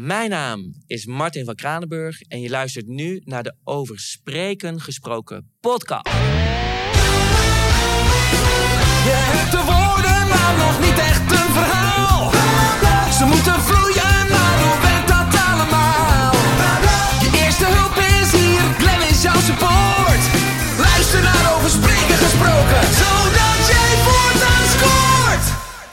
Mijn naam is Martin van Kranenburg en je luistert nu naar de Over Spreken Gesproken podcast. Je hebt de woorden, maar nog niet echt een verhaal.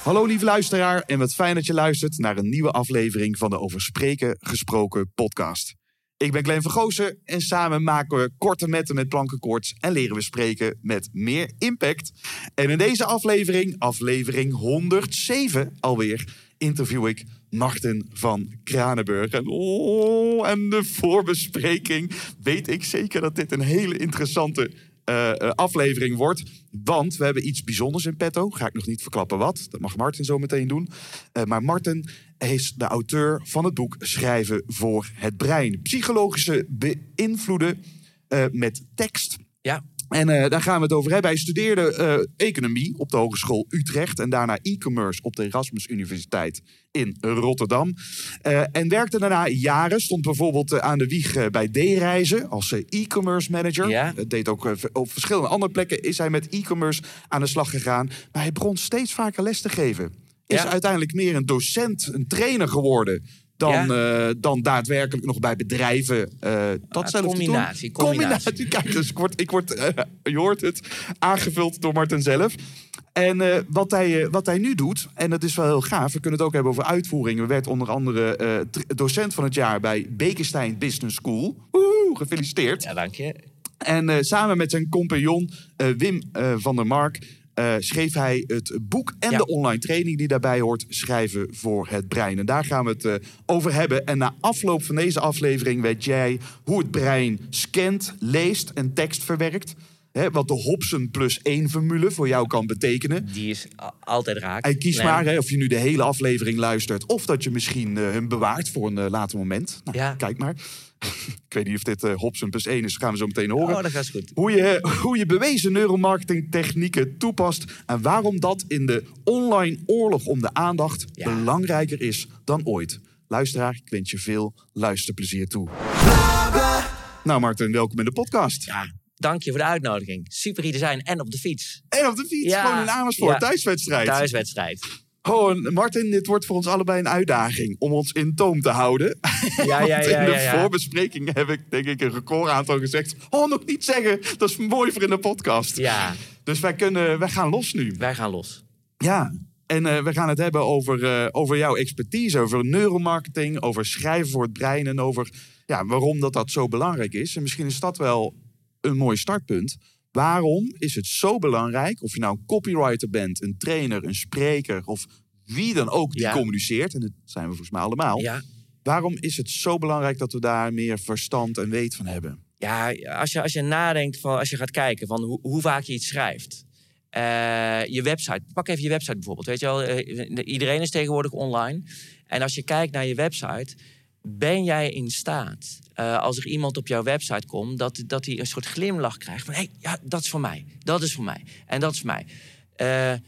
Hallo lieve luisteraar en wat fijn dat je luistert naar een nieuwe aflevering van de Over Spreken Gesproken podcast. Ik ben Glenn Vergozen en samen maken we korte metten met plankenkoorts en leren we spreken met meer impact. En in deze aflevering, aflevering 107 alweer, interview ik Martin van Kranenburg. En, oh, en de voorbespreking weet ik zeker dat dit een hele interessante eh, aflevering wordt. Want we hebben iets bijzonders in petto. Ga ik nog niet verklappen wat. Dat mag Martin zo meteen doen. Eh, maar Martin is de auteur van het boek Schrijven voor het brein. Psychologische beïnvloeden met tekst. Ja, En eh, daar gaan we het over hebben. Hij studeerde eh, economie op de Hogeschool Utrecht en daarna e-commerce op de Erasmus Universiteit in Rotterdam. Eh, en werkte daarna jaren, stond bijvoorbeeld aan de wieg bij D-reizen als e-commerce manager. Ja. Deed ook op verschillende andere plekken is hij met e-commerce aan de slag gegaan. Maar hij begon steeds vaker les te geven. Is Ja. uiteindelijk meer een docent, een trainer geworden. Dan, eh, dan daadwerkelijk nog bij bedrijven eh dat Ah, combinatie, combinatie. Kijk, dus ik word, ik word, eh, je hoort het, aangevuld door Martin zelf. En wat, hij, wat hij nu doet, en dat is wel heel gaaf, we kunnen het ook hebben over uitvoering. We werd onder andere docent van het jaar bij Bekenstein Business School. Woehoe, gefeliciteerd. ja dank je. En samen met zijn compagnon Wim van der Mark eh, schreef hij het boek en Ja. de online training die daarbij hoort, Schrijven voor het brein. En daar gaan we het eh, over hebben. En na afloop van deze aflevering weet jij hoe het brein scant, leest en tekst verwerkt. Hè, wat de Hobson plus één formule voor jou kan betekenen. Die is altijd raak. En kies Nee. maar hè, of je nu de hele aflevering luistert... of dat je misschien eh, hem bewaart voor een later moment. Nou, Ja. Kijk maar. Ik weet niet of dit eh Hobson plus één is, dat gaan we zo meteen horen Oh, dat gaat goed. hoe je, hoe je bewezen neuromarketing technieken toepast en waarom dat in de online oorlog om de aandacht Ja. belangrijker is dan ooit. Luisteraar, ik wens je veel luisterplezier toe. Nou Martin, welkom in de podcast. Ja, dank je voor de uitnodiging. Super hier te zijn en op de fiets. En op de fiets, Ja. gewoon in Amersfoort, Ja. thuiswedstrijd. Thuiswedstrijd. Oh, Martin, dit wordt voor ons allebei een uitdaging om ons in toom te houden. Ja, ja, ja, in de ja, voorbespreking heb ik denk ik een record aantal gezegd. Oh, nog niet zeggen, dat is mooi voor in de podcast. Ja, Dus wij, kunnen, wij gaan los nu. wij gaan los. Ja, en eh, we gaan het hebben over, eh, over jouw expertise, over neuromarketing, over schrijven voor het brein en over ja, waarom dat, dat zo belangrijk is. En misschien is dat wel een mooi startpunt. Waarom is het zo belangrijk, of je nou een copywriter bent, een trainer, een spreker of wie dan ook die Ja. communiceert, en dat zijn we volgens mij allemaal. Ja, Waarom is het zo belangrijk dat we daar meer verstand en weet van hebben? ja als, je, als je nadenkt, van, als je gaat kijken van hoe, hoe vaak je iets schrijft. Eh, je website, pak even je website bijvoorbeeld. Weet je wel, eh, iedereen is tegenwoordig online. En als je kijkt naar je website, ben jij in staat, eh, als er iemand op jouw website komt, dat, dat hij een soort glimlach krijgt van hé, hey, ja, dat is voor mij, dat is voor mij en dat is voor mij. Eh,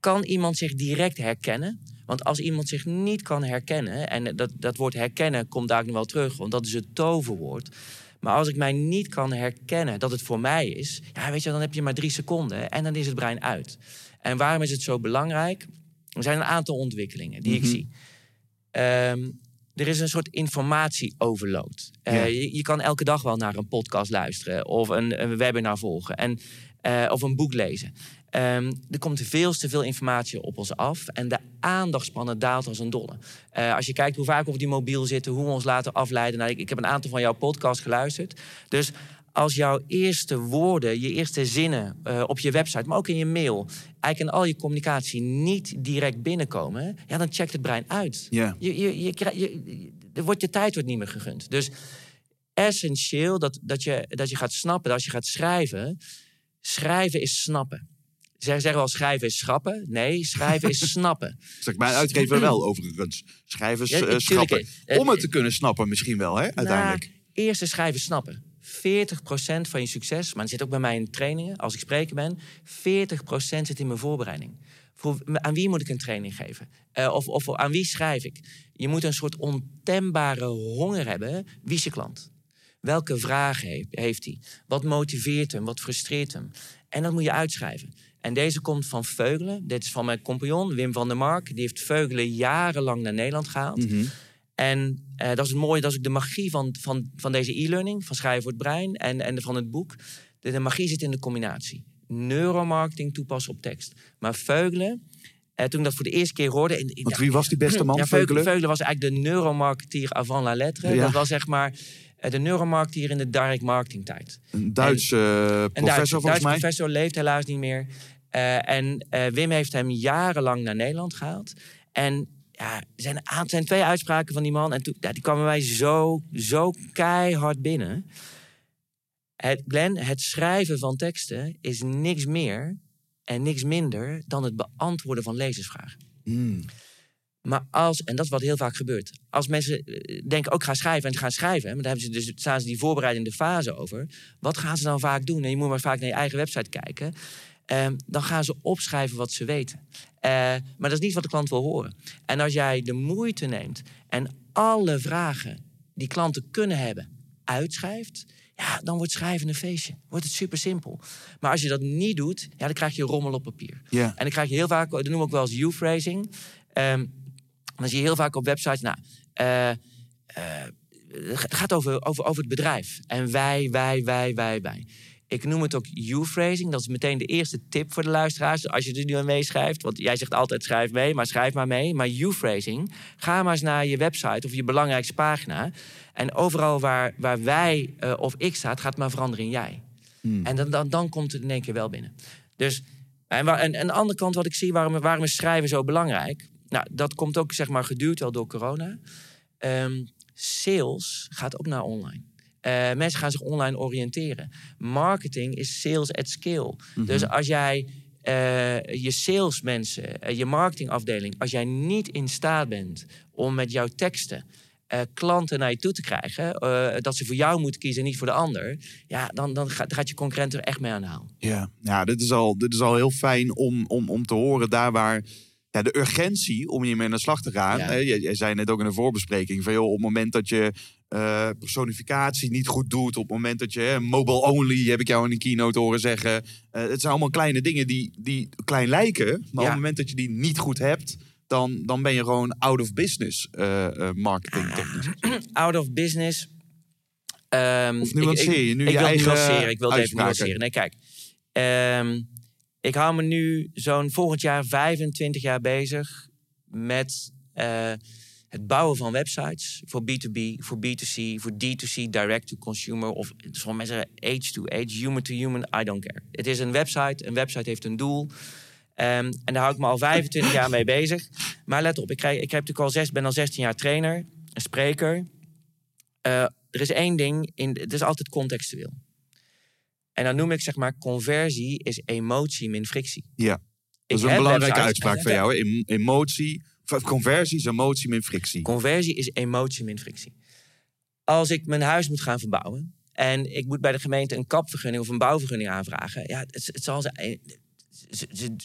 kan iemand zich direct herkennen? Want als iemand zich niet kan herkennen, en dat, dat woord herkennen komt daar nog wel terug, want dat is het toverwoord. Maar als ik mij niet kan herkennen dat het voor mij is, ja, weet je, dan heb je maar drie seconden en dan is het brein uit. En waarom is het zo belangrijk? Er zijn een aantal ontwikkelingen die ik zie. Ehm, er is een soort informatie-overload. Eh, Ja. je, je kan elke dag wel naar een podcast luisteren of een, een webinar volgen en, eh, of een boek lezen. Ehm, er komt veel te veel informatie op ons af en de aandachtspannen daalt als een dolle. Eh, als je kijkt hoe vaak we op die mobiel zitten, hoe we ons laten afleiden. Nou, ik, ik heb een aantal van jouw podcasts geluisterd. Dus als jouw eerste woorden, je eerste zinnen eh, op je website, maar ook in je mail, eigenlijk in al je communicatie niet direct binnenkomen, ja, dan checkt het brein uit. Ja. Je, je, je, krijg- je, je- wordt je tijd wordt niet meer gegund. Dus essentieel dat, dat, je, dat je gaat snappen, dat als je gaat schrijven, schrijven is snappen. Ze zeggen wel schrijven is schrappen. Nee, schrijven is snappen. Zeg mijn uitgever wel overigens. Schrijvers Ja, eh, schrappen. eh, Om het te kunnen snappen misschien wel, hè, uiteindelijk. Nou, eerst is schrijven snappen. 40% van je succes, maar dat zit ook bij mij in trainingen, als ik spreker ben, 40% zit in mijn voorbereiding. Voor, aan wie moet ik een training geven? Eh, of, of aan wie schrijf ik? Je moet een soort ontembare honger hebben. Wie is je klant? Welke vragen heeft, hij? Wat motiveert hem? Wat frustreert hem? En dat moet je uitschrijven. En deze komt van Veugelen. Dit is van mijn compagnon Wim van der Mark. Die heeft Veugelen jarenlang naar Nederland gehaald. Mhm. En eh, dat is het mooie, dat is ook de magie van, van, van deze e-learning, van Schrijven voor het Brein en, en van het boek. De, de magie zit in de combinatie. Neuromarketing toepassen op tekst. Maar Veugelen, eh, toen ik dat voor de eerste keer hoorde... Ik Want wie was die beste man, ja, Veugelen? Veugelen was eigenlijk de neuromarketeer avant la lettre. Ja. Dat was zeg maar eh, de neuromarketeer in de direct marketing tijd. Een Duitse eh, Een professor Duits, volgens Duits mij. professor leeft helaas niet meer. En Wim heeft hem jarenlang naar Nederland gehaald. En ja, er zijn, er zijn twee uitspraken van die man. En toen, ja, die kwamen mij zo, zo keihard binnen. Het, Glenn, het schrijven van teksten is niks meer en niks minder dan het beantwoorden van lezersvragen. Mm. Maar als, en dat is wat heel vaak gebeurt, als mensen eh, denken ook ga schrijven en ze gaan schrijven, maar dan hebben ze dus, staan ze die voorbereidende fase over. Wat gaan ze dan vaak doen? En je moet maar vaak naar je eigen website kijken. Ehm, dan gaan ze opschrijven wat ze weten. Eh, maar dat is niet wat de klant wil horen. En als jij de moeite neemt en alle vragen die klanten kunnen hebben uitschrijft, ja, dan wordt schrijven een feestje. Wordt het super simpel. Maar als je dat niet doet, ja, dan krijg je rommel op papier. Ja. En dan krijg je heel vaak, dat we ook wel eens U-phrasing. Ehm, dan zie je heel vaak op websites, nou, eh, eh, het gaat over, over, over het bedrijf. En wij, wij, wij, wij, wij. Ik noem het ook U-phrasing. Dat is meteen de eerste tip voor de luisteraars. Als je er nu aan meeschrijft. Want jij zegt altijd schrijf mee, maar schrijf maar mee. Maar U-phrasing. Ga maar eens naar je website of je belangrijkste pagina. En overal waar, waar wij eh, of ik staat, gaat maar veranderen in jij. En dan, dan, dan komt het in één keer wel binnen. Dus, en, waar, en, aan de andere kant wat ik zie, waarom, waarom is schrijven zo belangrijk? Nou, dat komt ook zeg maar geduurd wel door corona. Ehm, sales gaat ook naar online. Eh, mensen gaan zich online oriënteren. Marketing is sales at scale. Dus als jij eh, je salesmensen, eh, je marketingafdeling, als jij niet in staat bent om met jouw teksten klanten naar je toe te krijgen, dat ze voor jou moeten kiezen en niet voor de ander, ja, dan, dan gaat, gaat je concurrent er echt mee aan de haal. Ja, ja dit, is al, dit is al heel fijn om, om, om te horen daar waar ja, de urgentie om hiermee aan de slag te gaan. Ja. jij, jij zei net ook in de voorbespreking van joh, op het moment dat je eh, personificatie niet goed doet, op het moment dat je hè, mobile only, heb ik jou in een keynote horen zeggen. eh, het zijn allemaal kleine dingen die, die klein lijken, maar op het moment dat je die niet goed hebt, dan, dan ben je gewoon out of business eh, marketing technisch. Out of business. ehm, Of nuanceer je nu ik, je ik wil eigen nuanceren. Ik wil het even nuanceren. Nee, kijk. ehm, ik hou me nu zo'n volgend jaar 25 jaar bezig met het bouwen van websites voor B2B, voor B2C, voor D2C, direct to consumer of sommige mensen age to age, human to human, I don't care. Het is een website, een website heeft een doel. Ehm, en daar hou ik me al 25 jaar mee bezig. Maar let op, ik, krijg, ik heb natuurlijk al zes, ben al 16 jaar trainer, een spreker. Eh, er is één ding, in, het is altijd contextueel. En dan noem ik zeg maar, conversie is emotie min frictie. Ja, dat is Ik een belangrijke websites- uitspraak van jou. Hè? Emotie, conversie is emotie min frictie. Conversie is emotie min frictie. Als ik mijn huis moet gaan verbouwen en ik moet bij de gemeente een kapvergunning of een bouwvergunning aanvragen, ja, het, het zal zijn. ze- ze-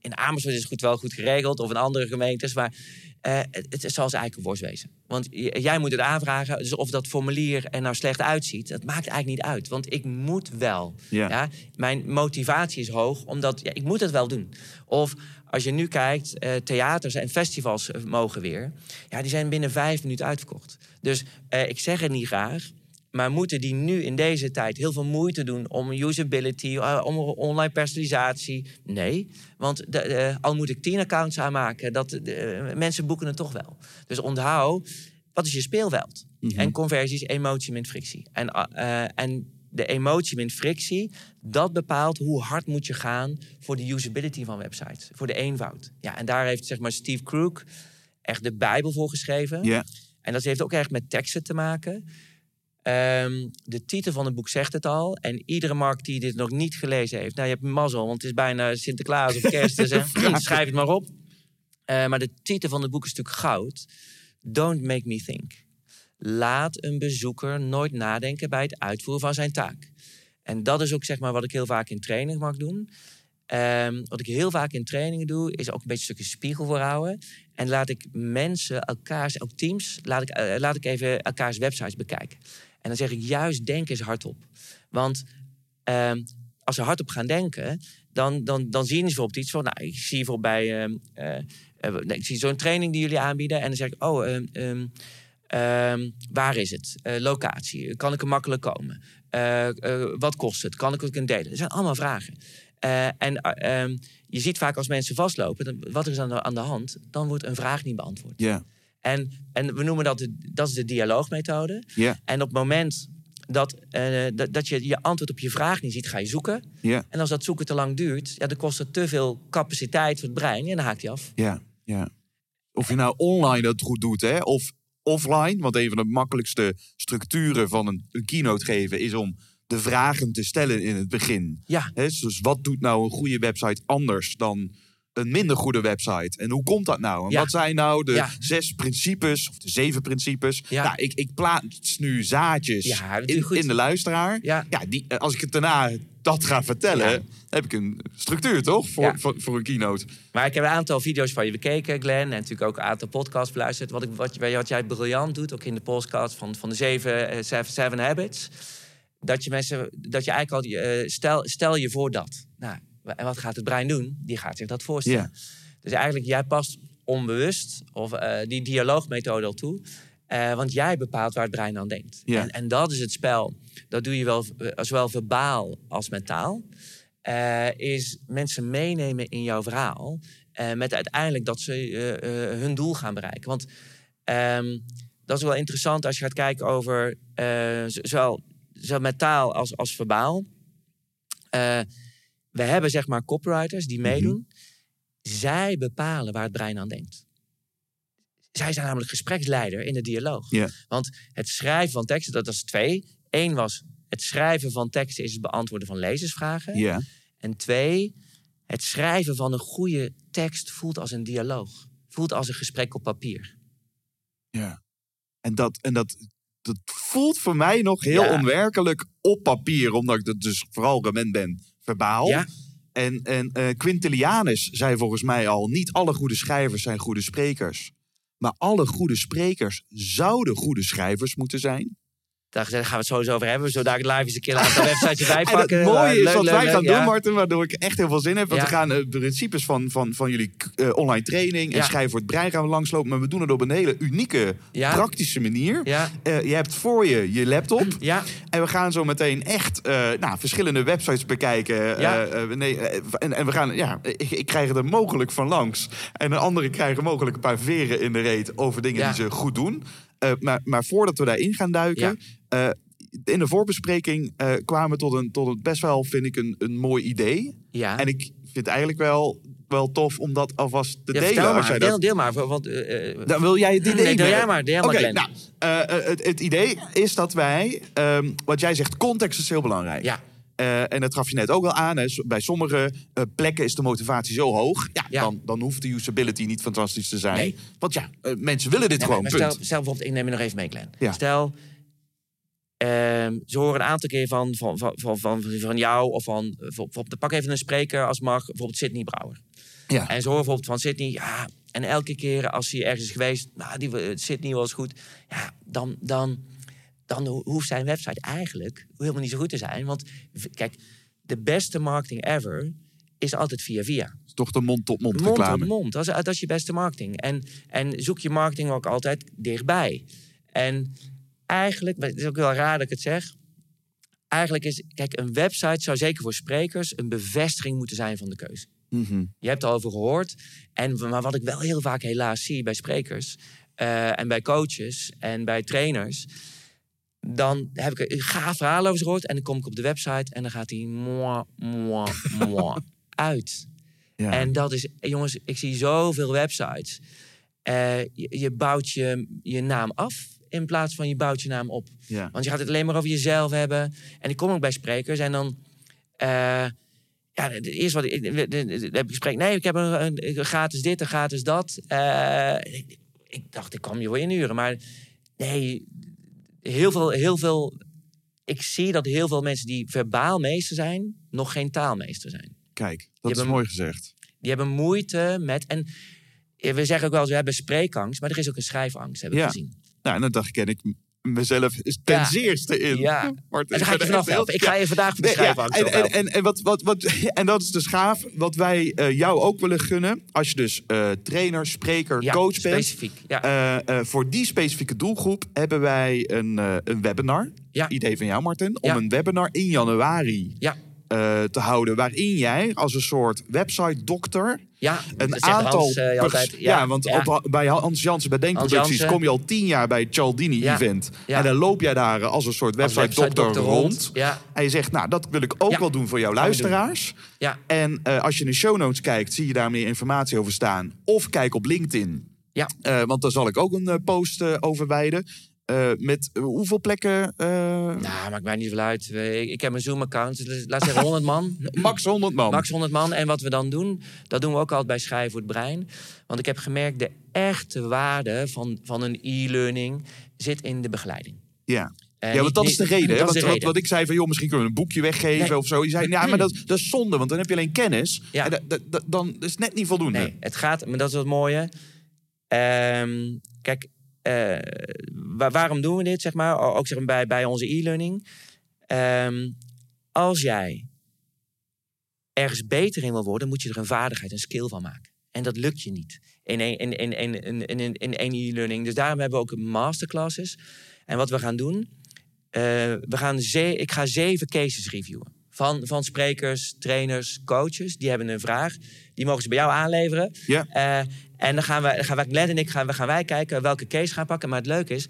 In Amersfoort is het goed, wel goed geregeld, of in andere gemeentes, maar eh, het, het zal ze eigenlijk een worst wezen. Want jij moet het aanvragen, dus of dat formulier er nou slecht uitziet, dat maakt eigenlijk niet uit. Want ik moet wel. Ja. Ja. Mijn motivatie is hoog, omdat ja, ik moet het wel doen. Of als je nu kijkt, eh, theaters en festivals eh, mogen weer. Ja, die zijn binnen vijf minuten uitverkocht. Dus eh, ik zeg het niet graag. Maar moeten die nu in deze tijd heel veel moeite doen om usability, om online personalisatie? Nee, want de, al moet ik tien accounts aanmaken, dat, eh, mensen boeken het toch wel. Dus onthoud, wat is je speelveld? En conversie is emotie min frictie. En, en de emotie min frictie, dat bepaalt hoe hard moet je gaan voor de usability van websites, voor de eenvoud. Ja, en daar heeft zeg maar Steve Crook echt de Bijbel voor geschreven. Ja. En dat heeft ook echt met teksten te maken. Ehm, de titel van het boek zegt het al. En iedere markt die dit nog niet gelezen heeft... Nou, je hebt mazzel, want het is bijna Sinterklaas of kerst. Dus, schrijf het maar op. Eh, maar de titel van het boek is natuurlijk goud. Don't make me think. Laat een bezoeker nooit nadenken bij het uitvoeren van zijn taak. En dat is ook zeg maar wat ik heel vaak in training mag doen. Ehm, wat ik heel vaak in trainingen doe, is ook een beetje een stukje spiegel voorhouden. En laat ik mensen, elkaars, ook teams, laat ik, eh, laat ik even elkaars websites bekijken. En dan zeg ik juist, denk eens hardop. Want ehm, als ze hardop gaan denken, dan, dan, dan zien ze bijvoorbeeld iets van... Nou, ik zie bijvoorbeeld bij... ehm, eh, eh, ik zie zo'n training die jullie aanbieden. En dan zeg ik, oh, ehm, waar is het? Eh, locatie. Kan ik er makkelijk komen? Eh, eh, wat kost het? Kan ik het kunnen delen? Dat zijn allemaal vragen. En eh, ehm, je ziet vaak als mensen vastlopen, dan, wat is aan de, aan de hand? Dan wordt een vraag niet beantwoord. Ja, En, en we noemen dat, de, dat is de dialoogmethode. ja, En op het moment dat, dat, dat je je antwoord op je vraag niet ziet, ga je zoeken. ja, En als dat zoeken te lang duurt, ja, dan kost het te veel capaciteit voor het brein. En dan haakt hij af. ja, ja. Of je nou online het goed doet, hè, of offline. Want een van de makkelijkste structuren van een, een keynote geven is om de vragen te stellen in het begin. Ja, Hè, dus wat doet nou een goede website anders dan een minder goede website? En hoe komt dat nou? En Ja. wat zijn nou de Ja. zes principes of de zeven principes? Ja. Nou, ik, ik plaats nu zaadjes in, in de luisteraar. ja. Ja, die, eh, als ik het daarna dat ga vertellen, heb ik een structuur toch voor, voor, voor een keynote. Maar ik heb een aantal video's van je bekeken, Glenn. En natuurlijk ook een aantal podcasts beluisterd. Wat, ik, wat, je- wat jij briljant doet, ook in de podcast van, van de zeven, eh, seven, seven Habits. Dat je mensen, dat je eigenlijk al, eh, stel, stel je voor dat. Nou, en wat gaat het brein doen? Die gaat zich dat voorstellen. Dus eigenlijk, jij past onbewust of eh, die dialoogmethode al toe. Eh, want jij bepaalt waar het brein aan denkt. Ja. En, en dat is het spel. Dat doe je wel, eh, zowel verbaal als mentaal. Eh, is mensen meenemen in jouw verhaal. eh, met uiteindelijk dat ze eh, eh, hun doel gaan bereiken. Want ehm, dat is wel interessant als je gaat kijken over eh, zowel, zowel met taal als, als verbaal. We hebben zeg maar copywriters die meedoen. Zij bepalen waar het brein aan denkt. Zij zijn namelijk gespreksleider in de dialoog. Want het schrijven van teksten, dat is twee. Eén was het schrijven van teksten is het beantwoorden van lezersvragen. Ja, En twee, het schrijven van een goede tekst voelt als een dialoog. Voelt als een gesprek op papier. ja. En, dat, en dat, dat voelt voor mij nog heel Ja. onwerkelijk op papier, omdat ik dat dus vooral gewend ben verbaal. Ja, En, en eh, Quintilianus zei volgens mij al: niet alle goede schrijvers zijn goede sprekers. Maar alle goede sprekers zouden goede schrijvers moeten zijn. Daar gaan we het sowieso over hebben. Zodat ik live eens een keer een aantal websites erbij En het mooie is Leuk, wat wij gaan ja. doen, Martin, waardoor ik echt heel veel zin heb. Want Ja. we gaan eh, de principes van, van, van jullie eh, online training en Ja. schrijven voor het brein gaan we langslopen. Maar we doen het op een hele unieke, praktische manier. Eh, je hebt voor je je laptop. En we gaan zo meteen echt eh, nou, verschillende websites bekijken. Eh, eh, nee, eh, en, en we gaan, ja, ik, ik krijg er mogelijk van langs. En de anderen krijgen mogelijk een paar veren in de reet over dingen die ze goed doen. Eh, maar, maar voordat we daarin gaan duiken. Eh, in de voorbespreking eh, kwamen we tot een, tot een best wel, vind ik, een, een mooi idee. ja. En ik vind het eigenlijk wel, wel tof om dat alvast te Ja, delen. als jij deel, dat, deel maar. Want, eh, dan wil jij het idee nee, deel jij maar. Deel jij maar, Oké, nou, het, het idee is dat wij, ehm, wat jij zegt, context is heel belangrijk. ja, en dat gaf je net ook al aan. Hè. Bij sommige plekken is de motivatie zo hoog. Ja, Ja. Dan, dan hoeft de usability niet fantastisch te zijn. Nee. Want ja, mensen willen dit gewoon. maar punt. stel, stel bijvoorbeeld, ik neem je nog even mee, Glenn. Ja. Stel, ehm, ze horen een aantal keer van, van, van, van, van, van jou of van, bijvoorbeeld, pak even een spreker als mag, bijvoorbeeld Sidney Brouwer. Ja. En ze horen bijvoorbeeld van Sidney, ja, en elke keer als hij ergens is geweest, nou, die eh, Sidney was goed, ja, dan, dan, dan ho- hoeft zijn website eigenlijk helemaal niet zo goed te zijn. Want kijk, de beste marketing ever is altijd via via. Toch de mond-tot-mond Mond reclame. op mond, dat is, dat is je beste marketing. En, en zoek je marketing ook altijd dichtbij. En eigenlijk, maar het is ook wel raar dat ik het zeg. Eigenlijk is, kijk, een website zou zeker voor sprekers een bevestiging moeten zijn van de keuze. Mhm. Je hebt er al over gehoord. En, maar wat ik wel heel vaak helaas zie bij sprekers eh, en bij coaches en bij trainers. Dan heb ik een gaaf verhaal over gehoord en dan kom ik op de website en dan gaat hij moi, moi, moi uit. Ja. En dat is, jongens, ik zie zoveel websites. Eh, je, je bouwt je, je naam af in plaats van je bouwt je naam op. ja. Want je gaat het alleen maar over jezelf hebben. En ik kom ook bij sprekers en dan... eh, ja, het eerste wat ik... heb ik gesprek. Nee, ik heb een, een gratis dit en gratis dat. Eh, ik, ik dacht, ik kwam je wel inhuren. Maar nee, heel veel, heel veel... Ik zie dat heel veel mensen die verbaal meester zijn... nog geen taalmeester zijn. Kijk, dat is mooi gezegd. Die hebben moeite met... En we zeggen ook wel eens, we hebben spreekangst, maar er is ook een schrijfangst, hebben we Ja. gezien. Nou, en dan dacht ik, ken ik mezelf ten Ja. zeerste in. Ja. En dan ga ik je vanaf helpen. Ik ga je vandaag de Nee, ja, en, en, en, en, wat, wat, wat, en dat is dus gaaf. Wat wij eh, jou ook willen gunnen. Als je dus eh, trainer, spreker, Ja, coach bent. specifiek. Ja. eh, eh, voor die specifieke doelgroep hebben wij een, een webinar. Ja. Idee van jou, Martin. Om een webinar in januari ja, eh, te houden. Waarin jij als een soort website dokter ja. een aantal. Hans, eh, altijd. ja, want ja. Op, bij Hans Jansen bij Denkproducties kom je al tien jaar bij het Cialdini-event. Ja. En dan loop jij daar als een soort Als website, dokter website-dokter rond. Ja, En je zegt, nou, dat wil ik ook wel doen voor jouw luisteraars. ja, En eh, als je in de show notes kijkt, zie je daar meer informatie over staan. Of kijk op LinkedIn. ja. Want daar zal ik ook een post over wijden. Eh, met eh, hoeveel plekken? eh, Nou, maakt mij niet veel uit. Ik, ik heb een Zoom-account, dus laat zeggen 100 man. max 100 man. Max 100 man. En wat we dan doen, dat doen we ook altijd bij Schrijven voor het Brein. Want ik heb gemerkt, de echte waarde van, van een e-learning zit in de begeleiding. Ja. Ja, want dat is de reden. hè? Want wat, ik zei van, joh, misschien kunnen we een boekje weggeven Nee. of zo. Je zei, ja, maar dat, dat is zonde, want dan heb je alleen kennis. Ja. En dan is het net niet voldoende. Nee, het gaat, maar dat is het mooie. Ehm, kijk, eh, wa- waarom doen we dit, zeg maar? Ook zeg bij, bij onze e-learning. Ehm, als jij ergens beter in wil worden, moet je er een vaardigheid, een skill van maken. En dat lukt je niet in één in, in, in, e-learning. Dus daarom hebben we ook masterclasses. En wat we gaan doen, eh, we gaan ik ga zeven cases reviewen. Van, van sprekers, trainers, coaches. Die hebben een vraag. Die mogen ze bij jou aanleveren. Ja. Eh, en dan gaan, we, dan gaan wij, Glenn en ik, gaan, we gaan wij kijken welke case gaan pakken. Maar het leuke is,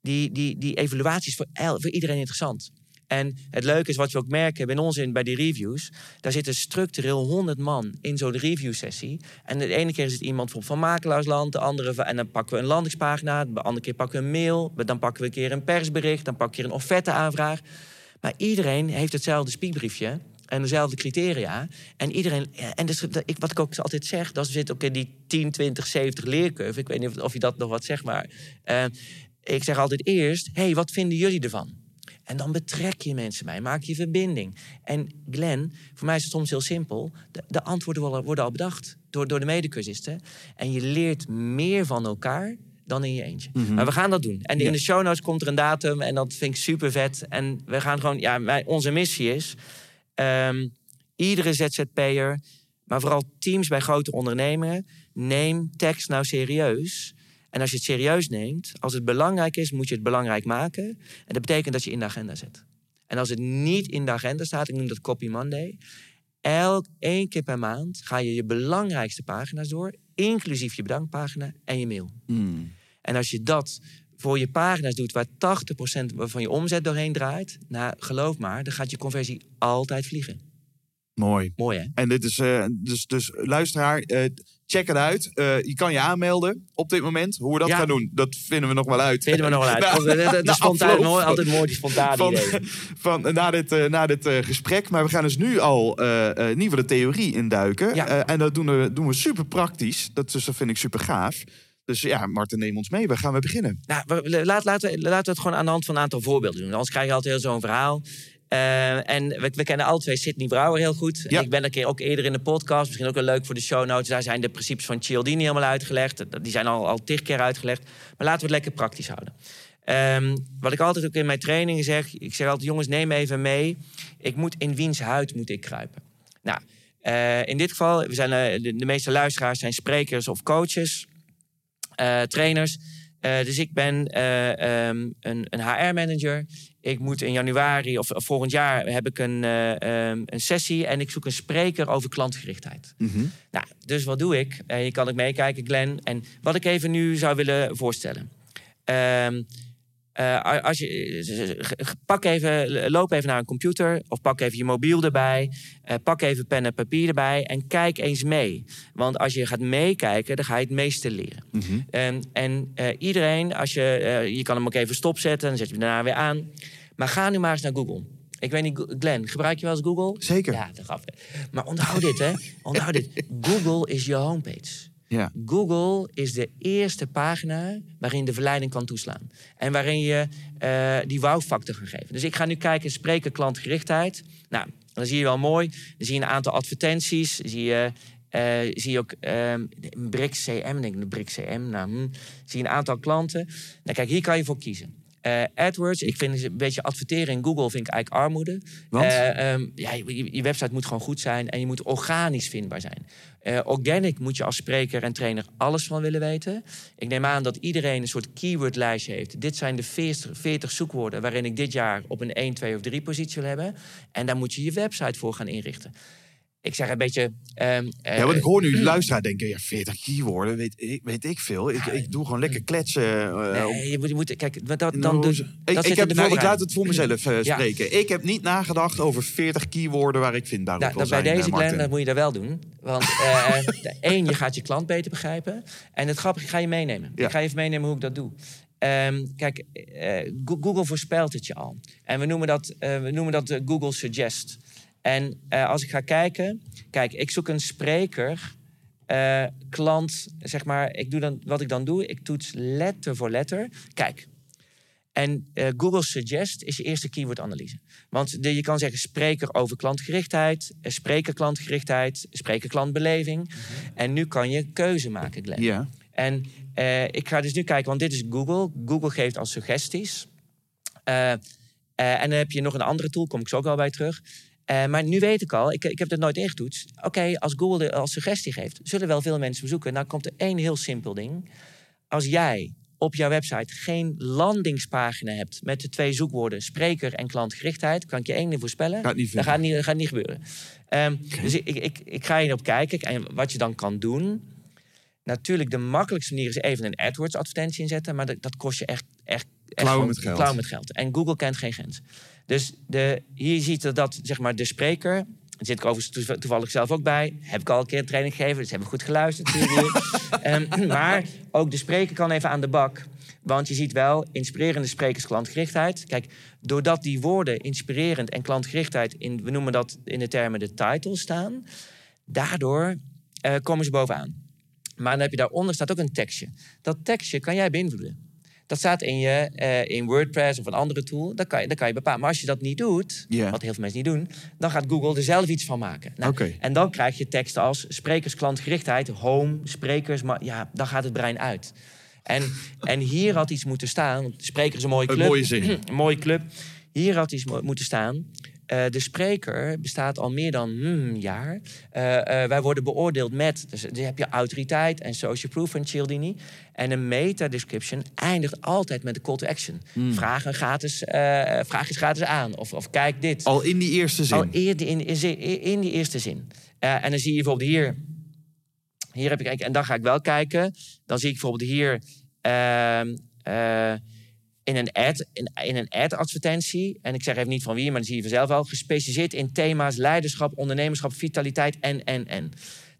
die, die, die evaluatie is voor, voor iedereen interessant. En het leuke is wat we ook merken bij ons in, bij die reviews. Daar zitten structureel 100 man in zo'n review-sessie. En de ene keer is het iemand van, van makelaarsland, de andere van, en dan pakken we een landingspagina, de andere keer pakken we een mail, dan pakken we een keer een persbericht, dan pak je een offerte-aanvraag. Maar iedereen heeft hetzelfde spiekbriefje en dezelfde criteria. En iedereen, en dus, dat- ik, wat ik ook altijd zeg, dat zit ook in die 10, 20, 70 leercurve. Ik weet niet of, of je dat nog wat zegt, maar eh, ik zeg altijd eerst: hey, wat vinden jullie ervan? En dan betrek je mensen bij, maak je verbinding. En Glenn, voor mij is het soms heel simpel. De, de antwoorden worden al, worden al bedacht door, door de medecursisten. En je leert meer van elkaar dan in je eentje. Maar we gaan dat doen. En in de show notes komt er een datum en dat vind ik super vet. En we gaan gewoon, ja, wij, onze missie is... ehm, iedere ZZP'er, maar vooral teams bij grote ondernemingen... neem tekst nou serieus... En als je het serieus neemt, als het belangrijk is, moet je het belangrijk maken. En dat betekent dat je in de agenda zet. En als het niet in de agenda staat, ik noem dat Copy Monday. Elk één keer per maand ga je je belangrijkste pagina's door, inclusief je bedankpagina en je mail. Hmm. En als je dat voor je pagina's doet waar 80% van je omzet doorheen draait, nou, geloof maar, dan gaat je conversie altijd vliegen. Mooi. Mooi hè? En dit is eh, dus, dus luisteraar, eh, check het uit. Eh, je kan je aanmelden op dit moment. Hoe we dat Ja. gaan doen, dat vinden we nog wel uit. Vinden we nog wel uit. Spontaan, afloop mooi, altijd mooi die spontane van, van, na dit, na dit gesprek. Maar we gaan dus nu al voor de theorie induiken. Ja. En dat doen we, doen we super praktisch. Dat, dus dat vind ik super gaaf. Dus ja, Martin, neem ons mee. Waar gaan we beginnen? Nou, we- laat, laten, we, laten we het gewoon aan de hand van een aantal voorbeelden doen. Anders krijg je altijd heel zo'n verhaal. Eh, en we, we kennen alle twee Sidney Brouwer heel goed. Ja. Ik ben een keer ook eerder in de podcast. Misschien ook wel leuk voor de show notes. Daar zijn de principes van Cialdini helemaal uitgelegd. Die zijn al, al tig keer uitgelegd. Maar laten we het lekker praktisch houden. Ehm, wat ik altijd ook in mijn trainingen zeg. Ik zeg altijd, jongens, neem even mee. Ik moet in wiens huid moet ik kruipen. Nou, eh, in dit geval, we zijn, eh, de, de meeste luisteraars zijn sprekers of coaches eh, trainers. Eh, dus ik ben eh, ehm, een, een HR-manager. Ik moet in januari of, of volgend jaar heb ik een, eh, ehm, een sessie en ik zoek een spreker over klantgerichtheid. Nou, dus wat doe ik? Je kan ook meekijken, Glenn. En wat ik even nu zou willen voorstellen. Ehm, eh, als je, pak even, loop even naar een computer of pak even je mobiel erbij. eh, pak even pen en papier erbij en kijk eens mee. Want als je gaat meekijken, dan ga je het meeste leren. En, en eh, iedereen, als je, je kan hem ook even stopzetten, dan zet je hem daarna weer aan. Maar ga nu maar eens naar Google. Ik weet niet, Glenn, gebruik je wel eens Google? Zeker. Ja, dat gaf Maar onthoud dit, hè. Onthoud dit. Google is je homepage. Ja. Google is de eerste pagina waarin de verleiding kan toeslaan. En waarin je eh, die wow-factor kan geven. Dus ik ga nu kijken, spreken klantgerichtheid. Nou, dan zie je wel mooi. Dan zie je een aantal advertenties. Zie je, eh, zie je ook ehm Brick CM, denk ik, de Brick CM. Zie je een aantal klanten. Nou, kijk, hier kan je voor kiezen. Eh, AdWords, ik vind een beetje adverteren in Google vind ik eigenlijk armoede. Want? Eh, ehm, ja, je, je website moet gewoon goed zijn en je moet organisch vindbaar zijn. Eh, organic moet je als spreker en trainer alles van willen weten. Ik neem aan dat iedereen een soort keywordlijstje heeft. Dit zijn de 40, 40 zoekwoorden waarin ik dit jaar op een 1, 2 of 3 positie wil hebben. En daar moet je je website voor gaan inrichten. Ik zeg een beetje. ehm, Ja, eh, want ik hoor nu de luisteraar denken, ja, 40 keywoorden, weet ik, weet ik veel. Ik, ik doe gewoon lekker kletsen. eh, nee, je moet, je moet, kijk, dat, dan dat ik, ik, heb, nou, ik laat het voor mezelf eh, Ja. spreken. Ik heb niet nagedacht over 40 keywoorden waar ik vindbaar op Nou, dat bij zijn, deze eh, dat moet je daar wel doen. Want eh, de- één, je gaat je klant beter begrijpen. En het grappige, ik ga je meenemen. Ja. Ik ga je even meenemen hoe ik dat doe. Ehm, kijk, eh, Go- Google voorspelt het je al. En we noemen dat, eh, we noemen dat eh, Google Suggest. En eh, als ik ga kijken... Kijk, ik zoek een spreker... eh, klant, zeg maar, ik doe dan, wat ik dan doe, ik toets letter voor letter. Kijk, en eh, Google Suggest is je eerste keywordanalyse. Want de, je kan zeggen spreker over klantgerichtheid, spreker klantgerichtheid, spreker klantbeleving. En nu kan je keuze maken, Glenn. Ja. En ik ga dus nu kijken, want dit is Google. Google geeft als suggesties. En dan heb je nog een andere tool, kom ik zo ook wel bij terug. Eh, maar nu weet ik al, ik, ik heb het nooit ingetoetst. Oké, als Google de, als suggestie geeft, zullen wel veel mensen bezoeken. Nou komt er één heel simpel ding. Als jij op jouw website geen landingspagina hebt met de twee zoekwoorden spreker en klantgerichtheid, kan ik je één ding voorspellen. Gaat niet dat gaat niet, dat gaat niet gebeuren. Ehm, Dus ik, ik, ik ga hierop kijken. En wat je dan kan doen. Natuurlijk, de makkelijkste manier is even een AdWords-advertentie inzetten. Maar dat, dat kost je echt, echt, echt Klauwen met geld. klauwen met geld. En Google kent geen grens. Dus de, hier ziet je dat zeg maar, de spreker. Daar zit ik overigens toev- toevallig zelf ook bij. Heb ik al een keer een training gegeven, dus hebben we goed geluisterd. Ehm, maar ook de spreker kan even aan de bak. Want je ziet wel inspirerende sprekers klantgerichtheid. Kijk, doordat die woorden inspirerend en klantgerichtheid... In, we noemen dat in de termen de title staan... daardoor eh, komen ze bovenaan. Maar dan heb je daaronder staat ook een tekstje. Dat tekstje kan jij beïnvloeden. Dat staat in, je, eh, in WordPress of een andere tool. Dat kan, je, kan je bepalen. Maar als je dat niet doet, wat heel veel mensen niet doen... dan gaat Google er zelf iets van maken. Nou, Oké. En dan krijg je teksten als sprekers, klantgerichtheid, home, sprekers. Maar ja, dan gaat het brein uit. En, en hier had iets moeten staan. want Spreker is een mooie Een club. mooie zin. Een mooie club. Hier had iets mo- moeten staan. Eh, de spreker bestaat al meer dan hmm, een jaar. Eh, eh, wij worden beoordeeld met, dus, dus heb je autoriteit en social proof van Cialdini. En een meta-description eindigt altijd met de call to action. Hmm. Vraag, een gratis, vraag eens gratis aan. Of, of kijk dit. Al in die eerste zin. Al eerder in, in, die eerste zin. En dan zie je bijvoorbeeld hier. Hier heb ik en dan ga ik wel kijken. Dan zie ik bijvoorbeeld hier ehm, eh, in een ad, in, in een ad-advertentie. En ik zeg even niet van wie, maar dan zie je vanzelf wel. Gespecialiseerd in thema's leiderschap, ondernemerschap, vitaliteit en en en.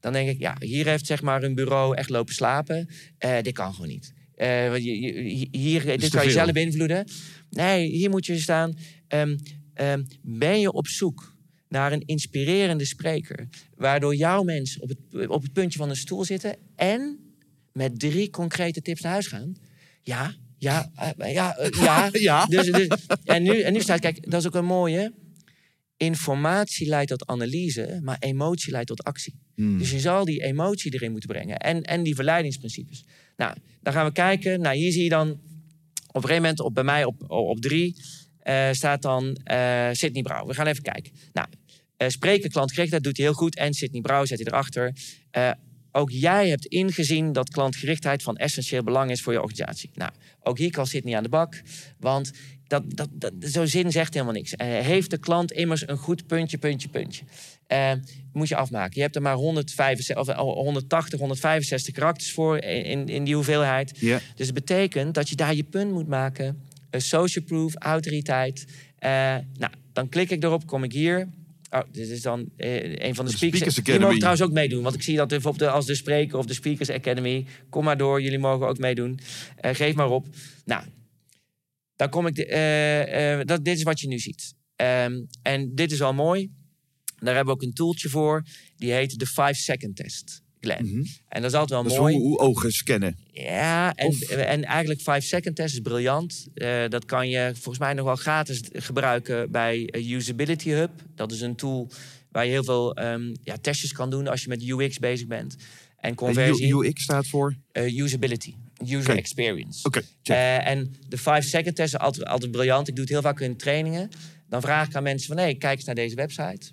Dan denk ik, ja, hier heeft zeg maar een bureau echt lopen slapen. Eh, dit kan gewoon niet. Eh, want je- je- hier, dit kan je zelf beïnvloeden. Nee, hier moet je staan. ehm, ehm, ben je op zoek naar een inspirerende spreker, waardoor jouw mensen op het, op het puntje van een stoel zitten en met drie concrete tips naar huis gaan? Ja, ja, eh, ja, eh, ja. Ja. Dus, dus, en, nu, en nu staat, kijk, dat is ook een mooie. Informatie leidt tot analyse, maar emotie leidt tot actie. Hmm. Dus je zal die emotie erin moeten brengen. En, en die verleidingsprincipes. Nou, dan gaan we kijken. Nou, hier zie je dan op een gegeven moment op, bij mij op, op drie eh, staat dan Sydney Brouw. We gaan even kijken. Nou, eh spreken klantgerichtheid doet hij heel goed. En Sydney Brouw zet hij erachter. Eh, ook jij hebt ingezien dat klantgerichtheid van essentieel belang is voor je organisatie. Nou, ook hier kan Sydney aan de bak. Want dat, dat, dat, zo'n zin zegt helemaal niks. Eh, heeft de klant immers een goed puntje, puntje, puntje? Eh, moet je afmaken. Je hebt er maar 165, of, eh, 180, 165 karakters voor in, in die hoeveelheid. Dus het betekent dat je daar je punt moet maken. Een social proof, autoriteit. Eh, nou, dan klik ik erop, kom ik hier. Oh, dit is dan eh, een van de, De speakers. Speakers Die mogen trouwens ook meedoen. Want ik zie dat de- als de spreker of de Speakers Academy. Kom maar door, jullie mogen ook meedoen. Eh, geef maar op. Nou, dan kom ik. De, eh, dat, dit is wat je nu ziet. Ehm, en dit is wel mooi. Daar hebben we ook een tooltje voor. Die heet de 5-second test. Glenn. Mhm. En dat is altijd wel mooi. hoe, hoe ogen scannen. Ja, en, Of- en eigenlijk 5-second test is briljant. Eh, dat kan je volgens mij nog wel gratis gebruiken bij Usability Hub. Dat is een tool waar je heel veel ehm, ja, testjes kan doen als je met UX bezig bent. En conversie, UX staat voor? eh, usability, user experience. Oké. Eh, en de 5-second test is altijd, altijd briljant. Ik doe het heel vaak in trainingen. Dan vraag ik aan mensen van, hey, kijk eens naar deze website.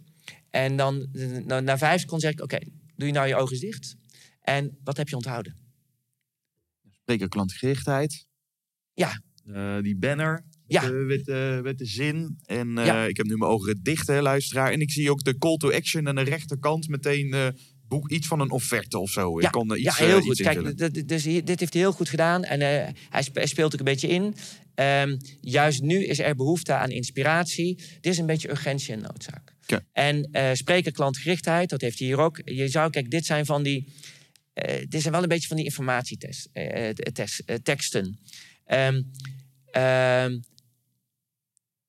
En dan na, na vijf seconden zeg ik, oké, doe je nou je ogen eens dicht. En wat heb je onthouden? Spreker klantgerichtheid. Ja. Eh, die banner. Ja. Met, de, met, de, met de zin. En Ja. ik heb nu mijn ogen dicht, hè, luisteraar. En ik zie ook de call to action aan de rechterkant meteen boek iets van een offerte of zo. Ja, ik kon er ja iets, heel goed. iets. Kijk, dus dit heeft hij heel goed gedaan. En hij speelt ook een beetje in. Ehm, juist nu is er behoefte aan inspiratie. Dit is een beetje urgentie en noodzaak. En eh spreker klantgerichtheid, dat heeft hij hier ook. Je zou, kijk, dit zijn van die... eh dit zijn wel een beetje van die informatietest, eh, teksten. Ehm, ehm,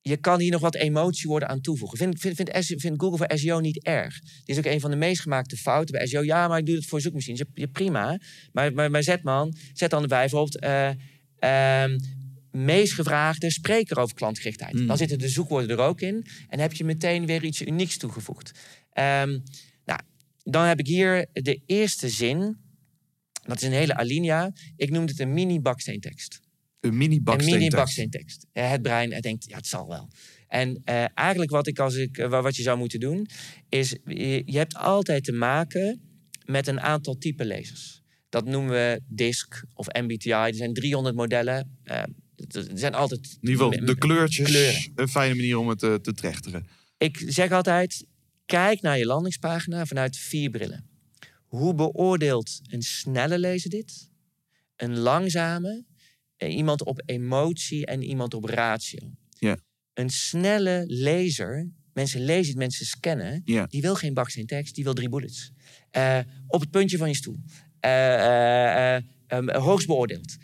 je kan hier nog wat emotie worden aan toevoegen. Vind, vind, vind, Google voor SEO niet erg. Dit is ook een van de meest gemaakte fouten bij SEO. Ja, maar ik doe het voor zoekmachines. Prima. Maar, maar, zet, man, zet dan bijvoorbeeld... ehm, meest gevraagde spreker over klantgerichtheid. Mm. Dan zitten de zoekwoorden er ook in. En heb je meteen weer iets unieks toegevoegd. Ehm, nou, dan heb ik hier de eerste zin. Dat is een hele alinea. Ik noem het een mini-baksteentekst. Een mini Een baksteen. mini-baksteentekst. Het brein het denkt, ja, het zal wel. En eh, eigenlijk wat, ik als ik, eh, wa- wat je zou moeten doen... is je, je hebt altijd te maken met een aantal type lezers. Dat noemen we DISC of MBTI. Er zijn 300 modellen. Eh, er zijn altijd... In ieder geval de kleurtjes. Kleuren. Een fijne manier om het eh, te trechteren. Ik zeg altijd, kijk naar je landingspagina vanuit vier brillen. Hoe beoordeelt een snelle lezer dit? Een langzame? eh, Iemand op emotie en iemand op ratio. Ja. Een snelle lezer, mensen lezen het, mensen scannen... Ja. die wil geen baksteen tekst, die wil drie bullets. Eh, op het puntje van je stoel. Hoogst beoordeeld.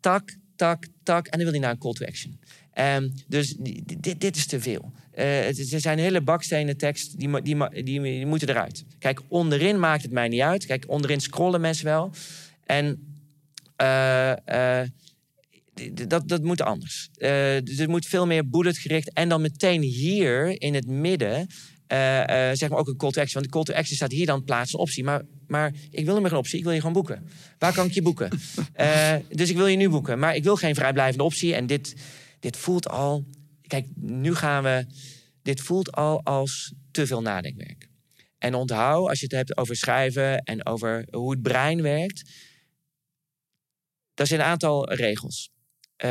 Tak, tak, tak. En dan wil hij naar een call to action. Ehm, dus dit, dit is te veel. Is- er zijn hele bakstenen tekst, die, die, die, die moeten eruit. Kijk, onderin maakt het mij niet uit. Kijk, onderin scrollen mensen wel. En eh, eh, dat, dat moet anders. Dus het moet veel meer bulletgericht. En dan meteen hier in het midden... eh, eh, zeg maar ook een call to action. Want de call to action staat hier dan plaats een optie. Maar, maar ik wil niet meer een optie. Ik wil je gewoon boeken. Waar kan ik je boeken? Eh, dus ik wil je nu boeken. Maar ik wil geen vrijblijvende optie. En dit, dit voelt al... Kijk, nu gaan we... Dit voelt al als te veel nadenkwerk. En onthoud, als je het hebt over schrijven en over hoe het brein werkt... Er zijn een aantal regels.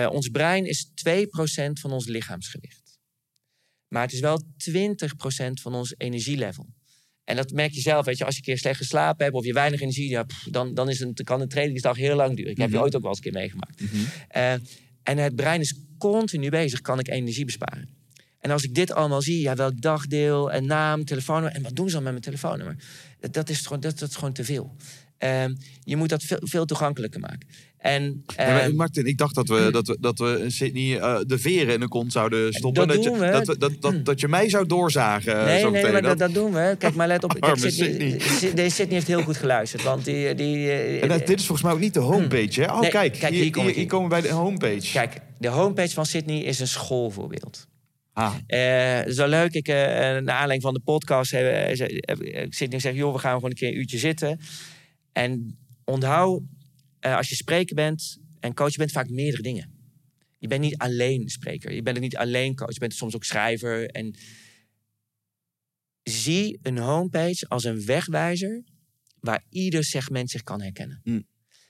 Ons brein is 2% van ons lichaamsgewicht. Maar het is wel 20% van ons energielevel. En dat merk je zelf, weet je, als je een keer slecht geslapen hebt of je weinig energie hebt, dan, dan is een, kan een trainingsdag heel lang duren. Ik heb je Mhm. ooit ook wel eens een keer meegemaakt. Eh, en het brein is continu bezig, kan ik energie besparen? En als ik dit allemaal zie, ja, welk dagdeel en naam, telefoonnummer. En wat doen ze dan met mijn telefoonnummer? Dat, dat, is, gewoon, dat, dat is gewoon te veel. Ehm, je moet dat veel, veel toegankelijker maken. En, Ja, ehm, Martin, ik dacht dat we, dat we, dat we Sydney eh, de veren in de kont zouden stoppen. Dat je, we. Dat, dat, dat, dat je mij zou doorzagen. eh, Nee, zo nee, meteen. maar Dat- doen we. Kijk, maar let op. Kijk, Sydney, Sydney. Sydney. Heeft heel goed geluisterd. Want die... die eh, En dat- dit is volgens mij ook niet de homepage, hè? Oh, Nee, kijk, kijk, hier, hier kom hier, hier komen we bij de homepage. Kijk, de homepage van Sydney is een schoolvoorbeeld. Ah, Eh, zo leuk. Ik, eh naar aanleiding van de podcast heb, eh, heb ik Sydney gezegd... joh, we gaan gewoon een keer een uurtje zitten. En onthoud, eh, als je spreker bent en coach, je bent vaak meerdere dingen. Je bent niet alleen spreker. Je bent ook niet alleen coach. Je bent soms ook schrijver. En zie een homepage als een wegwijzer... waar ieder segment zich kan herkennen. Hm.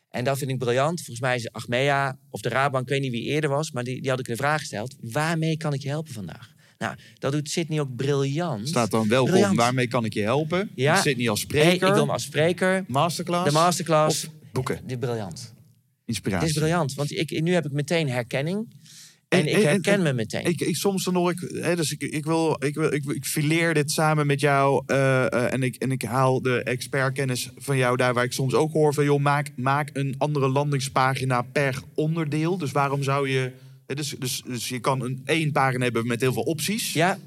En dat vind ik briljant. Volgens mij is Achmea of de Raadbank, ik weet niet wie eerder was... maar die, die had ik de vraag gesteld... waarmee kan ik je helpen vandaag? Nou, dat doet Sydney ook briljant. staat dan welkom, Briljant. waarmee kan ik je helpen? Ja. Niet als Hey, spreker, ik wil hem als spreker. masterclass De masterclass. of boeken, Dit is briljant. inspiratie. Dit is briljant. Want ik, nu heb ik meteen herkenning. En En- ik en- en- herken me meteen. Ik, ik, soms dan hoor ik, hè, dus ik, ik wil, ik, wil, ik, ik fileer dit samen met jou eh, eh, en, ik, en ik haal de expertkennis van jou daar waar ik soms ook hoor van, joh, maak, maak een andere landingspagina per onderdeel. Dus waarom zou je, dus, dus, dus je kan een één pagina hebben met heel veel opties. ja,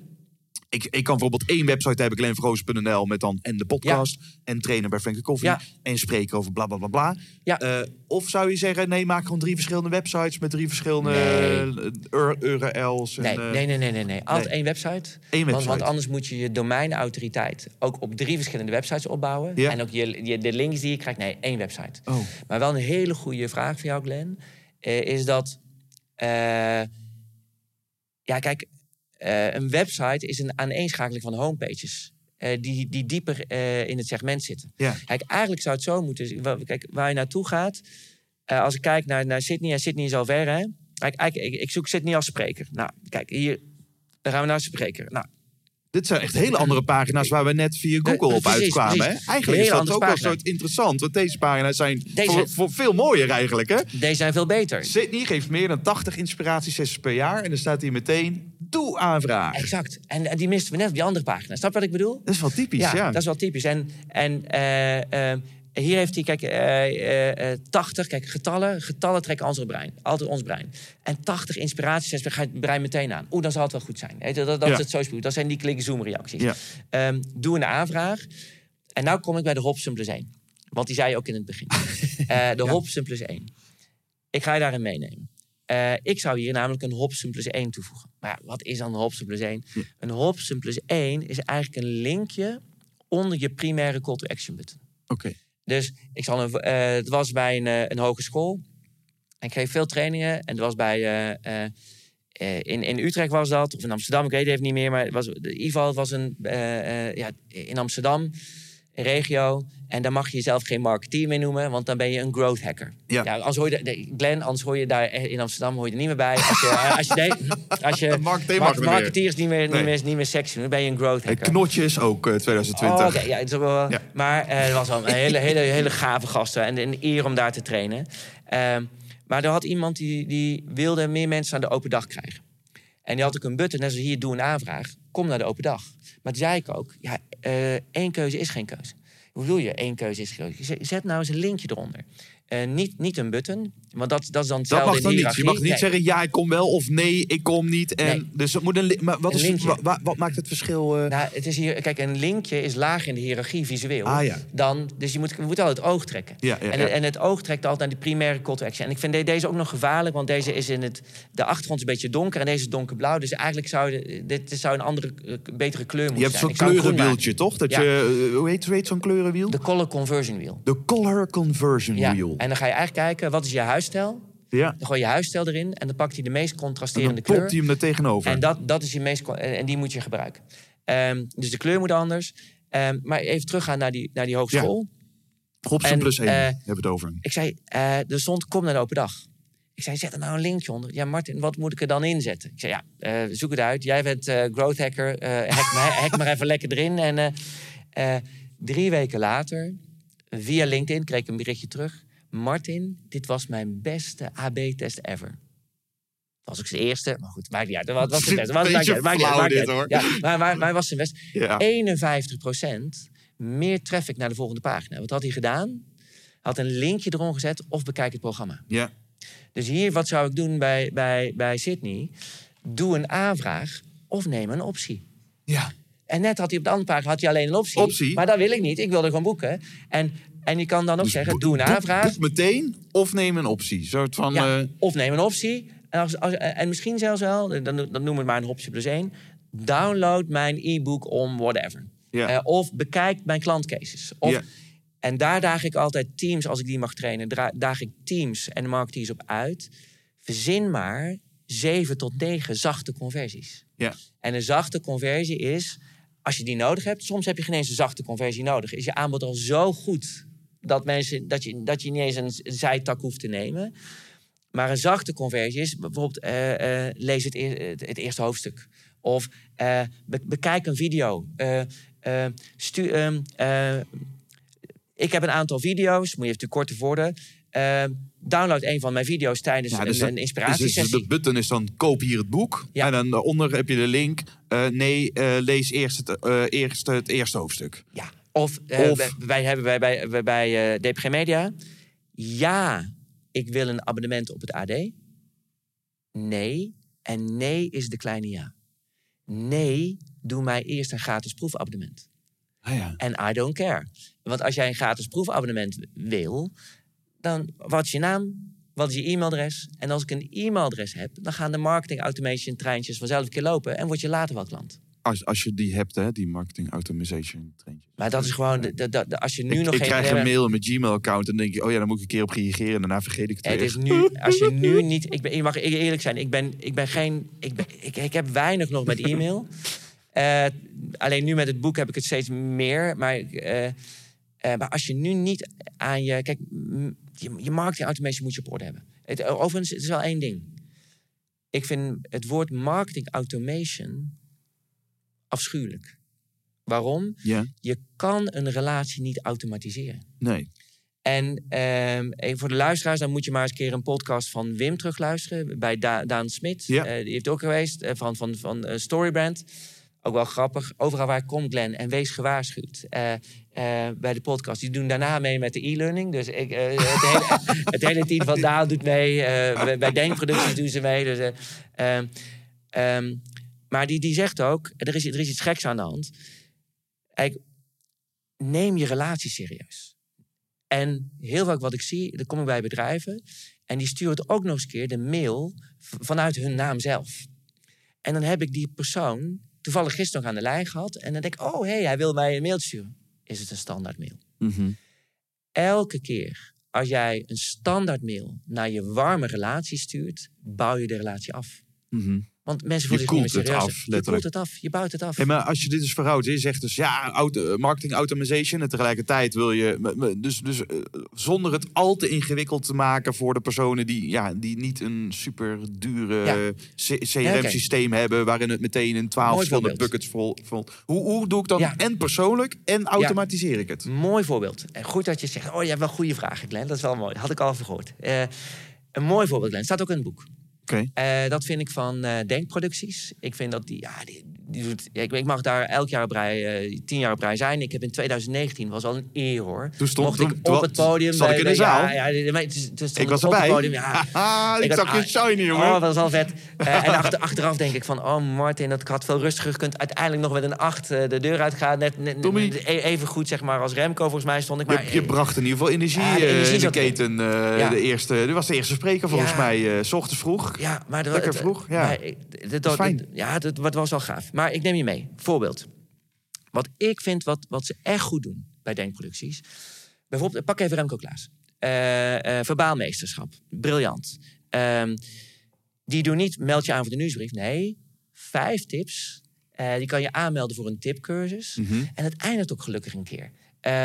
ik, ik kan bijvoorbeeld één website hebben, glenvergoos.nl, met dan en de podcast. En trainen bij Frank Koffie. Ja. En spreken over bla bla bla bla. Ja. Eh, of zou je zeggen, nee, maak gewoon drie verschillende websites met drie verschillende Nee. eh, ur- URL's. En, Nee, eh, nee, nee, nee, nee, nee. Altijd nee. één website. Één Want, website. want anders moet je je domeinautoriteit ook op drie verschillende websites opbouwen. Ja. En ook je, je, de links die je krijgt, nee, één website. Oh. Maar wel een hele goede vraag voor jou, Glenn. eh, is dat. Eh, ja, kijk, eh, een website is een aaneenschakeling van homepages. eh, die, die dieper in het segment zitten. Ja. Kijk, eigenlijk zou het zo moeten Kijk, waar je naartoe gaat. als ik kijk naar, naar Sydney, en Sydney is al ver, hè? Kijk, ik, ik zoek Sydney als spreker. Nou, kijk, hier. Dan gaan we naar spreker. Nou, Dit zijn echt hele andere pagina's waar we net via Google Eh, op precies, uitkwamen. Precies. Eigenlijk is dat ook wel pagina. soort interessant. Want deze pagina's zijn Deze- voor, voor veel mooier eigenlijk. Hè? deze zijn veel beter. Sydney geeft meer dan 80 inspiratiesessies per jaar. En dan staat hier meteen, doe aanvraag. Exact. En, en die misten we net op die andere pagina. Snap wat ik bedoel? Dat is wel typisch, ja. dat is wel typisch. En, en eh, eh, hier heeft hij, kijk, eh, eh, eh, 80, kijk, getallen. Getallen trekken ons brein. Altijd ons brein. En 80 inspiraties, dan gaat het brein meteen aan. Oeh, dan zal het wel goed zijn. Je, dat dat Ja. is het zo spoed. Dat zijn die klik-zoom-reacties. Ja. Ehm, doe een aanvraag. En nou kom ik bij de Hobson plus 1. Want die zei je ook in het begin. Eh, de Hobson plus 1. Ik ga je daarin meenemen. Eh, ik zou hier namelijk een Hobson plus 1 toevoegen. Maar ja, wat is dan een Hobson plus 1? Een Hobson plus 1 is eigenlijk een linkje onder je primaire call to action button. Oké. Dus ik zal een, eh, het was bij een, eh, een hogeschool. Ik geef veel trainingen. En het was bij. eh, in, in Utrecht was dat, of in Amsterdam, ik weet het even niet meer. Maar was, in ieder geval, was een, ja, in Amsterdam, regio. En daar mag je jezelf geen marketeer meer noemen, want dan ben je een growth hacker. Ja. anders hoor je, de- Glenn, anders hoor je daar in Amsterdam hoor je er niet meer bij. Als je, eh, als je, nee, als je Marketeer er niet meer. marketeers niet meer, Nee. niet, meer, niet meer sexy, dan ben je een growth En hacker. knotjes ook eh, 2020. Oh, ja, het is ook wel, Ja. Maar eh, het was wel een hele, hele, hele gave gasten. En een eer om daar te trainen. Ehm, maar er had iemand die, die wilde meer mensen naar de open dag krijgen. En die had ook een button, net zoals hier, doe een aanvraag. Kom naar de open dag. Maar toen zei ik ook, ja, eh, één keuze is geen keuze. Hoe bedoel je, één keuze is geen keuze? Zet nou eens een linkje eronder. Eh, niet, niet een button, want dat, dat is dan Dat hetzelfde mag dan niet. Je mag niet Nee. zeggen ja, ik kom wel of nee, ik kom niet. En, Nee. Dus het moet een maar wat, Een is, linkje. wa- wa- wat, maakt het verschil? eh? Nou, het is hier, kijk, een linkje is lager in de hiërarchie visueel. Ah, ja. dan, dus je moet, je moet altijd het oog trekken. Ja, ja, en, ja. en het oog trekt altijd naar de primaire call to action. En ik vind de- deze ook nog gevaarlijk, want deze is in het... De achtergrond is een beetje donker en deze is donkerblauw. Dus eigenlijk zou de, dit zou een andere, eh, betere kleur moeten je hebt zijn. zo'n kleurenwieltje, toch? Dat je, hoe heet, heet zo'n kleurenwiel? De color conversion wheel. De color conversion wheel. En dan ga je eigenlijk kijken, wat is je huisstijl? Ja. Dan gooi je huisstijl erin en dan pakt hij de meest En contrasterende dan kleur. plopt hij hem er tegenover. En dat, dat is je meest. En die moet je gebruiken. Ehm, dus de kleur moet anders. Ehm, maar even teruggaan naar die, naar die hogeschool. En, plus 1 eh, hebben we het over. Ik zei, eh, er stond, kom naar de open dag. Ik zei, zet er nou een linkje onder. Ja, Martin, wat moet ik er dan inzetten? Ik zei, ja, eh, zoek het uit. Jij bent eh, growth hacker. hack, maar, hack maar even lekker erin. En drie weken later, via LinkedIn, kreeg ik een berichtje terug. Martin, dit was mijn beste AB-test ever. Was ik zijn eerste, maar goed, maakt niet uit. Wat was zijn beste? Maakt niet uit, maakt dit, hoor. Ja, maar, maar, was zijn best. Ja. 51% meer traffic naar de volgende pagina. Wat had hij gedaan? Had een linkje eronder gezet of bekijk het programma. Ja. Dus hier, wat zou ik doen bij, bij, bij Sydney? Doe een aanvraag of neem een optie. ja. En net had hij op de andere pagina had hij alleen een optie. Optie. Maar dat wil ik niet. Ik wilde gewoon boeken. En, en je kan dan ook Dus zeggen, doe een aanvraag. Boek meteen of neem een optie. Soort van... Ja, eh, of neem een optie. En, als, als, en misschien zelfs wel, dan, dan noemen we maar een optie plus één. Download mijn e-book om whatever. Ja. Eh, of bekijk mijn klantcases. Of, Ja. En daar daag ik altijd teams, als ik die mag trainen, daag ik teams en marketeers op uit. Verzin maar zeven tot negen zachte conversies. ja. En een zachte conversie is, als je die nodig hebt, soms heb je geen eens een zachte conversie nodig. Is je aanbod al zo goed dat, mensen, dat, je, dat je niet eens een zijtak hoeft te nemen. Maar een zachte conversie is bijvoorbeeld eh, eh, lees het, het, eerste hoofdstuk. Of eh, be- bekijk een video. Eh, eh, ehm, eh, ik heb een aantal video's, moet je even korte woorden. Eh, download een van mijn video's tijdens Ja, dus een, een dus, inspiratiesessie. dus de button is dan koop hier het boek. Ja. En dan daaronder heb je de link. nee, lees eerst het, eerst het eerste hoofdstuk. Ja. Of, eh, Of- wij, wij hebben bij, bij, bij, bij eh, DPG Media. Ja, ik wil een abonnement op het AD. Nee. En nee is de kleine ja. Nee, doe mij eerst een gratis proefabonnement. Ah, ja. En I don't care. Want als jij een gratis proefabonnement wil, dan wat is je naam? Wat is je e-mailadres? En als ik een e-mailadres heb, dan gaan de marketing automation treintjes vanzelf een keer lopen en word je later wel klant. Als, als je die hebt, hè, die marketing automation traintjes. Maar dat is gewoon, de, de, de- als je nu ik, nog ik geen krijg een mail mijn Gmail-account en denk ik, oh ja, dan moet ik een keer op reageren en daarna vergeet ik het Het weer. is nu, als je nu niet. Ik ben, je mag eerlijk zijn, ik ben, ik ben geen. Ik, ben, ik, ik heb weinig nog met e-mail. Eh, alleen nu met het boek heb ik het steeds meer. Maar, eh, eh, maar als je nu niet aan je. Kijk, je, je marketing automation moet je op orde hebben. Het, overigens, het is wel één ding. Ik vind het woord marketing automation afschuwelijk. Waarom? Ja? Je kan een relatie niet automatiseren. Nee. En even voor de luisteraars, dan moet je maar eens een keer een podcast van Wim terugluisteren. Bij Da- Daan Smit. Ja. Eh, die heeft ook geweest, eh, van, van, van eh, Storybrand. Ook wel grappig. Overal waar ik kom, Glenn. En wees gewaarschuwd. Eh, eh, bij de podcast. Die doen daarna mee met de e-learning. Dus ik, eh, het, hele, het hele team van Daan doet mee. eh, bij- Denkproducties doen ze mee. Dus, eh, ehm, ehm, maar die, die zegt ook, er is, er is iets geks aan de hand. Kijk, neem je relatie serieus. En heel vaak wat ik zie, dan kom ik bij bedrijven... en die sturen ook nog eens een keer de mail vanuit hun naam zelf. En dan heb ik die persoon toevallig gisteren nog aan de lijn gehad... en dan denk ik, oh, hé, hey, hij wil mij een mail sturen. Is het een standaard mail? Mhm. Elke keer als jij een standaard mail naar je warme relatie stuurt... bouw je de relatie af. Mhm. Want mensen Je voelen zich niet meer serieus. af, je koelt het af, je bouwt het af. Hey, maar als je dit dus verhoudt, je zegt dus ja, auto, marketing automation en tegelijkertijd wil je dus, dus eh, zonder het al te ingewikkeld te maken voor de personen die, ja, die niet een super dure Ja. CRM-systeem hebben waarin het meteen in twaalf verschillende buckets vol. vol. Hoe, hoe doe ik dan Ja. en persoonlijk en automatiseer ik het? Mooi voorbeeld. En goed dat je zegt, oh, je hebt wel goede vragen, Glenn. Dat is wel mooi. Had ik al even gehoord. Eh, een mooi voorbeeld, Glenn. Staat ook in het boek. Eh, dat vind ik van eh, Denkproducties. Ik vind dat die, ja, die, die doet, ja, ik, ik mag daar elk jaar op rij, eh, tien jaar op rij zijn. Ik heb in 2019, was al een eer hoor. Toen stond- Mocht ik toen op het podium. zat ik in de bij- zaal. Ja, ja, maar Ik was op het erbij. podium, ja. Ik, Ik zag je shiny, jongen. Oh, dat was al vet. Eh, en achter, achteraf denk ik van, oh Martin, dat had veel rustiger gekund. Uiteindelijk nog met een acht eh, de deur uitgaan. Net, net, Tommy. net e- even goed zeg maar als Remco volgens mij stond ik. Maar, je, je bracht in ieder geval energie, Ja, de energie in de keten. de eerste, dit was de eerste spreker volgens mij, s ochtends vroeg. Ja, maar dat- Lekker vroeg, ja. maar ik- dat, is fijn. dat- ja, dat, dat was wel gaaf. Maar ik neem je mee. Voorbeeld. Wat ik vind, wat, wat ze echt goed doen bij Denkproducties. Bijvoorbeeld, pak even Remco Klaas. Eh eh verbaalmeesterschap. Briljant. Ehm, die doen niet, meld je aan voor de nieuwsbrief. Nee, vijf tips. Eh, die kan je aanmelden voor een tipcursus. Mhm. En het eindigt ook gelukkig een keer.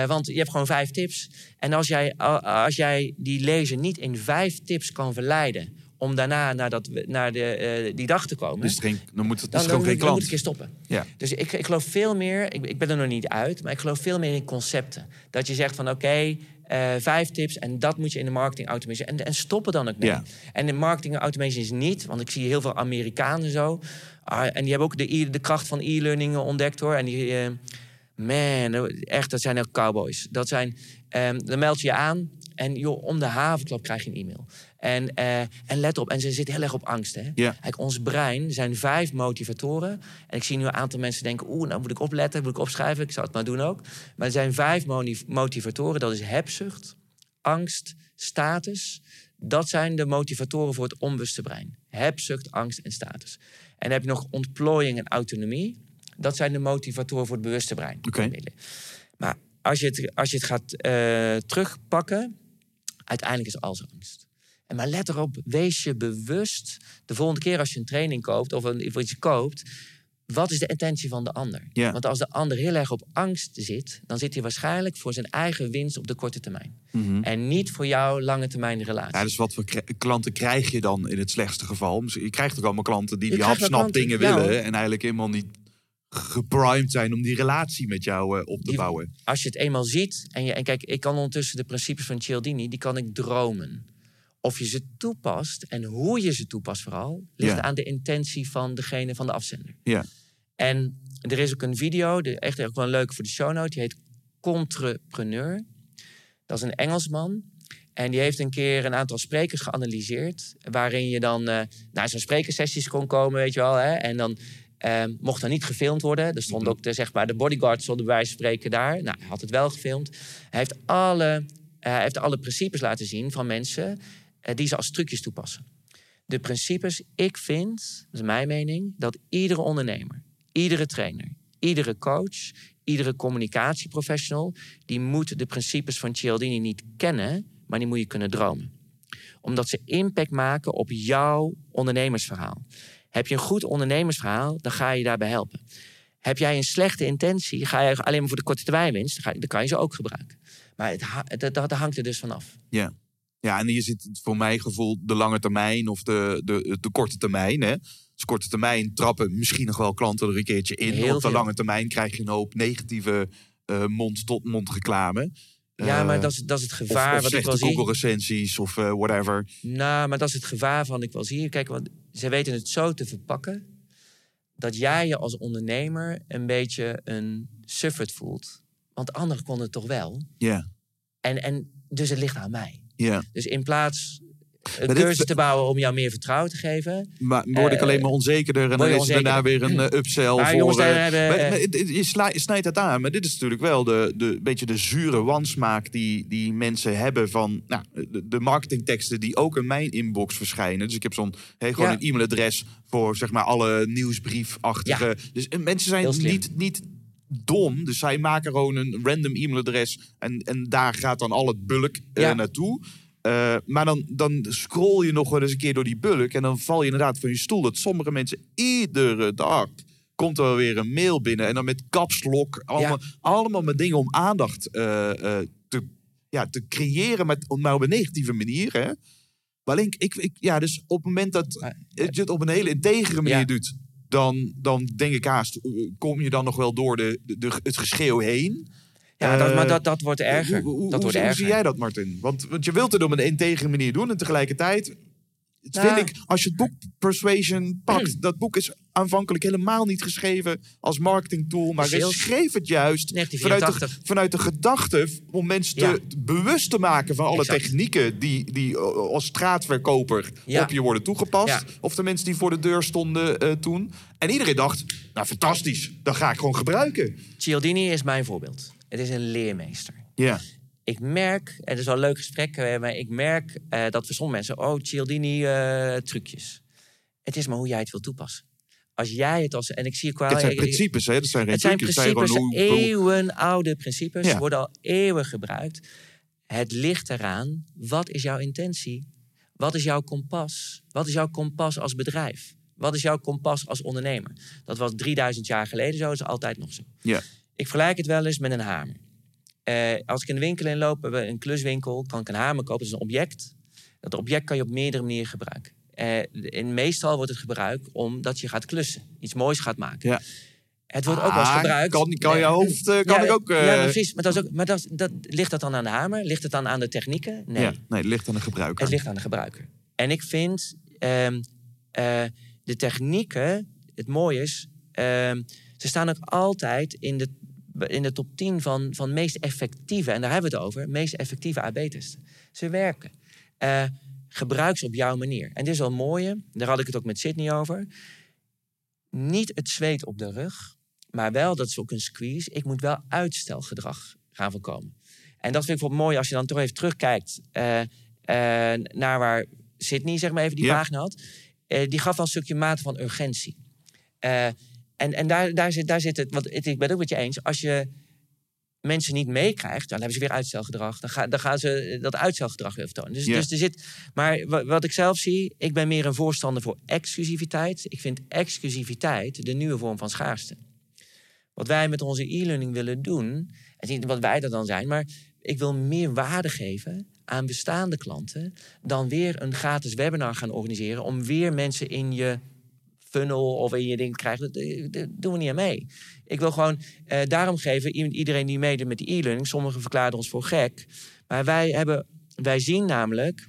Want je hebt gewoon vijf tips. En als jij, als jij die lezer niet in vijf tips kan verleiden... om daarna naar, dat, naar de, eh, die dag te komen... Dus geen, dan moet het dan, dan, geen dan moet ik stoppen. Ja. Dus ik, ik geloof veel meer... Ik, ik ben er nog niet uit, maar ik geloof veel meer in concepten. Dat je zegt van oké, eh, vijf tips... en dat moet je in de marketing automation... en, en stoppen dan ook mee. Ja. En de marketing automation is niet... want ik zie heel veel Amerikanen zo... ah, en die hebben ook de, e- de kracht van e-learning ontdekt hoor. En die... eh, Man, echt, dat zijn ook cowboys. Dat zijn, ehm, dan meld je je aan en joh, om de havenklap krijg je een e-mail. En, eh, en let op, en ze zitten heel erg op angst. Hè? Kijk, ons brein zijn vijf motivatoren. En ik zie nu een aantal mensen denken... oeh, nou moet ik opletten, moet ik opschrijven. Ik zou het maar doen ook. Maar er zijn vijf motivatoren. Dat is hebzucht, angst, status. Dat zijn de motivatoren voor het onbewuste brein. Hebzucht, angst en status. En dan heb je nog ontplooiing en autonomie. Dat zijn de motivatoren voor het bewuste brein. Oké. Maar als je het, als je het gaat eh, terugpakken, uiteindelijk is alles angst. En maar let erop, wees je bewust de volgende keer als je een training koopt of, een, of iets koopt. Wat is de intentie van de ander? Ja. Want als de ander heel erg op angst zit, dan zit hij waarschijnlijk voor zijn eigen winst op de korte termijn. En niet voor jouw lange termijn relatie. Mhm. Ja, dus wat voor klanten krijg je dan in het slechtste geval? Je krijgt ook allemaal klanten die Je die hapsnap dingen ja, willen... en eigenlijk helemaal niet geprimed zijn om die relatie met jou eh, op te Die- bouwen. als je het eenmaal ziet, en, je, en kijk, ik kan ondertussen de principes van Cialdini, die kan ik dromen. Of je ze toepast en hoe je ze toepast vooral, ligt Ja. aan de intentie van degene van de afzender. Ja. En er is ook een video, de, echt ook wel een leuke voor de show note, die heet Contrepreneur. Dat is een Engelsman. En die heeft een keer een aantal sprekers geanalyseerd. Waarin je dan eh, naar zo'n sprekersessies kon komen, weet je wel. Hè? En dan Ehm, mocht dan niet gefilmd worden. Er stond ook de, zeg maar, de bodyguard stond bij spreken daar. Nou, hij had het wel gefilmd. Hij heeft alle, eh, hij heeft alle principes laten zien van mensen die ze als trucjes toepassen. De principes, ik vind, dat is mijn mening, dat iedere ondernemer, iedere trainer, iedere coach, iedere communicatieprofessional, die moet de principes van Cialdini niet kennen, maar die moet je kunnen dromen. Omdat ze impact maken op jouw ondernemersverhaal. Heb je een goed ondernemersverhaal, dan ga je daarbij helpen. Heb jij een slechte intentie, ga je alleen maar voor de korte termijn winst, dan, kan je ze ook gebruiken. Maar het, dat, dat hangt er dus vanaf. Ja. Ja, en hier zit voor mijn gevoel de lange termijn of de, de, de korte termijn. Hè? Dus korte termijn trappen misschien nog wel klanten er een keertje in. Heel Op de veel. lange termijn krijg je een hoop negatieve eh, mond-tot-mond reclame. Ja, Eh, maar dat is, dat is het gevaar of wat ik slechte wel zie. Google recensies of eh, whatever. Nou, maar dat is het gevaar van ik wel zie. Kijk, want ze weten het zo te verpakken dat jij je als ondernemer een beetje een sufferd voelt. Want anderen konden het toch wel. Ja, En, en dus het ligt aan mij. Ja. Dus in plaats een cursus te bouwen om jou meer vertrouwen te geven. Maar word ik Eh, alleen maar onzekerder en dan is er daarna weer een eh, upsell Maar voor... jongens, daar eh, hebben, maar- maar je snijdt het aan, maar dit is natuurlijk wel de, de beetje de zure wansmaak die, die mensen hebben van nou, de, de marketingteksten die ook in mijn inbox verschijnen. Dus ik heb zo'n hey, gewoon Ja. een e-mailadres voor zeg maar alle nieuwsbriefachtige. Dus eh, mensen zijn niet, niet dom, dus zij maken gewoon een random e-mailadres en, en daar gaat dan al het bulk eh, Ja. naartoe. Eh, maar dan, dan scroll je nog wel eens een keer door die bulk. En dan val je inderdaad van je stoel. Dat sommige mensen iedere dag komt er wel weer een mail binnen. En dan met capslok. Allemaal, allemaal met dingen om aandacht eh, te, ja, te creëren. Maar, maar op een negatieve manier. Hè? Maar ik, ik, ja, dus op het moment dat het op een hele integere manier Ja. doet. Dan, dan denk ik haast, eh, kom je dan nog wel door de, de, het geschreeuw heen. Ja, dat, Eh, maar dat, dat wordt erger. Hoe, hoe, dat hoe, wordt hoe erger. zie jij dat, Martin? Want, want je wilt het op een integere manier doen en tegelijkertijd Nou. vind ik, als je het boek Persuasion pakt, Hmm. dat boek is aanvankelijk helemaal niet geschreven als marketingtool, maar hij schreef het juist vanuit de, 1984. vanuit de gedachte om mensen te, bewust te maken van alle Exact. technieken die, die als straatverkoper Ja. op je worden toegepast. Ja. Of de mensen die voor de deur stonden eh, toen. En iedereen dacht, nou fantastisch, dat ga ik gewoon gebruiken. Cialdini is mijn voorbeeld. Het is een leermeester. Ja, Ik merk, en het is wel een leuk gesprek, eh, maar ik merk eh, dat voor sommige mensen, oh, Cialdini eh, trucjes. Het is maar hoe jij het wil toepassen. Als jij het als, en ik zie wel... het zijn principes, hè? Dat zijn geen Het zijn trucjes, zijn principes, hoe- eeuwenoude principes. Ja. Ze worden al eeuwen gebruikt. Het ligt eraan, wat is jouw intentie? Wat is jouw kompas? Wat is jouw kompas als bedrijf? Wat is jouw kompas als ondernemer? Dat was 3000 jaar geleden zo, is altijd nog zo. Ja. Ik vergelijk het wel eens met een hamer. Eh, als ik in een winkel inloop, we hebben een kluswinkel, kan ik een hamer kopen. Dat is een object. Dat object kan je op meerdere manieren gebruiken. Eh, in meestal wordt het gebruikt omdat je gaat klussen. Iets moois gaat maken. Ja. Het wordt ook wel eens Ah, gebruikt. Kan, kan je hoofd eh, kan ja, ik ook... Ja, maar precies. Maar, dat is ook, maar dat, dat, ligt dat dan aan de hamer? Ligt het dan aan de technieken? Nee, ja, nee, het ligt aan de gebruiker. het ligt aan de gebruiker. En ik vind ehm, eh, de technieken, het mooie is, ehm, ze staan ook altijd in de, in de top 10 van, van meest effectieve, en daar hebben we het over, meest effectieve AB-testen. Ze werken. Eh, gebruik ze op jouw manier. En dit is wel een mooie, daar had ik het ook met Sydney over. Niet het zweet op de rug, maar wel, dat is ook een squeeze, ik moet wel uitstelgedrag gaan voorkomen. En dat vind ik bijvoorbeeld mooi als je dan toch even terugkijkt eh, eh, naar waar Sydney zeg maar even die Ja. vragen had. Die gaf wel een stukje mate van urgentie. Eh, en en daar, daar, zit, daar zit het, want ik ben het ook met je eens, als je mensen niet meekrijgt, dan hebben ze weer uitstelgedrag. Dan, ga, dan gaan ze dat uitstelgedrag weer vertonen. Dus, dus er zit, maar wa- wat ik zelf zie, ik ben meer een voorstander voor exclusiviteit. Ik vind exclusiviteit de nieuwe vorm van schaarste. Wat wij met onze e-learning willen doen, niet wat wij dat dan zijn, maar ik wil meer waarde geven aan bestaande klanten dan weer een gratis webinar gaan organiseren om weer mensen in je funnel of in je ding te krijgen. Dat, dat doen we niet aan mee. Ik wil gewoon eh, daarom geven iedereen die meedoet met die e-learning. Sommigen verklaarden ons voor gek. Maar wij, hebben, wij zien namelijk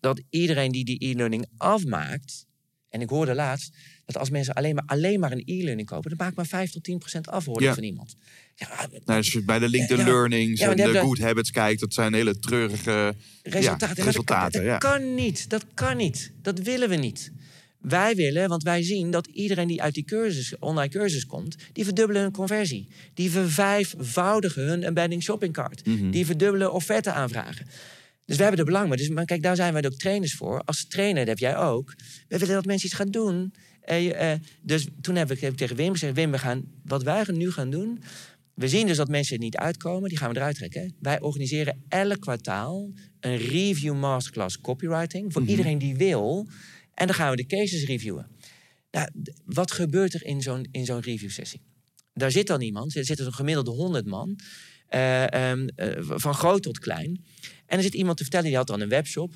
dat iedereen die die e-learning afmaakt. En ik hoorde laatst dat als mensen alleen maar, alleen maar een e-learning kopen, dan maakt maar 5 tot 10 procent af Ja. van iemand. Ja, Nou, als je bij de LinkedIn Ja, Learnings ja, en de Good Habits kijkt, dat zijn hele treurige resultaten. Dat- resultaten, dat, ja. kan niet. Dat kan niet. Dat willen we niet. Wij willen, want wij zien dat iedereen die uit die cursus, online cursus komt, die verdubbelen hun conversie. Die vervijfvoudigen hun embedding shopping cart. Die verdubbelen offerte aanvragen. Dus we hebben er belang bij. Dus, maar kijk, daar zijn wij ook trainers voor. Als trainer, dat heb jij ook. We willen dat mensen iets gaan doen. Eh, eh, dus toen heb ik, heb ik tegen Wim gezegd: Wim, we gaan, wat wij nu gaan doen. We zien dus dat mensen er niet uitkomen, die gaan we eruit trekken. Wij organiseren elk kwartaal een review masterclass copywriting voor iedereen die wil. En dan gaan we de cases reviewen. Nou, wat gebeurt er in zo'n, in zo'n review sessie? Daar zit dan iemand, er zitten zo'n gemiddelde 100 man, eh, ehm, eh, van groot tot klein. En er zit iemand te vertellen, die had dan een webshop.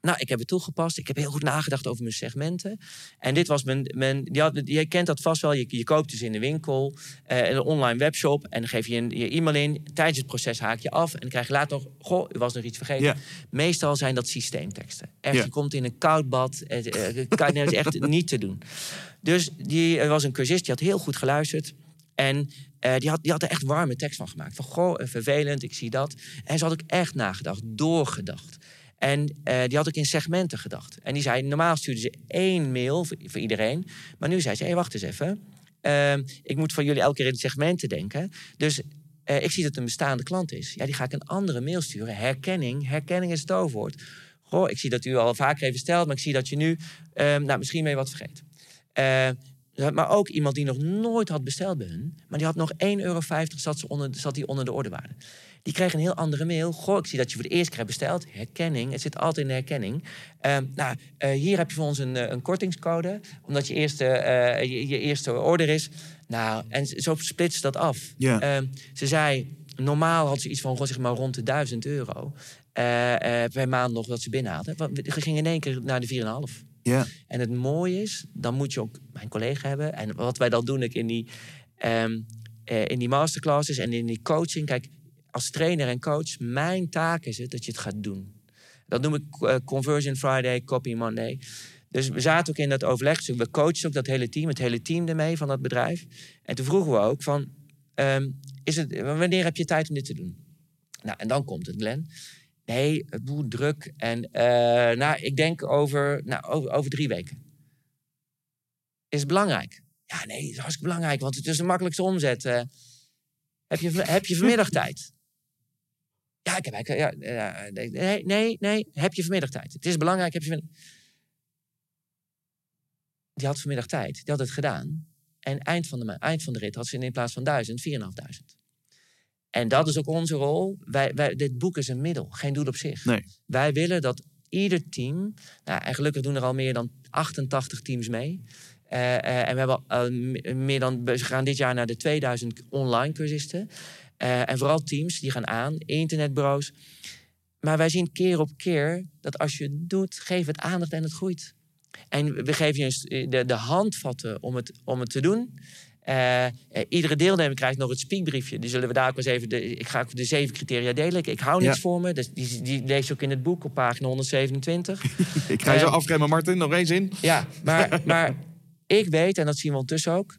Nou, ik heb het toegepast. Ik heb heel goed nagedacht over mijn segmenten. En dit was mijn. mijn die had, je kent dat vast wel. Je, je koopt dus in de winkel eh, een online webshop. En dan geef je een, je e-mail in. Tijdens het proces haak je af. En dan krijg je later nog. Goh, u was nog iets vergeten. Meestal zijn dat systeemteksten. Echt, je komt in een koud bad. Het, eh, kan, nee, dat is echt niet te doen. Dus die er was een cursist. Die had heel goed geluisterd. En eh, die, had, die had er echt warme tekst van gemaakt. Van goh, eh, vervelend, ik zie dat. En ze had ook echt nagedacht, doorgedacht. En eh, die had ook in segmenten gedacht. En die zei, normaal stuurde ze één mail voor, iedereen. Maar nu zei ze, hé, wacht eens even. Ehm, ik moet van jullie elke keer in segmenten denken. Dus eh, ik zie dat een bestaande klant is. Ja, die ga ik een andere mail sturen. Herkenning, herkenning is het toverwoord. Goh, ik zie dat u al vaker heeft besteld, maar ik zie dat je nu... ehm, nou, misschien je wat vergeten. Eh, maar ook iemand die nog nooit had besteld bij hun. Maar die had nog 1,50 euro zat, ze onder, zat die onder de ordewaarde. Die kreeg een heel andere mail. Goh, ik zie dat je voor de eerste keer hebt besteld. Herkenning, het zit altijd in de herkenning. Ehm, nou, eh, hier heb je voor ons een, eh, een kortingscode. Omdat je eerste, eh, je, je eerste order is. Nou, en zo splitst dat af. Ja. Ehm, ze zei, normaal had ze iets van zeg maar, rond de 1000 euro. per maand nog dat ze binnenhaalde. Want We gingen in één keer naar de 4,5. Ja. En het mooie is, dan moet je ook mijn collega hebben. En wat wij dan doen ik in die, ehm, eh, in die masterclasses en in die coaching. Kijk, als trainer en coach, mijn taak is het dat je het gaat doen. Dat noem ik eh, Conversion Friday, Copy Monday. Dus we zaten ook in dat overleg. Dus we coachen ook dat hele team, het hele team ermee van dat bedrijf. En toen vroegen we ook van, ehm, is het, wanneer heb je tijd om dit te doen? Nou, en dan komt het, Glenn. Nee, het boel druk. En eh, nou, ik denk over, nou, over, over drie weken. Is het belangrijk? Ja, nee, het is hartstikke belangrijk, want het is de makkelijkste omzet. eh. heb, je, heb je vanmiddag tijd? Ja, ik heb eigenlijk. Ja, ja, nee, nee, nee, heb je vanmiddag tijd? Het is belangrijk, heb je vanmiddag... Die had vanmiddag tijd, die had het gedaan. En eind van de, eind van de rit had ze in plaats van 1000, 4500. En dat is ook onze rol. Wij, wij, dit boek is een middel, geen doel op zich. Nee. Wij willen dat ieder team, nou, en gelukkig doen er al meer dan 88 teams mee. Eh, en we hebben al, eh, me- meer dan, we gaan dit jaar naar de 2000 online cursisten. Eh, en vooral teams die gaan aan, internetbureaus. Maar wij zien keer op keer dat als je het doet, geef het aandacht en het groeit. En we geven je de, de handvatten om het, om het te doen. Eh, eh, iedere deelnemer krijgt nog het speakbriefje. Die zullen we daar ook eens even. De, ik ga ook de zeven criteria delen. Ik, ik hou Ja. voor me. Dus die, die lees je ook in het boek op pagina 127. Ik ga je zo afremmen, Martin. Nog één zin. Ja, maar, maar ik weet, en dat zien we ondertussen ook.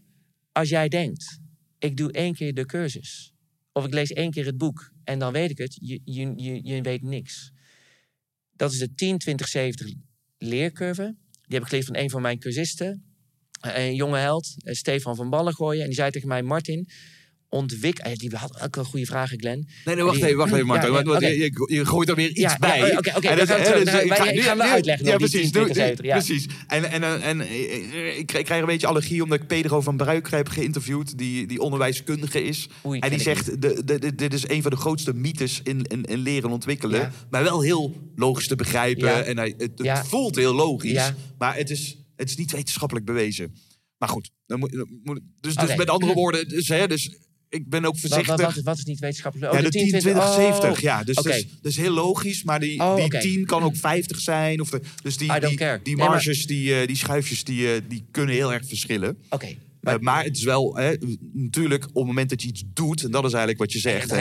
Als jij denkt, ik doe één keer de cursus. Of ik lees één keer het boek. En dan weet ik het. Je, je, je, weet niks. Dat is de 10-20-70 leercurve. Die heb ik geleerd van een van mijn cursisten. Een jonge held, eh, Stefan van Ballengooien. En die zei tegen mij, Martin, ontwikkel... eh, Die had ook een goede vraag, Glenn. Nee, nee, wacht Die- even, wacht even. Ja, oké. je, je, je gooit er weer iets Ja, ja, bij. oké, En hè, terug. dus Nou, ik ga- hem uitleggen Ja, precies. 10, doe- 20, ja. Precies. En, en, en, en eh, ik krijg een beetje allergie omdat ik Pedro van Bruik heb geïnterviewd, die, die onderwijskundige is. Oei, en die zegt, de, de, de- dit is een van de grootste mythes in, in, in leren en ontwikkelen. Maar wel heel logisch te begrijpen. En hij, het, het voelt heel logisch. Maar het is, het is niet wetenschappelijk bewezen. Maar goed, dan moet, dan moet- dus, dus met andere woorden, dus, hè, dus ik ben ook voorzichtig. wat, wat, wat is niet wetenschappelijk? Ja, Oh, de 10, 20, 20, 70. oh. Ja, dus dat, is, dat is heel logisch. Maar die, Oh, die oké. 10 kan ook 50 zijn. Of de, dus die, die, die Nee, maar- marges, die, eh, die schuifjes, die, eh, die kunnen heel erg verschillen. Oké. Maar, Maar, maar het is wel, hè, natuurlijk, op het moment dat je iets doet... en dat is eigenlijk wat je zegt. hè,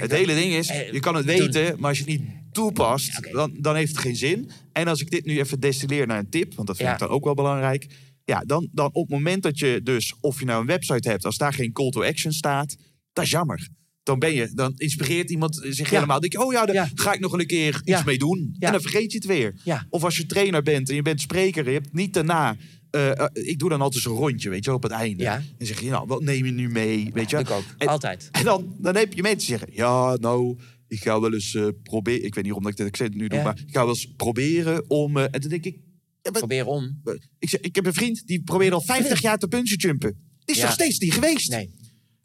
het hele ding is, Eh, je kan het weten... maar als je het niet toepast, dan, dan heeft het geen zin. En als ik dit nu even destilleer naar een tip... want dat vind Ja. ik dan ook wel belangrijk... Ja, dan, dan op het moment dat je dus, of je nou een website hebt... als daar geen call to action staat, dat is jammer. dan ben je, dan inspireert iemand zich Ja. helemaal. Denk je, oh ja, daar Ja. ga ik nog een keer iets mee doen. En dan vergeet je het weer. Of als je trainer bent en je bent spreker, je hebt niet daarna. eh, eh, ik doe dan altijd zo'n rondje, weet je, op het einde. Ja. En zeg je, nou, wat neem je nu mee? Weet je? ik ook. En- Altijd. En dan, dan heb je mensen zeggen, ja, nou, ik ga wel eens proberen. Ik weet niet waarom ik dit ik het nu doe, Ja. maar ik ga wel eens proberen om. eh, en dan denk ik, ja, maar- Probeer om. ik, ik heb een vriend die probeert al 50 jaar te bungee jumpen. Die is nog steeds niet geweest. Nee.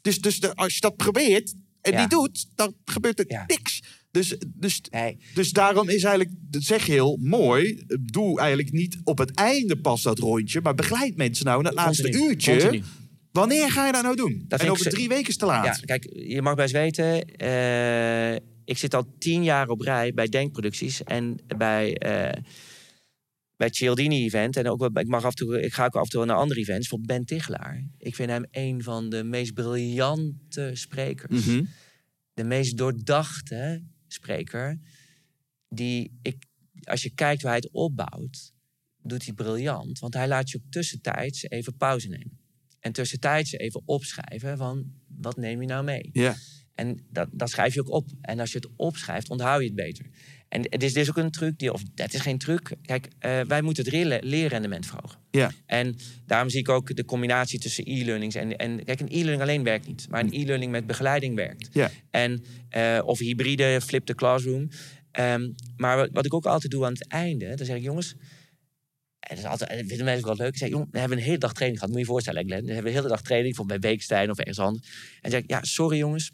Dus, dus de- als je dat probeert en niet doet, dan gebeurt er niks. Dus, dus, Nee. dus daarom is eigenlijk, dat zeg je heel mooi, doe eigenlijk niet op het einde pas dat rondje, maar begeleid mensen nou in het laatste Continu. uurtje. Wanneer Wanneer ga je dat nou doen? Dat en over drie weken is te laat. Ja, kijk, je mag best weten. eh, ik zit al tien jaar op rij bij Denkproducties en bij, eh bij het Cialdini-event. En ook, wel- ik, mag af en toe, ik ga ook af en toe naar andere events. Voor Ben Tichelaar. Ik vind hem een van de meest briljante sprekers. Mhm. De meest doordachte spreker. Die ik, als je kijkt hoe hij het opbouwt, doet hij briljant. Want hij laat je ook tussentijds even pauze nemen. En tussentijds even opschrijven van, wat neem je nou mee? Ja. En dat, dat schrijf je ook op. En als je het opschrijft, onthoud je het beter. En het is dus ook een truc, die, of het is geen truc. Kijk, eh, wij moeten het leerrendement verhogen. Ja. En daarom zie ik ook de combinatie tussen e-learnings en, en... Kijk, een e-learning alleen werkt niet. Maar een e-learning met begeleiding werkt. Ja. En, eh, of hybride, flip the classroom. Ehm, maar wat, ik ook altijd doe aan het einde, dan zeg ik, jongens... En dat is altijd, dat vinden mensen ook wel leuk. Ik zeg, jongen, we hebben een hele dag training gehad. Moet je je voorstellen, Glenn. We hebben een hele dag training, bijvoorbeeld bij Beekstein of ergens anders. En dan zeg ik, ja, sorry jongens.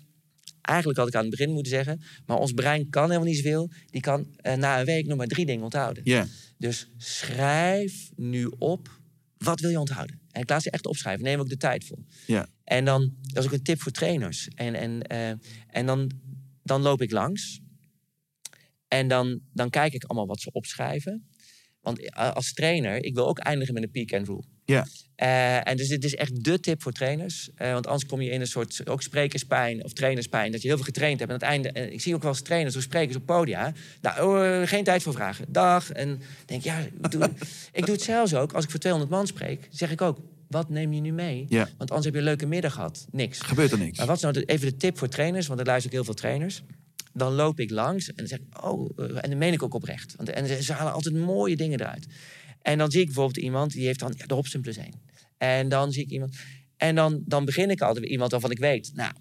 Eigenlijk had ik aan het begin moeten zeggen... maar ons brein kan helemaal niet zoveel. Die kan eh, na een week nog maar drie dingen onthouden. Ja. Dus schrijf nu op, wat wil je onthouden? En ik laat ze echt opschrijven, neem ook de tijd voor. Ja. En dan, dat is ook een tip voor trainers. En, en, eh, en dan, dan loop ik langs. En dan, dan kijk ik allemaal wat ze opschrijven. Want eh, als trainer, ik wil ook eindigen met een peak and rule. Ja. Eh, en dus dit is echt dé tip voor trainers. Eh, want anders kom je in een soort ook sprekerspijn of trainerspijn. Dat je heel veel getraind hebt. En aan het einde, ik zie ook wel eens trainers of sprekers op podia. Nou, oh, geen tijd voor vragen. Dag. En denk, ja, ik doe, ik doe het zelfs ook. Als ik voor 200 man spreek, zeg ik ook... Wat neem je nu mee? Ja. Want anders heb je een leuke middag gehad. Niks. Gebeurt er niks. Maar wat is nou de- even de tip voor trainers? Want er luisteren ook heel veel trainers. Dan loop ik langs en dan zeg ik, oh, eh, en dan meen ik ook oprecht. Want, en ze- halen altijd mooie dingen eruit. En dan zie ik bijvoorbeeld iemand die heeft dan ja, de Hobson plus één. En dan zie ik iemand. En dan, dan begin ik altijd met iemand waarvan ik weet, nou,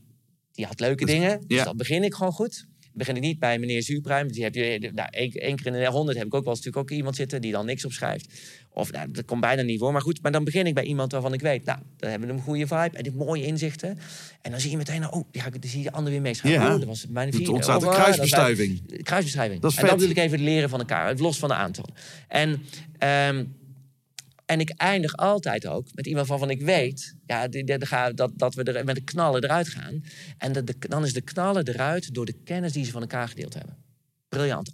die had leuke dingen. Dus dan begin ik gewoon goed. Begin ik niet bij meneer Zuurpruim. Die heb je, nou, één, één keer in de honderd heb ik ook wel eens natuurlijk ook iemand zitten die dan niks opschrijft. Of nou, dat komt bijna niet voor. Maar goed, maar dan begin ik bij iemand waarvan ik weet, nou, dan hebben we een goede vibe en die mooie inzichten. En dan zie je meteen, oh, ja, dan zie je de ander weer meeschrijven. Ja. Oh, dat was mijn Het vierde. ontstaat Oh, een ah, dat was- kruisbestuiving. Kruisbeschrijving. Dat is en dat vet. wil ik even leren van elkaar, het los van de aantallen. En, ehm, en ik eindig altijd ook met iemand waarvan ik weet ja, dat, dat we er met de knallen eruit gaan. En de, dan is de knallen eruit door de kennis die ze van elkaar gedeeld hebben. Briljant.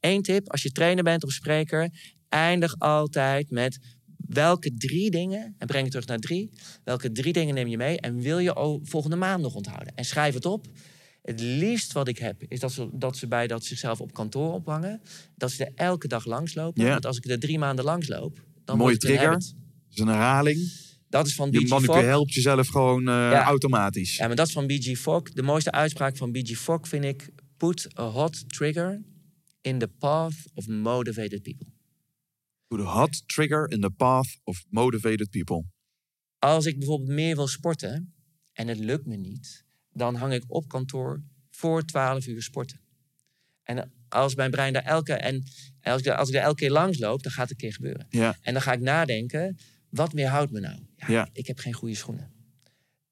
Eén tip, als je trainer bent of spreker, eindig altijd met welke drie dingen, en breng het terug naar drie, welke drie dingen neem je mee en wil je volgende maand nog onthouden? En schrijf het op. Het liefst wat ik heb, is dat ze, dat ze bij dat zichzelf op kantoor ophangen. Dat ze er elke dag langslopen. Ja. Want als ik er drie maanden langsloop, dan Mooie trigger. Dat is een herhaling. Dat is van Je BG Fogg. helpt jezelf gewoon eh, Ja. automatisch. Ja, maar dat is van BG Fogg. De mooiste uitspraak van BG Fogg vind ik... Put a hot trigger in the path of motivated people. Put a hot trigger in the path of motivated people. Als ik bijvoorbeeld meer wil sporten en het lukt me niet... dan hang ik op kantoor voor 12 uur sporten. En als mijn brein daar elke... En en als ik, als ik daar elke keer langs loop, dan gaat het een keer gebeuren. Ja. En dan ga ik nadenken, wat weerhoudt me nou? Ja, Ja. Ik heb geen goede schoenen.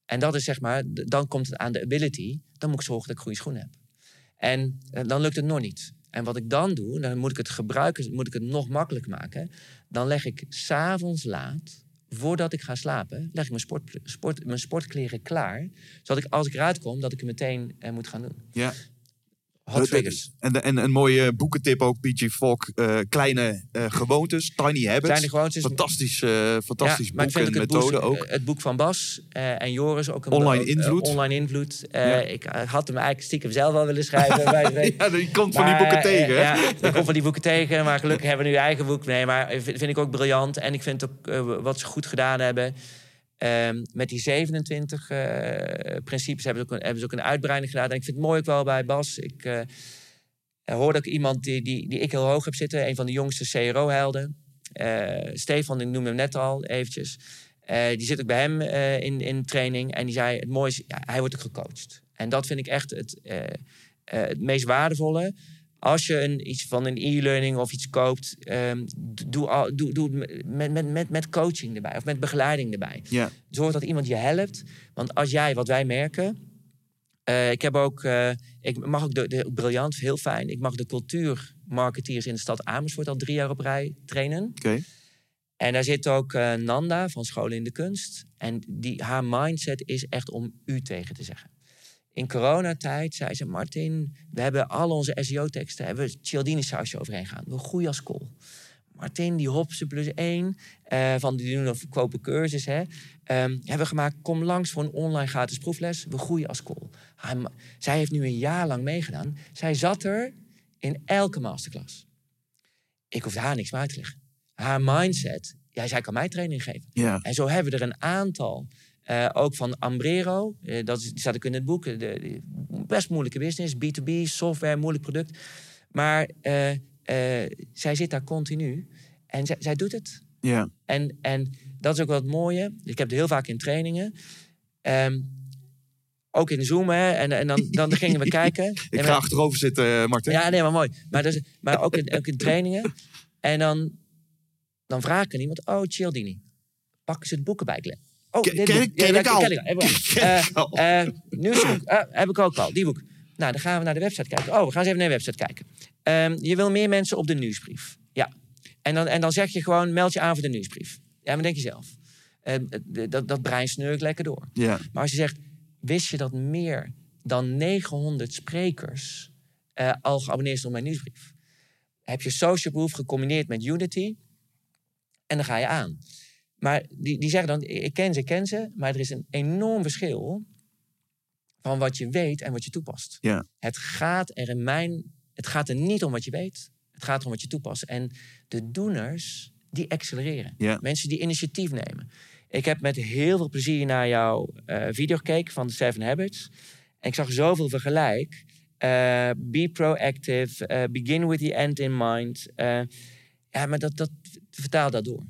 En dat is zeg maar, dan komt het aan de ability. Dan moet ik zorgen dat ik goede schoenen heb. En eh, dan lukt het nog niet. En wat ik dan doe, dan moet ik het gebruiken, moet ik het nog makkelijker maken. Dan leg ik s'avonds laat, voordat ik ga slapen, leg ik mijn, sport, sport, mijn sportkleren klaar. Zodat ik als ik eruit kom, dat ik het meteen eh, moet gaan doen. Ja. Hot triggers. En, en een mooie boekentip ook, PG Fogg. eh, kleine eh, gewoontes, tiny habits. Kleine gewoontes. Fantastisch, eh, fantastisch boek en methode boek, ook. Het boek van Bas en Joris ook een Online invloed. online invloed. Ja. Ik had hem eigenlijk stiekem zelf wel willen schrijven. bij week. Ja, je komt van die boeken tegen. Ja, ik kom van die boeken tegen, maar gelukkig hebben we nu eigen boek. Nee, maar vind, vind ik ook briljant. En ik vind ook wat ze goed gedaan hebben. Ehm, met die 27 eh, principes hebben ze, ook een, hebben ze ook een uitbreiding gedaan. En ik vind het mooi ook wel bij Bas. Ik eh, hoorde ook iemand die, die, die ik heel hoog heb zitten. Een van de jongste CRO-helden. Eh, Stefan, ik noemde hem net al eventjes. Die zit ook bij hem in, in training. En die zei, het mooie is, hij wordt ook gecoacht. En dat vind ik echt het, het meest waardevolle. Als je een, iets van een e-learning of iets koopt, ehm, doe, al, doe, doe het met, met, met, met coaching erbij of met begeleiding erbij. Ja. Zorg dat iemand je helpt. Want als jij, wat wij merken. eh, ik heb ook, eh, ik mag ook de, de briljant, heel fijn. Ik mag de cultuurmarketeers in de stad Amersfoort al drie jaar op rij trainen. Oké. En daar zit ook eh, Nanda van Scholen in de Kunst. En die, haar mindset is echt om u tegen te zeggen. In coronatijd zei ze, Martin, we hebben al onze SEO-teksten, hebben we Cialdini sausje overheen gaan. We groeien als kool. Martin, die Hopse plus één, eh, van die doen een verkopen cursus, hè, ehm, hebben we gemaakt, kom langs voor een online gratis proefles. We groeien als kool. Ma- zij heeft nu een jaar lang meegedaan. Zij zat er in elke masterclass. Ik hoefde haar niks meer uit te leggen. Haar mindset, ja, zij kan mij training geven. Ja. En zo hebben we er een aantal. Eh, ook van Ambrero, eh, dat staat ook in het boek. De, de- best moeilijke business, B2B, software, moeilijk product. Maar eh, zij zit daar continu en zij, zij doet het. Ja. En, en dat is ook wel het mooie. Ik heb het heel vaak in trainingen. Ehm, ook in Zoom, hè. En, en dan, dan gingen we kijken. Ik En ga we- achterover zitten, Martin. ja, nee, maar mooi. Maar, dus, maar ook, in, ook in trainingen. En dan, dan vraag ik aan iemand, oh, Cialdini. Pakken ze het boek erbij, Glenn. Oh, Ken- ik- ken al. ken ik al. Heb ik al. Ken ik al. Eh, eh, nieuwsboek. Eh, heb ik ook al, die boek. Nou, dan gaan we naar de website kijken. Oh, we gaan eens even naar de website kijken. Ehm, je wil meer mensen op de nieuwsbrief. Ja. En dan, en dan zeg je gewoon, meld je aan voor de nieuwsbrief. Ja, maar denk je zelf. Dat, dat brein snurkt lekker door. Ja. Maar als je zegt, wist je dat meer dan 900 sprekers al geabonneerd zijn op mijn nieuwsbrief? Heb je Social Proof gecombineerd met Unity en dan ga je aan. Maar die, die zeggen dan, ik ken ze, ik ken ze, maar er is een enorm verschil van wat je weet en wat je toepast. Ja. Het gaat er in mijn, het gaat er niet om wat je weet, het gaat erom wat je toepast. En de doeners, die accelereren. Ja. Mensen die initiatief nemen. Ik heb met heel veel plezier naar jouw eh, video gekeken van de Seven Habits. En ik zag zoveel vergelijk. Eh, be proactive, eh, begin with the end in mind. Ja, maar dat, dat, vertaal dat door.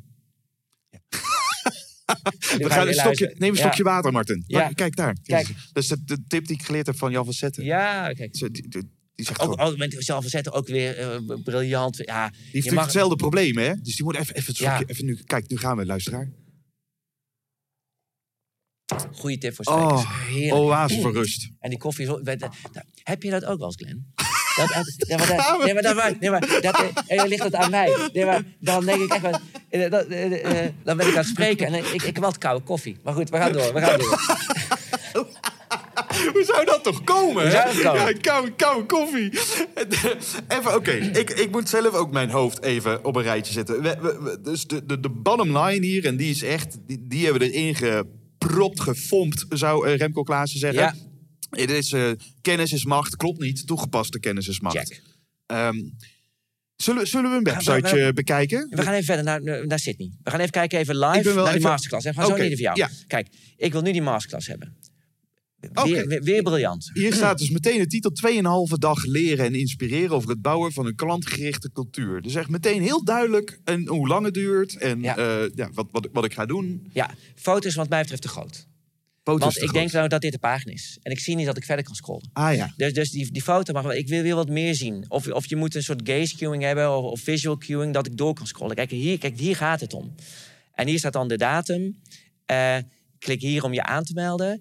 We gaan een stokje, neem een stokje water, Martin. Ja. Kijk daar. Kijk. Dat is de, de tip die ik geleerd heb van Jan van Zetten. Ja, kijk. Die, die, die zegt Ook, met zelf zetten ook weer eh, briljant. Ja, die heeft je natuurlijk mag- hetzelfde probleem, hè? Dus die moet even, even Ja. stokje... Even nu, kijk, nu gaan we, luisteraar. Goede tip voor sprekers. Oh, Heerlijk. oase voor rust. En die koffie is... nou, Heb je dat ook wel eens, Glenn? Dat, nee, maar dat, nee, maar dat, nee, maar dat eh, ligt het aan mij. Nee, maar dan denk ik echt... wel, eh, dat, eh, eh, dan ben ik aan het spreken en ik, ik heb altijd koude koffie. Maar goed, we gaan door, we gaan door. Hoe zou dat toch komen? Hoe zou dat hè? komen? Ja, koude, koude koffie. even, oké. Ik, ik moet zelf ook mijn hoofd even op een rijtje zetten. We, we- we- dus de, de, de bottom line hier, en die is echt... Die, die hebben we erin gepropt, gefompt, zou eh, Remco Klaassen zeggen. Ja. Het is eh, kennis is macht. Klopt niet. Toegepaste kennis is macht. Ehm, zullen, zullen we een we- website we- eh, bekijken? We gaan even verder naar, naar Sydney. We gaan even kijken, even live naar die even- masterclass. En we gaan zo niet voor jou. ja. Kijk, ik wil nu die masterclass hebben. Weer, weer, weer briljant. Hier staat dus meteen de titel 2,5 dag leren en inspireren over het bouwen van een klantgerichte cultuur. Dus echt meteen heel duidelijk en hoe lang het duurt en Ja. ja, wat, wat, wat ik ga doen. Ja, foto's wat mij betreft te groot. Want ik groot. denk nou dat dit de pagina is. En ik zie niet dat ik verder kan scrollen. Ah ja. Dus, dus die, die foto mag wel. Ik wil, wil wat meer zien. Of, of je moet een soort gaze queuing hebben of, of visual queuing dat ik door kan scrollen. Kijk hier, kijk, hier gaat het om. En hier staat dan de datum. Eh, klik hier om je aan te melden.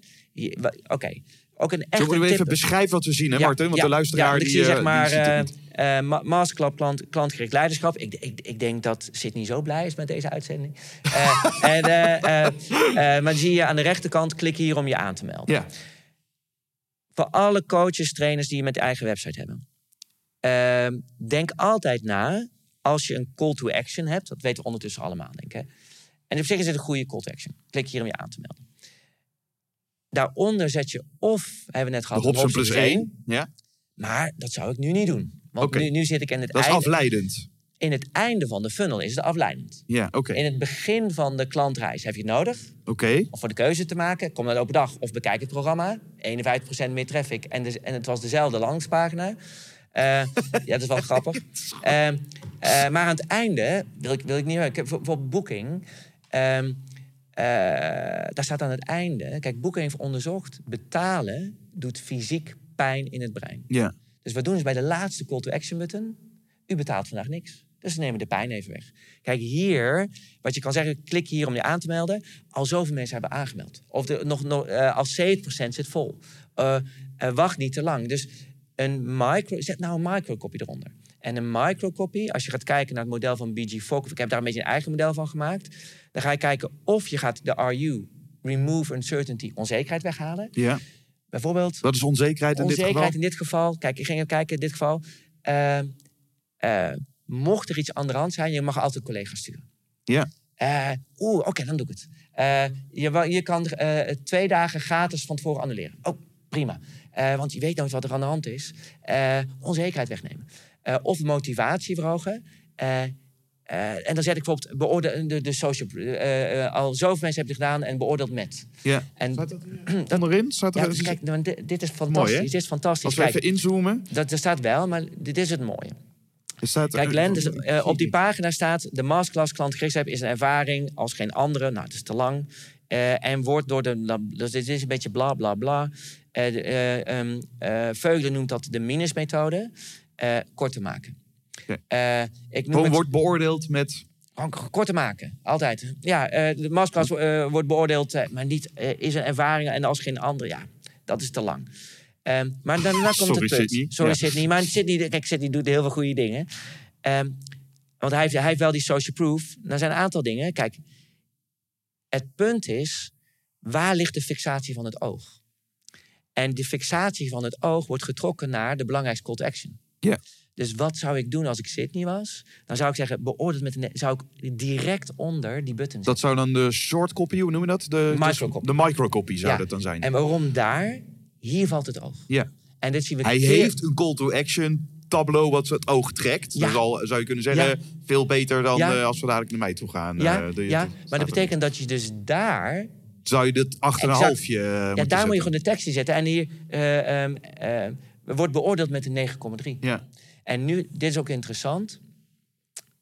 Oké. Ook een echt Zullen we even tip. beschrijven wat we zien, hè Martin? Want de luisteraar ik die, zie zeg eh, maar die niet. eh, eh, klant, klantgericht leiderschap. Ik, ik, ik denk dat Sydney zo blij is met deze uitzending. En, maar dan zie je aan de rechterkant, klik hier om je aan te melden Ja, voor alle coaches, trainers die je met eigen website hebben. Ehm, denk altijd na, als je een call to action hebt, dat weten we ondertussen allemaal, denk ik. Hè? En op zich is het een goede call to action. Klik hier om je aan te melden. Daaronder zet je of, hebben we net gehad, Hobson plus één. 1. Ja, Maar dat zou ik nu niet doen. Want Oké. nu, nu zit ik in het dat is einde. afleidend. In het einde van de funnel is het afleidend. Ja, oké. In het begin van de klantreis heb je het nodig Oké. om voor de keuze te maken. Kom naar de open dag of bekijk het programma. 51% meer traffic en, de, en het was dezelfde landingspagina. Eh, ja, dat is wel grappig. Eh, eh, maar aan het einde wil ik, wil ik niet... Ik heb voor, voor Booking... ehm, eh, daar staat aan het einde... Kijk, Booking heeft onderzocht... betalen doet fysiek pijn in het brein. Ja. Dus wat doen ze bij de laatste call to action button? U betaalt vandaag niks. Dus ze nemen de pijn even weg. Kijk, hier, wat je kan zeggen, klik hier om je aan te melden. Al zoveel mensen hebben aangemeld. Of de, nog, nog, eh, al 70% zit vol. Eh, wacht niet te lang. Dus een micro, zet nou een microcopy eronder. En een microcopy, als je gaat kijken naar het model van BG Focus... ik heb daar een beetje een eigen model van gemaakt... dan ga je kijken of je gaat de RU, remove uncertainty, onzekerheid weghalen. Ja. Bijvoorbeeld, Wat is onzekerheid in dit onzekerheid geval? in dit geval. Kijk, ik ging even kijken in dit geval. Eh, eh, mocht er iets aan de hand zijn, je mag altijd collega's sturen. Ja. Eh, Oeh, oké, dan doe ik het. Eh, je, je kan twee dagen gratis van tevoren annuleren. Oh, prima. Want je weet nooit wat er aan de hand is. Onzekerheid wegnemen. Eh, of motivatie verhogen. Eh, eh, en dan zet ik bijvoorbeeld beoordeel, de, de social. al zoveel mensen hebben het gedaan en beoordeeld met. Ja. En Staat dat onderin? Staat er, ja, kijk, nou, dit, dit is fantastisch. Mooi, dit is fantastisch. als we Kijk, even inzoomen. dat, er staat wel, maar dit is het mooie. Staat, Kijk, Len, dus, eh, op die pagina staat... de masterclass klantgerichtheid is een ervaring als geen andere. Nou, het is te lang. Eh, en wordt door de... nou, Dus dit is een beetje bla, bla, bla. Eh, eh, ehm, eh, Veugle noemt dat de minusmethode. Eh kort te maken. Oké. Eh, ik noem Gewoon het wordt beoordeeld met... kort te maken. Altijd. Ja, eh, de masterclass wordt beoordeeld... maar niet is een ervaring en als geen andere. Ja, dat is te lang. Ehm, maar daarna komt Sorry, het punt. Sydney. Sorry, Ja. Sydney. Maar Sydney, kijk, Sydney doet heel veel goede dingen. Ehm, want hij heeft, hij heeft wel die social proof. Er zijn een aantal dingen. Kijk, het punt is... waar ligt de fixatie van het oog? En de fixatie van het oog wordt getrokken naar de belangrijkste call to action. Ja. Dus wat zou ik doen als ik Sydney was? Dan zou ik zeggen, beoordeeld met een... zou ik direct onder die button zetten. Dat zou dan de short copy, hoe noemen we dat? De, Microcopy. De microcopy zou Ja. dat dan zijn. En waarom daar? Hier valt het oog. ja. En dit zien we Hij keer- heeft een call to action tableau wat het oog trekt. Ja. Dat al, zou je kunnen zeggen, Ja. veel beter dan Ja. eh, als we dadelijk naar mij toe gaan. Ja, Eh, de- ja, de- maar dat betekent dat je dus daar... Zou je dit achter een halfje eh, Ja, daar moet je gewoon de tekst in zetten. En hier eh, ehm, eh, wordt beoordeeld met een 9,3. Ja. En nu, dit is ook interessant.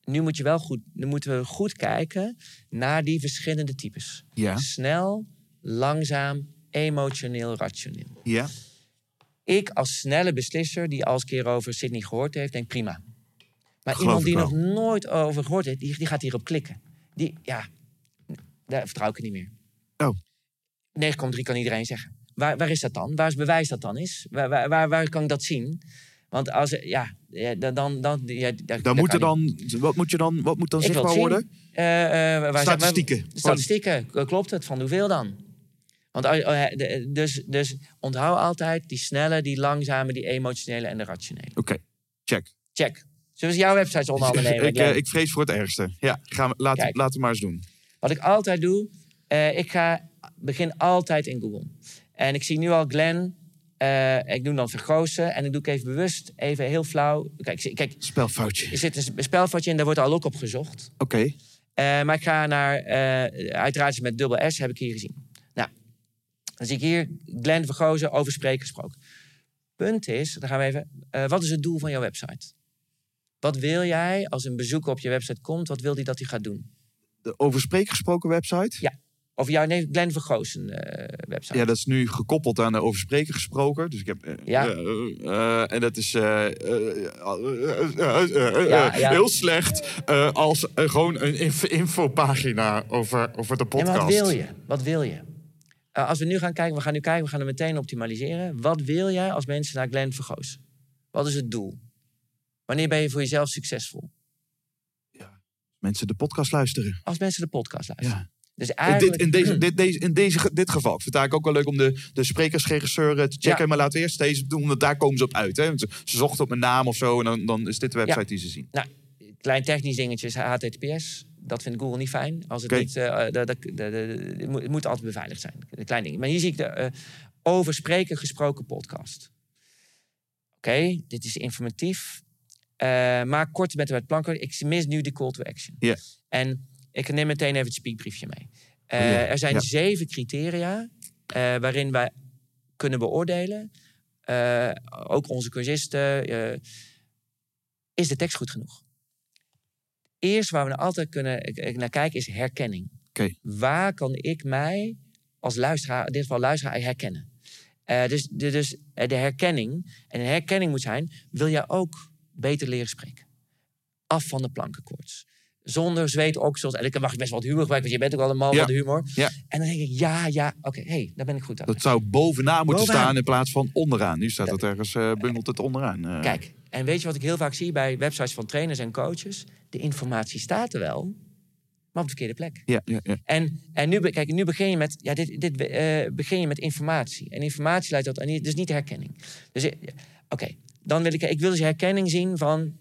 Nu, moet je wel goed, nu moeten we goed kijken naar die verschillende types. Ja. Snel, langzaam, emotioneel, rationeel. Ja. Ik als snelle beslisser, die al eens een keer over Sydney gehoord heeft, denk prima. Maar Geloof iemand die nog nooit over gehoord heeft, die, die gaat hierop klikken. Die, ja, daar vertrouw ik niet meer. Oh. 9,3 kan iedereen zeggen. Waar, waar is dat dan? Waar is bewijs dat dan is? Waar, waar, waar, waar kan ik dat zien? Want als, ja, dan... dan, dan, ja, Dan daar moet er dan, wat moet je dan, wat moet dan zichtbaar worden? Eh, eh, zijn- Statistieken. Statistieken, klopt het? Van hoeveel dan? Want eh, dus, dus onthoud altijd die snelle, die langzame, die emotionele en de rationele. Oké, check. Check. Zullen we jouw websites onder handen nemen? ik, ik vrees voor het ergste. Ja, gaan we, laten, laten we maar eens doen. Wat ik altijd doe, ik ga, begin altijd in Google. En ik zie nu al Glenn, eh, ik doe dan vergrozen en ik doe ik even bewust, even heel flauw. Kijk, kijk Spelfoutje. er zit een spelfoutje in, daar wordt al ook op gezocht. Oké. Eh, maar ik ga naar, eh, uiteraard met dubbel S, heb ik hier gezien. Nou, dan zie ik hier Glenn Vergozen over spreken gesproken. Punt is, dan gaan we even, wat is het doel van jouw website? Wat wil jij als een bezoeker op je website komt, wat wil hij dat hij gaat doen? De over gesproken website? Ja. Of jouw nee, Glenn Vergozen eh, website. Ja, dat is nu gekoppeld aan de overspreker gesproken. Dus ik heb. eh, Ja. eh, en dat is Ja, ja. heel slecht als gewoon een inf- infopagina over, over de En podcast. wat wil je? Wat wil je? Als we nu gaan kijken, we gaan nu kijken, we gaan er meteen optimaliseren. Wat wil jij als mensen naar Glenn Vergozen? Wat is het doel? Wanneer ben je voor jezelf succesvol? Mensen de podcast luisteren. Als mensen de podcast luisteren. Dus In, eigenlijk... dit, in, deze, dit, deze, in deze, dit geval. Ik vind het eigenlijk ook wel leuk om de, de sprekersregisseur te checken. Ja. Maar laten we eerst deze doen, want daar komen ze op uit. Hè? Want Ze, ze zochten op mijn naam of zo. En dan, dan is dit de website Ja. die ze zien. Nou, klein technisch dingetje is HTTPS. Dat vindt Google niet fijn. Als het niet... de, de, de, de- het moet- het moet altijd beveiligd zijn. Een klein ding. Maar hier zie ik de eh, over spreken gesproken podcast. Oké, dit is informatief. maak korte metten met planken. Ik mis nu de call to action. Ja. En ik neem meteen even het speakbriefje mee. Eh, Oh ja, Er zijn ja. zeven criteria eh, waarin wij kunnen beoordelen. eh, ook onze cursisten. is de tekst goed genoeg? Eerst waar we altijd kunnen naar kijken is herkenning. Waar kan ik mij als luisteraar, in dit geval luisteraar, herkennen? Dus, de, dus de herkenning. En een herkenning moet zijn, wil jij ook beter leren spreken? Af van de plankenkoorts. Zonder zweet oksels. En ik mag best wel wat humor gebruiken, want je bent ook al een man Ja. van de humor. Ja. En dan denk ik, ja, ja, oké, hey, daar ben ik goed aan. Dat zou bovenaan moeten Bovenaan. staan in plaats van onderaan. Nu staat het ergens, eh, bungelt het onderaan. eh. Kijk, en weet je wat ik heel vaak zie bij websites van trainers en coaches? De informatie staat er wel, maar op de verkeerde plek. Ja, ja, ja. En, en nu, kijk, nu begin je met, ja, dit, dit, eh, begin je met informatie. En informatie leidt tot, en dus niet herkenning. Dus oké, dan wil ik, ik wil dus herkenning zien van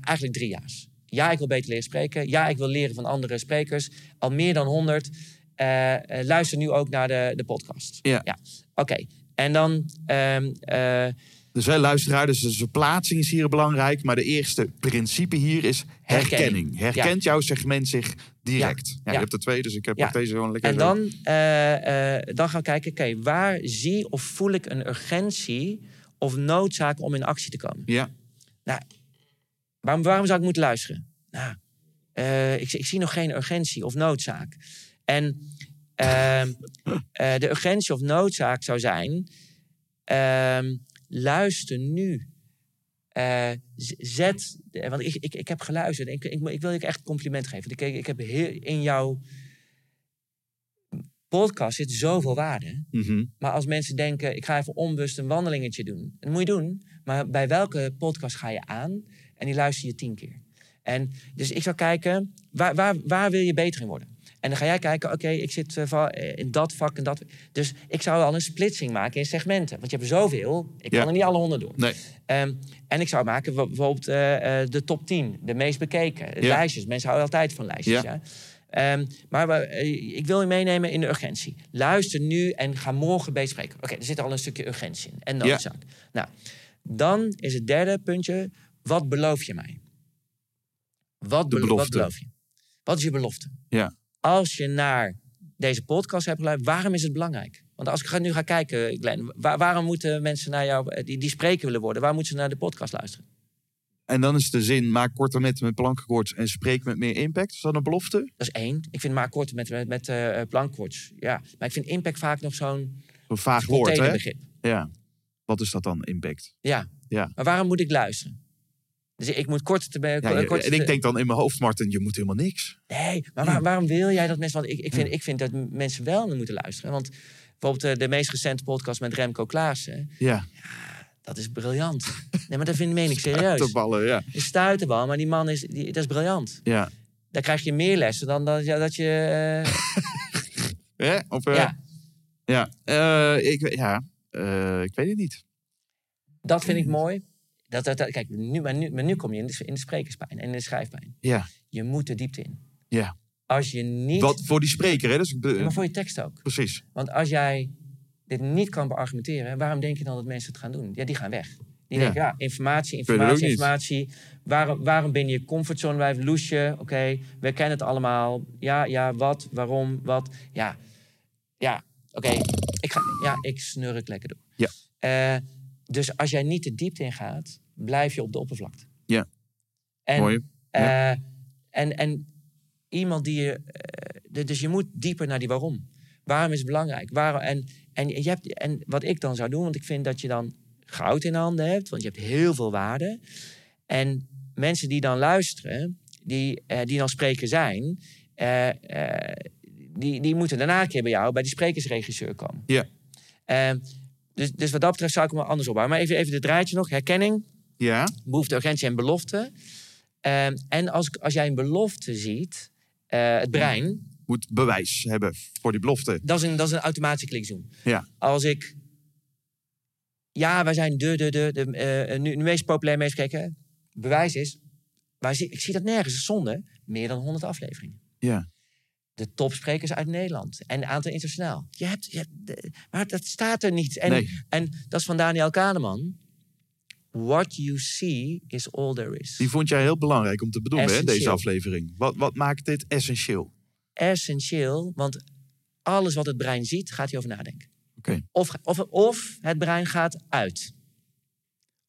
eigenlijk drie jaars. Ja, ik wil beter leren spreken. Ja, ik wil leren van andere sprekers. Al meer dan honderd. Eh, eh, luister nu ook naar de, de podcast. Ja. ja. Oké, en dan... ehm, eh, Dus hè, luisteraar, dus de verplaatsing is hier belangrijk. Maar de eerste principe hier is herkenning. Herkenning. Herkent jouw segment zich direct? Ja. Ja. Je hebt er twee, dus ik heb deze gewoon lekker. En dan, eh, eh, dan gaan we kijken, oké, waar zie of voel ik een urgentie of noodzaak om in actie te komen? Ja, Waarom, waarom zou ik moeten luisteren? Nou, eh, ik, ik zie nog geen urgentie of noodzaak. En ehm, eh, de urgentie of noodzaak zou zijn, ehm, luister nu. Eh, zet, want ik, ik, ik heb geluisterd. Ik, ik, ik wil je echt een compliment geven. Ik, ik heb heel, in jouw podcast zit zoveel waarde. mhm. Maar als mensen denken, ik ga even onbewust een wandelingetje doen. Dat moet je doen. Maar bij welke podcast ga je aan? En die luister je tien keer. En dus ik zou kijken, waar, waar, waar wil je beter in worden? En dan ga jij kijken, oké, ik zit eh, eh, in dat vak en dat. Dus ik zou al een splitsing maken in segmenten. Want je hebt zoveel, ik Ja. kan er niet alle honderd doen. Nee. Ehm, en ik zou maken bijvoorbeeld eh, de top 10, de meest bekeken. Ja. Lijstjes, mensen houden altijd van lijstjes. Ja. Ehm, maar eh, ik wil je meenemen in de urgentie. Luister nu en ga morgen beter spreken. Oké, er zit al een stukje urgentie in en noodzaak. Nou, dan is het derde puntje, wat beloof je mij? Wat, wat beloof je? Wat is je belofte? Ja. Als je naar deze podcast hebt geluisterd, waarom is het belangrijk? Want als ik nu ga kijken, Glenn, waar- waarom moeten mensen naar jou, eh, die, die spreker willen worden, waar moeten ze naar de podcast luisteren? En dan is de zin, maak korte metten met plankenkoorts en spreek met meer impact. Is dat een belofte? Dat is één. Ik vind maar kort met, met, met eh. Ja, maar ik vind impact vaak nog zo'n Een vaag woord, hè? Ja. Wat is dat dan, impact? Ja. Ja. Maar waarom moet ik luisteren? Dus ik moet kort te Ja, en ik denk dan in mijn hoofd, Martin, je moet helemaal niks. Nee, maar waar- waarom wil jij dat mensen... Want ik, ik, vind, ik vind dat mensen wel naar moeten luisteren. Want bijvoorbeeld eh, de meest recente podcast met Remco Klaassen... Ja, dat is briljant. Nee, maar dat vind meen ik serieus. te ballen, ja. Een stuiterbal, maar die man is, die, dat is briljant. Ja. Daar krijg je meer lessen dan dat, ja, dat je... eh, Hè? Of, eh, ja, ja. Eh, ik, ja. Eh, ik weet het niet. dat vind ik mooi. Dat, dat, dat- kijk, nu, maar, nu, maar nu kom je in de, in de sprekerspijn en in de schrijfpijn. Ja. Je moet de diepte in. Ja. Als je niet... Wat voor die spreker, hè? Dus maar voor je tekst ook. Precies. Want als jij dit niet kan beargumenteren, waarom denk je dan dat mensen het gaan doen? Ja, die gaan weg. Die Ja. denken, ja, informatie, informatie, informatie. Waarom, waarom ben je comfortzone blijven loesje? Oké, we kennen het allemaal. Ja, ja, wat, waarom, wat. Ja, ja, oké. Ik ga, ja, ik snurk lekker door. Ja. Eh, dus als jij niet de diepte ingaat, blijf je op de oppervlakte. Ja. En, Mooi. eh, en, en iemand die je... eh, de- dus je moet dieper naar die waarom. Waarom is het belangrijk? Waarom, en, en, je hebt, en wat ik dan zou doen, want ik vind dat je dan goud in handen hebt, want je hebt heel veel waarde. En mensen die dan luisteren, die, eh, die dan spreker zijn, die, die moeten daarna een keer bij jou, bij die sprekersregisseur komen. Ja. Dus, dus wat dat betreft zou ik hem wel anders opbouwen. Maar even, even dit draadje nog. Herkenning, Ja. behoefte, urgentie en belofte. Ehm, en als, als jij een belofte ziet, eh, het brein, Moet bewijs hebben voor die belofte. dat is een, dat is een automatische klikzoom. Ja. Als ik, ja, wij zijn de, de, de, de eh, nu, de meest populaire, meest gekeken. Bewijs is, zie, ik zie dat nergens, zonde, meer dan 100 afleveringen. Ja. De topsprekers uit Nederland en een aantal internationaal. Je hebt, je hebt de- maar dat staat er niet. En, Nee. en dat is van Daniel Kahneman. what you see is all there is. Die vond jij heel belangrijk om te benoemen, hè, deze aflevering. Wat, wat maakt dit essentieel? Essentieel, want alles wat het brein ziet, gaat hij over nadenken. Oké. Of, of, of het brein gaat uit.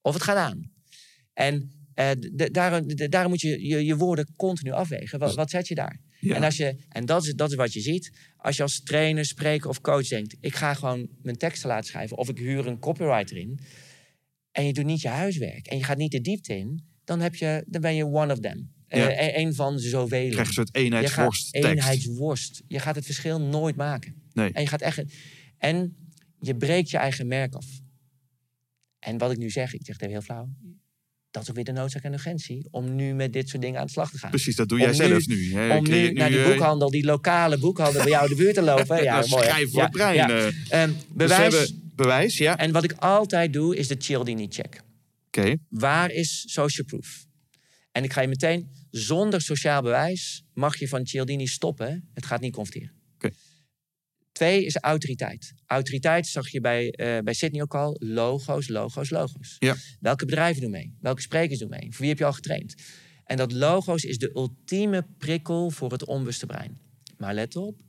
Of het gaat aan. En eh, d- daar, d- daarom moet je, je je woorden continu afwegen. Wat, wat zet je daar? Ja. En, als je, en dat, is, dat is wat je ziet. Als je als trainer, spreker of coach denkt... ik ga gewoon mijn teksten laten schrijven... of ik huur een copywriter in... en je doet niet je huiswerk... en je gaat niet de diepte in... dan, heb je, dan ben je one of them. Eh, Ja. een- een van zoveel. Je krijgt een soort Je eenheidsworst tekst. eenheidsworst. Je gaat het verschil nooit maken. Nee. En je gaat echt. En je breekt je eigen merk af. En wat ik nu zeg, ik zeg het even heel flauw. Dat is ook weer de noodzaak en urgentie om nu met dit soort dingen aan de slag te gaan. Precies, dat doe Om jij zelf nu- nu. hè. Om nu naar die eh, boekhandel, die lokale boekhandel bij jou de buurt te lopen. Ja, mooi. schrijf voor ja, het brein. ja. eh. Ehm, Dus bewijs. hebben bewijs, ja. En wat ik altijd doe, is de Cialdini check. Oké, Waar is social proof? En ik ga je meteen, zonder sociaal bewijs, mag je van Cialdini stoppen. Het gaat niet converteren. Twee is autoriteit. Autoriteit zag je bij, eh, bij Sydney ook al. Logo's, logo's, logo's. Ja. Welke bedrijven doen mee? Welke sprekers doen mee? Voor wie heb je al getraind? En dat logo's is de ultieme prikkel voor het onbewuste brein. Maar let op,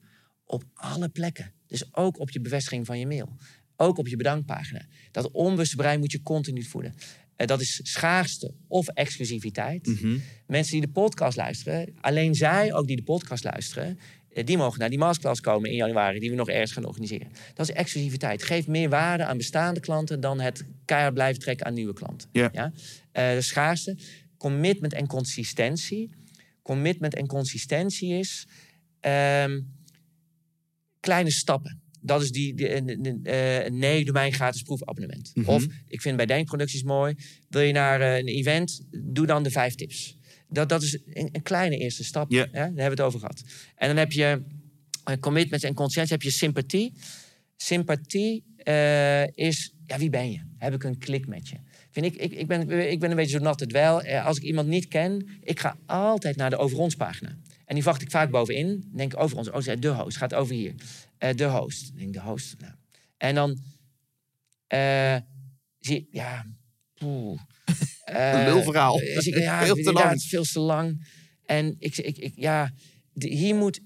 op alle plekken. Dus ook op je bevestiging van je mail. Ook op je bedankpagina. Dat onbewuste brein moet je continu voeden. Eh, dat is schaarste of exclusiviteit. Mhm. Mensen die de podcast luisteren, alleen zij ook die de podcast luisteren, die mogen naar die masterclass komen in januari, die we nog ergens gaan organiseren. Dat is exclusiviteit. Geef meer waarde aan bestaande klanten dan het keihard blijven trekken aan nieuwe klanten. Ja. Eh, de schaarste. Commitment en consistentie. Commitment en consistentie is ehm, kleine stappen. Dat is die, die eh, eh, nee, doe mij een gratis proefabonnement. Mhm. Of ik vind bij Denkproducties mooi. Wil je naar eh, een event, doe dan de vijf tips. Dat, dat is een, een kleine eerste stap. Hè? Daar hebben we het over gehad. En dan heb je eh, commitment en consistentie. heb je sympathie. Sympathie eh, is, ja, wie ben je? Heb ik een klik met je? Vind ik, ik, ik, ben, ik ben een beetje zo nat het wel. Eh, als ik iemand niet ken, ik ga altijd naar de over ons pagina. En die wacht ik vaak bovenin. Denk over ons. Oh, de host gaat over hier. De host. Denk de host. Nou. En dan zie ik, ja, poeh. Een Eh, lulverhaal. dus ik- ja, Veel te lang. veel te lang. En ik, ik, ik ja, hier moet.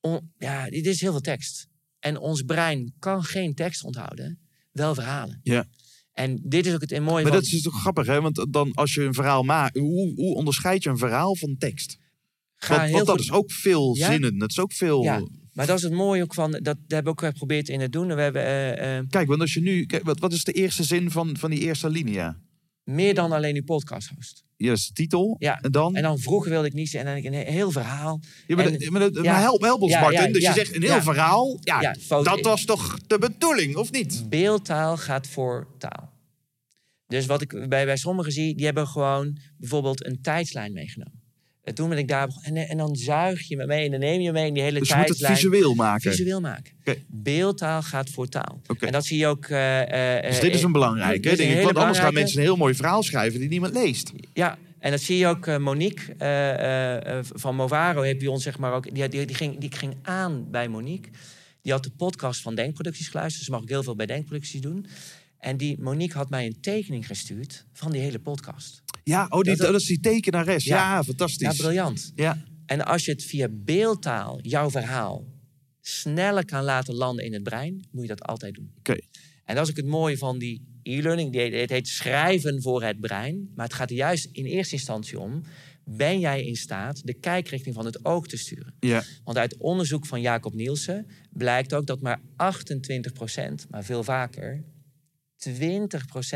On- ja, dit is heel veel tekst. En ons brein kan geen tekst onthouden, wel verhalen. Ja. En dit is ook het mooie Maar van... dat is toch grappig, hè? Want dan als je een verhaal maakt, hoe, hoe onderscheid je een verhaal van tekst? Ga Want, dat goed- is ook veel Ja? zinnen. Dat is ook veel. Ja, maar dat is het mooie ook van... Dat, dat hebben we ook geprobeerd in het doen. We hebben eh, eh, Kijk, want als je nu. Kijk, wat, wat is de eerste zin van, van die eerste linia? Meer dan alleen uw podcast host. De titel. Ja, En dan. En dan vroeger wilde ik niet. En dan een heel verhaal. ja, maar, en- maar, dat- ja. maar help, help ons, Ja, Martin. dus je zegt een heel verhaal. Ja, dat was toch de bedoeling, of niet? Beeldtaal gaat voor taal. Dus wat ik bij, bij sommigen zie, die hebben gewoon bijvoorbeeld een tijdslijn meegenomen. En toen ben ik daar begonnen. En, en dan zuig je me mee en dan neem je me mee in die hele Dus je moet het visueel maken. visueel maken. Beeldtaal gaat voor taal. Oké. En dat zie je ook. eh, eh, Dus dit is eh, een belangrijke, is een denk ik. hele Want anders gaan mensen een heel mooi verhaal schrijven die niemand leest. Ja, en dat zie je ook. eh, Monique eh, eh, eh, van Movaro heb je ons zeg maar ook. Die, die, die, ging, die ging aan bij Monique. Die had de podcast van Denkproducties geluisterd. Dus ze mag ook heel veel bij Denkproducties doen. En die Monique had mij een tekening gestuurd van die hele podcast. Ja, oh, die, Dat- dat, is die tekenares. Ja, Ja. fantastisch. Ja, briljant. Ja. En als je het via beeldtaal, jouw verhaal, sneller kan laten landen in het brein, moet je dat altijd doen. Oké. En dat is ook het mooie van die e-learning. Het heet schrijven voor het brein. Maar het gaat er juist in eerste instantie om... ben jij in staat de kijkrichting van het oog te sturen? Ja. Want uit onderzoek van Jacob Nielsen blijkt ook dat maar 28% maar veel vaker 20%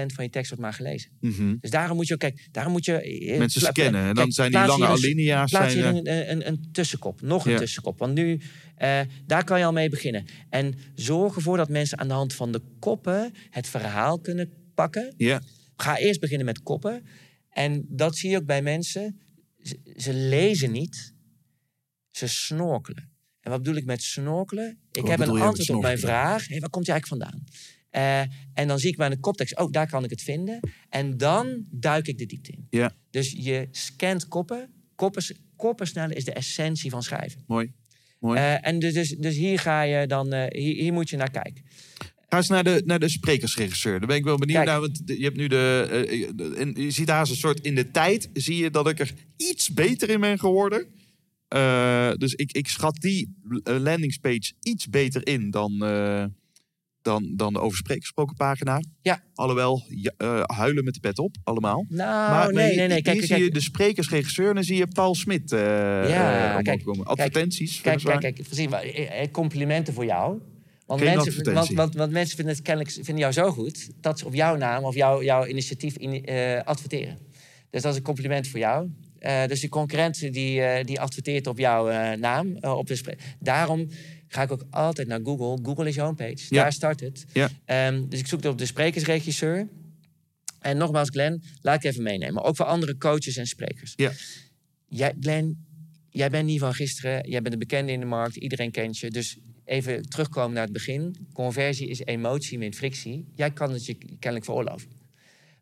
van je tekst wordt maar gelezen. Mhm. Dus daarom moet je ook, kijk, daarom moet je... eh, Mensen pla- scannen. En dan kijk, zijn die lange alinea's. Plaats Zijn, hier eh, een, een, een tussenkop, nog een Ja. tussenkop. Want nu, eh, daar kan je al mee beginnen. En zorg ervoor dat mensen aan de hand van de koppen het verhaal kunnen pakken. ja. Ga eerst beginnen met koppen. En dat zie je ook bij mensen. Ze, ze lezen niet, ze snorkelen. En wat bedoel ik met snorkelen? Ik Wat heb een je antwoord op mijn vraag. Hey, waar komt hij eigenlijk vandaan? Eh, en dan zie ik bij de koptekst, oh, daar kan ik het vinden. En dan duik ik de diepte in. Ja. Dus je scant koppen. Koppen, koppen snellen is de essentie van schrijven. Mooi. Mooi. Eh, en dus, dus, dus hier ga je dan, eh, hier, hier moet je naar kijken. Ga eens naar de, naar de sprekersregisseur. Daar ben ik wel benieuwd Kijk. naar. Want je hebt nu de. de- en je ziet daar zo'n soort in de tijd. Zie je dat ik er iets beter in ben geworden. Dus ik, ik schat die landingspage iets beter in dan, dan, dan de over sprekersproken pagina. Ja. Alhoewel, ja, eh, huilen met de pet op, allemaal. Nou, nee, nee, nee. Hier Kijk, zie kijk, je de sprekersregisseur en dan zie je Paul Smit eh Ja, eh, kijk, komen. Advertenties. Kijk, kijk, kijk, maar, eh, Complimenten voor jou. Want Geen mensen, want, want, want mensen vinden het kennelijk vinden jou zo goed dat ze op jouw naam of jouw, jouw initiatief in, adverteren. Dus dat is een compliment voor jou. Dus die concurrent die, die adverteert op jouw naam. op de Daarom ga ik ook altijd naar Google. Google is je homepage. Ja. Daar start het. Ja. Ehm, dus ik zoek op de sprekersregisseur. En nogmaals, Glenn, laat ik even meenemen. Ook voor andere coaches en sprekers. Ja. Jij, Glenn, jij bent niet van gisteren. Jij bent een bekende in de markt. Iedereen kent je. Dus even terugkomen naar het begin. Conversie is emotie min frictie. Jij kan het je kennelijk veroorloven.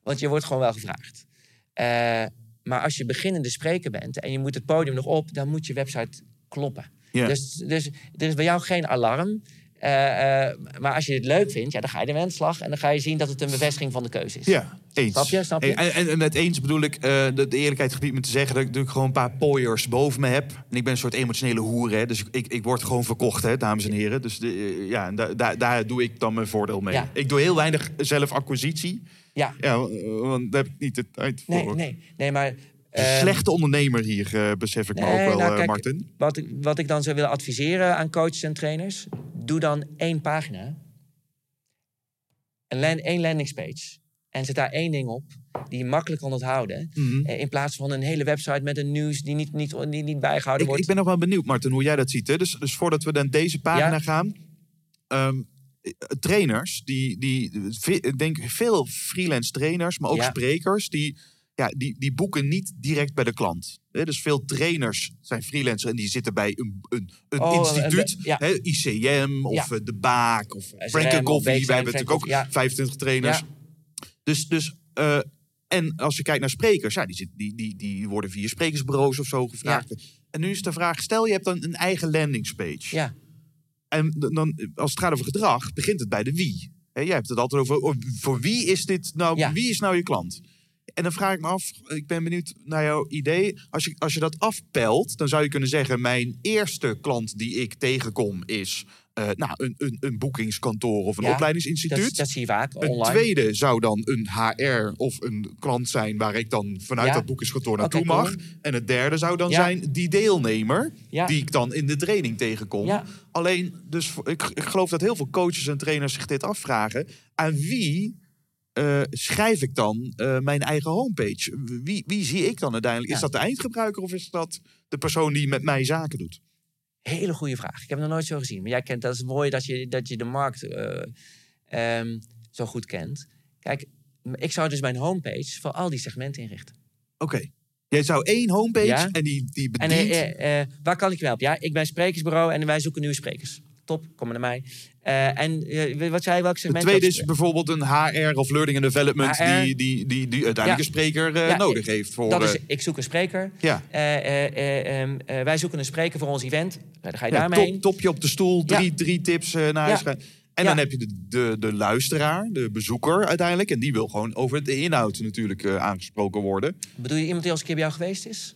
Want je wordt gewoon wel gevraagd. Eh, maar als je beginnende spreker bent en je moet het podium nog op, dan moet je website kloppen. Dus, dus er is bij jou geen alarm. Eh, eh, maar als je het leuk vindt, ja, dan ga je de slag. En dan ga je zien dat het een bevestiging van de keuze is. Ja, eens. Snap je, snap je? En, en, en met eens bedoel ik, eh, de, de eerlijkheid gebied me te zeggen... dat ik natuurlijk gewoon een paar pooiers boven me heb. En ik ben een soort emotionele hoer, hè. Dus ik, ik, word gewoon verkocht, hè, dames en heren. Dus de, ja, en da- da- daar doe ik dan mijn voordeel mee. Ja. Ik doe heel weinig zelfacquisitie. Ja, Ja, want daar heb ik niet de tijd voor. nee, nee, nee, maar... Een ehm, Slechte ondernemer hier, eh, besef ik me ook wel, nou, eh, kijk, Martin. Wat ik, wat ik dan zou willen adviseren aan coaches en trainers... doe dan één pagina. Een land, één landingspage. En zet daar één ding op die je makkelijk kan onthouden. Mhm. Eh, In plaats van een hele website met een nieuws die niet, niet, niet, niet bijgehouden Ik, wordt. ik ben nog wel benieuwd, Martin, hoe jij dat ziet. Hè? Dus, dus voordat we dan deze pagina Ja. gaan. ehm, eh, trainers, die, die, ik denk veel freelance trainers, maar ook Ja. sprekers, die, ja, die, die boeken niet direct bij de klant. Dus veel trainers zijn freelancers en die zitten bij een, een, een Oh, instituut. een- ja. hè, ICM of Ja. eh, De Baak of SRM Frank of Coffee. Wij hebben natuurlijk ook Coffee, ja. 25 trainers. Dus, dus eh, en als je kijkt naar sprekers, ja, die, zit, die, die, die worden via sprekersbureaus of zo gevraagd. En nu is de vraag, stel je hebt dan een eigen landingspage. Ja, En dan, als het gaat over gedrag, begint het bij de wie. Hè, jij hebt het altijd over, oh, voor wie is dit nou, wie is nou je klant? En dan vraag ik me af, ik ben benieuwd naar jouw idee. Als je, als je dat afpelt, dan zou je kunnen zeggen... mijn eerste klant die ik tegenkom is eh, nou, een, een, een boekingskantoor of een Ja, opleidingsinstituut. dat, dat zie je vaak Een online. tweede zou dan een HR of een klant zijn waar ik dan vanuit Ja. dat boekingskantoor naartoe mag. cool. En het derde zou dan Ja. zijn die deelnemer die ik dan in de training tegenkom. Alleen, dus ik, ik geloof dat heel veel coaches en trainers zich dit afvragen. Aan wie eh, schrijf ik dan eh, mijn eigen homepage? Wie, wie zie ik dan uiteindelijk? Is dat de eindgebruiker of is dat de persoon die met mij zaken doet? Hele goede vraag. Ik heb het nog nooit zo gezien. Maar jij kent dat is mooi dat je, dat je de markt eh, ehm, zo goed kent. Kijk, ik zou dus mijn homepage voor al die segmenten inrichten. Oké. Jij zou één homepage Ja. en die, die En bedient... eh, waar kan ik je helpen? Ja, ik ben sprekersbureau en wij zoeken nieuwe sprekers. Top, kom maar naar mij. Eh, en eh, wat zei je, welk De segment? tweede dat- is bijvoorbeeld een HR of Learning and Development... HR. Die, die, die, die uiteindelijk Ja. een spreker eh, Ja, nodig heeft. Voor, Dat is, ik zoek een spreker. ja. Eh, eh, eh, ehm, eh, wij zoeken een spreker voor ons event. Nou, dan ga je daarmee top, topje op de stoel, drie, drie tips naar huis gaan. En dan heb je de, de, de luisteraar, de bezoeker uiteindelijk. En die wil gewoon over de inhoud natuurlijk aangesproken worden. Bedoel je iemand die al eens een keer bij jou geweest is?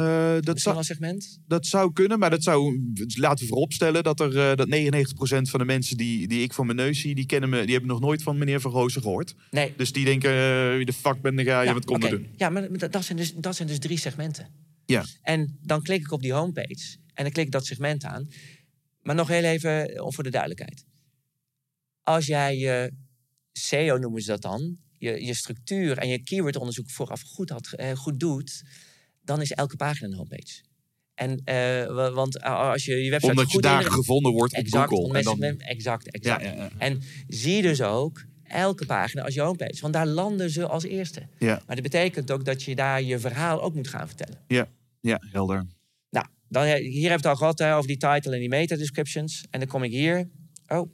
Eh, dat, zou, segment? dat zou kunnen, maar dat zou, laten we vooropstellen dat, er, eh, dat 99% van de mensen die, die ik voor mijn neus zie, die, kennen me, die hebben nog nooit van meneer Vergozen gehoord. Nee. Dus die denken, eh, wie de fuck ben jij, ja, wat komt doen? Ja, maar dat- zijn, dus, dat zijn dus drie segmenten. Ja. En dan klik ik op die homepage en dan klik ik dat segment aan. Maar nog heel even voor de duidelijkheid. Als jij je SEO noemen ze dat dan, je, je structuur en je keywordonderzoek vooraf goed, had, goed doet, dan is elke pagina een homepage. En, eh, wa- want als je je website Omdat je daar gevonden wordt op Google. en dan, exact, ja, exact. ja, ja. En zie dus ook elke pagina als je homepage. Want daar landen ze als eerste. Ja. Maar dat betekent ook dat je daar je verhaal ook moet gaan vertellen. ja, ja, helder. Nou, dan, hier hebben we het al gehad hè, over die title en die meta descriptions. En dan kom ik hier. Oh,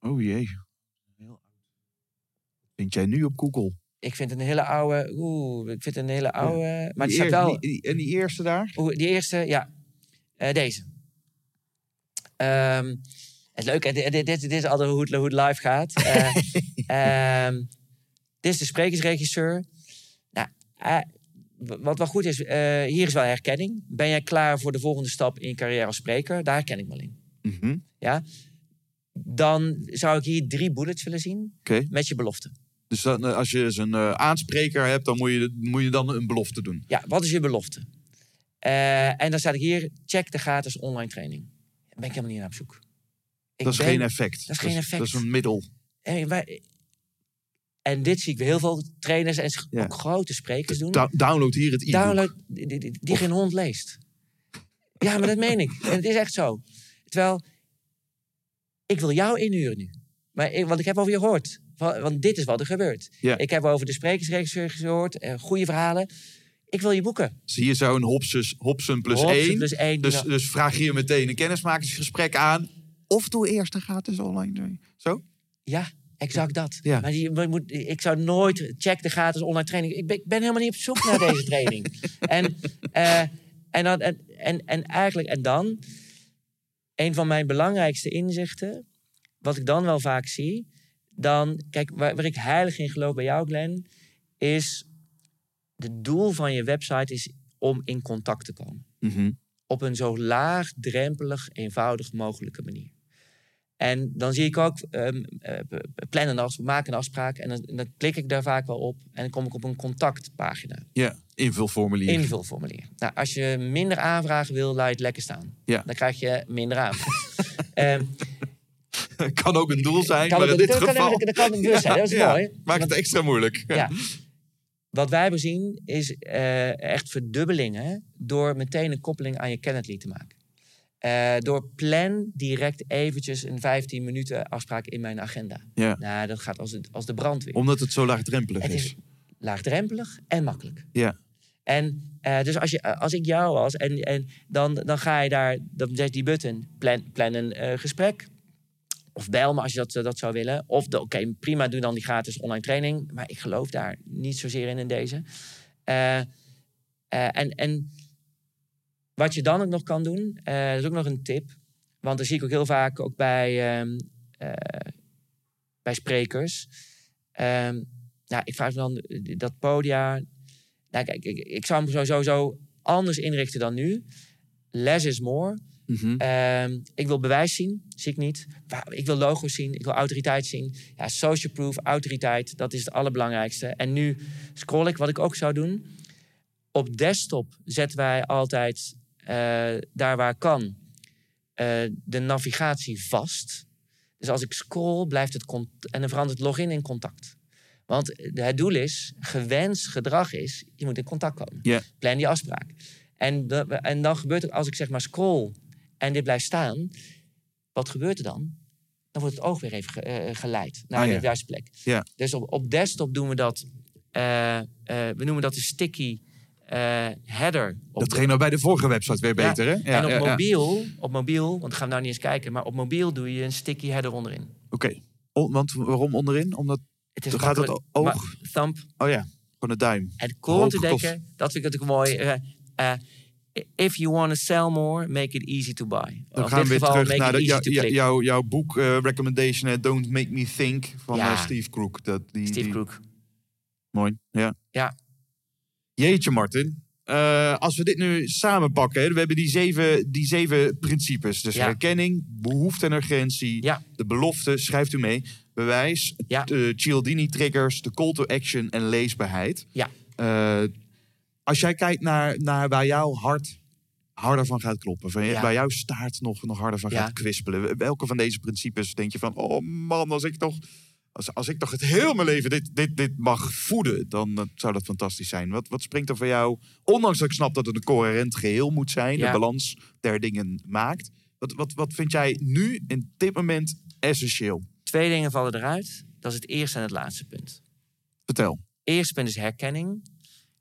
Oh jee. Heel oud. Vind jij nu op Google? Ik vind een hele oude. Oeh, ik vind een hele oude. Maar Die wel. die- die- en die eerste daar? Oeh, die eerste, ja. Eh, deze. Ehm, Het is leuk, hè? dit, dit, dit is altijd hoe het, hoe het live gaat. Eh, ehm, dit is de sprekersregisseur. Nou, eh, wat wel goed is, hier is wel herkenning. Ben jij klaar voor de volgende stap in je carrière als spreker? Daar herken ik wel in. Mhm. Ja? Dan zou ik hier drie bullets willen zien met je belofte. Dus dan, eh, als je dus een eh, aanspreker hebt, dan moet je, moet je dan een belofte doen. Ja, wat is je belofte? Eh, en dan staat ik hier, check de gratis online training. Daar ben ik helemaal niet naar op zoek. Ik dat is ben- geen effect. dat is geen effect. Dat is een middel. En, wij- en dit zie ik heel veel trainers en Ja. ook grote sprekers doen. Da- download hier het e-book. Download die, die, die- die geen hond leest. Ja, maar dat meen ik. En het is echt zo. Terwijl, ik wil jou inhuren nu. Maar ik, want ik heb over je gehoord. Want dit is wat er gebeurt. Ja. Ik heb over de sprekersregisseur gehoord. eh, goede verhalen. Ik wil je boeken. Hier zou een Hobson, Hobson plus Hobson één. plus één, Dus, ja. dus vraag hier meteen een kennismakingsgesprek aan. Of doe eerst een gratis online training. Zo? Ja, exact dat. Ja. Maar je, je moet, ik zou nooit check de gratis online training. Ik ben, ik ben helemaal niet op zoek naar deze training. En, eh, en, dan, en, en, en eigenlijk, en dan, een van mijn belangrijkste inzichten, wat ik dan wel vaak zie, dan, kijk, waar, waar ik heilig in geloof bij jou, Glenn, is het doel van je website is om in contact te komen Mhm. op een zo laagdrempelig, eenvoudig mogelijke manier. En dan zie ik ook eh, p- plannen een afspraak, maken een afspraak en dan, dan klik ik daar vaak wel op en dan kom ik op een contactpagina, Ja, invulformulier. invulformulier. Nou, als je minder aanvragen wil, laat je het lekker staan. Ja. Dan krijg je minder aanvragen. Ehm, kan ook een doel zijn, kan maar in dit dat kan- geval... dat kan een dus zijn. Dat is mooi. Maakt het extra moeilijk. Ja. Wat wij hebben zien is eh, echt verdubbelingen door meteen een koppeling aan je Calendly te maken. Eh, door plan direct eventjes een 15 minuten afspraak in mijn agenda. Ja. Nou, dat gaat als, het, als de brandweer. Omdat het zo laagdrempelig Het is. is laagdrempelig en makkelijk. Ja. En eh, dus als, je, als ik jou was, en, en dan, dan ga je daar, dan zet die button, plan, plan een gesprek. Of bel me als je dat, eh, dat zou willen. Of, oké, prima, doe dan die gratis online training. Maar ik geloof daar niet zozeer in in deze. Eh, eh, en, en wat je dan ook nog kan doen, dat is ook nog een tip. Want dat zie ik ook heel vaak ook bij, ehm, eh, bij sprekers. Ehm, nou, ik vraag me dan dat podia. Nou, kijk, ik, ik zou hem sowieso anders inrichten dan nu. Less is more. Mhm. Ehm, ik wil bewijs zien, zie ik niet. Ik wil logo's zien, ik wil autoriteit zien. Ja, social proof, autoriteit, dat is het allerbelangrijkste. En nu scroll ik, wat ik ook zou doen. Op desktop zetten wij altijd, eh, daar waar kan, eh, de navigatie vast. Dus als ik scroll, blijft het en dan verandert het login in contact. Want het doel is, gewenst gedrag is, je moet in contact komen. Plan die afspraak. En, de- en dan gebeurt het, als ik zeg maar scroll en dit blijft staan, wat gebeurt er dan? Dan wordt het oog weer even ge- eh, geleid naar Ah, ja. de juiste plek. Ja. Dus op, op desktop doen we dat, eh, eh, we noemen dat de sticky header. Dat ging nou bij de vorige website weer Ja. beter, hè? Ja, en op mobiel, op mobiel, want dat gaan we nou niet eens kijken, maar op mobiel doe je een sticky header onderin. Oké. Want waarom onderin? Omdat... Het is Dan gaat het oog- Thumb. Oh ja, gewoon de duim. En te denken, dat vind ik natuurlijk mooi. If you want to sell more, make it easy to buy. Dan Of gaan we weer geval, terug naar de, jou- jou- jouw, jouw boek eh, recommendation, eh, Don't Make Me Think, van Ja. eh, Steve Crook. Dat, die, Steve die- Crook. Mooi, ja. Ja. Jeetje, Martin. Als we dit nu samenpakken, we hebben die zeven, die zeven principes. Dus Ja. herkenning, behoefte en urgentie, Ja. de belofte, schrijft u mee, bewijs, de Cialdini-triggers, de call to action en leesbaarheid. Ja. Als jij kijkt naar, naar waar jouw hart harder van gaat kloppen, van, Ja. waar jouw staart nog, nog harder van Ja. gaat kwispelen, welke van deze principes denk je van, oh man, als ik toch... Als, als ik toch het heel mijn leven dit, dit, dit mag voeden, dan zou dat fantastisch zijn. Wat, wat springt er voor jou? Ondanks dat ik snap dat het een coherent geheel moet zijn, Ja. de balans der dingen maakt. Wat, wat, wat vind jij nu in dit moment essentieel? Twee dingen vallen eruit. Dat is het eerste en het laatste punt. Vertel. Eerste punt is herkenning.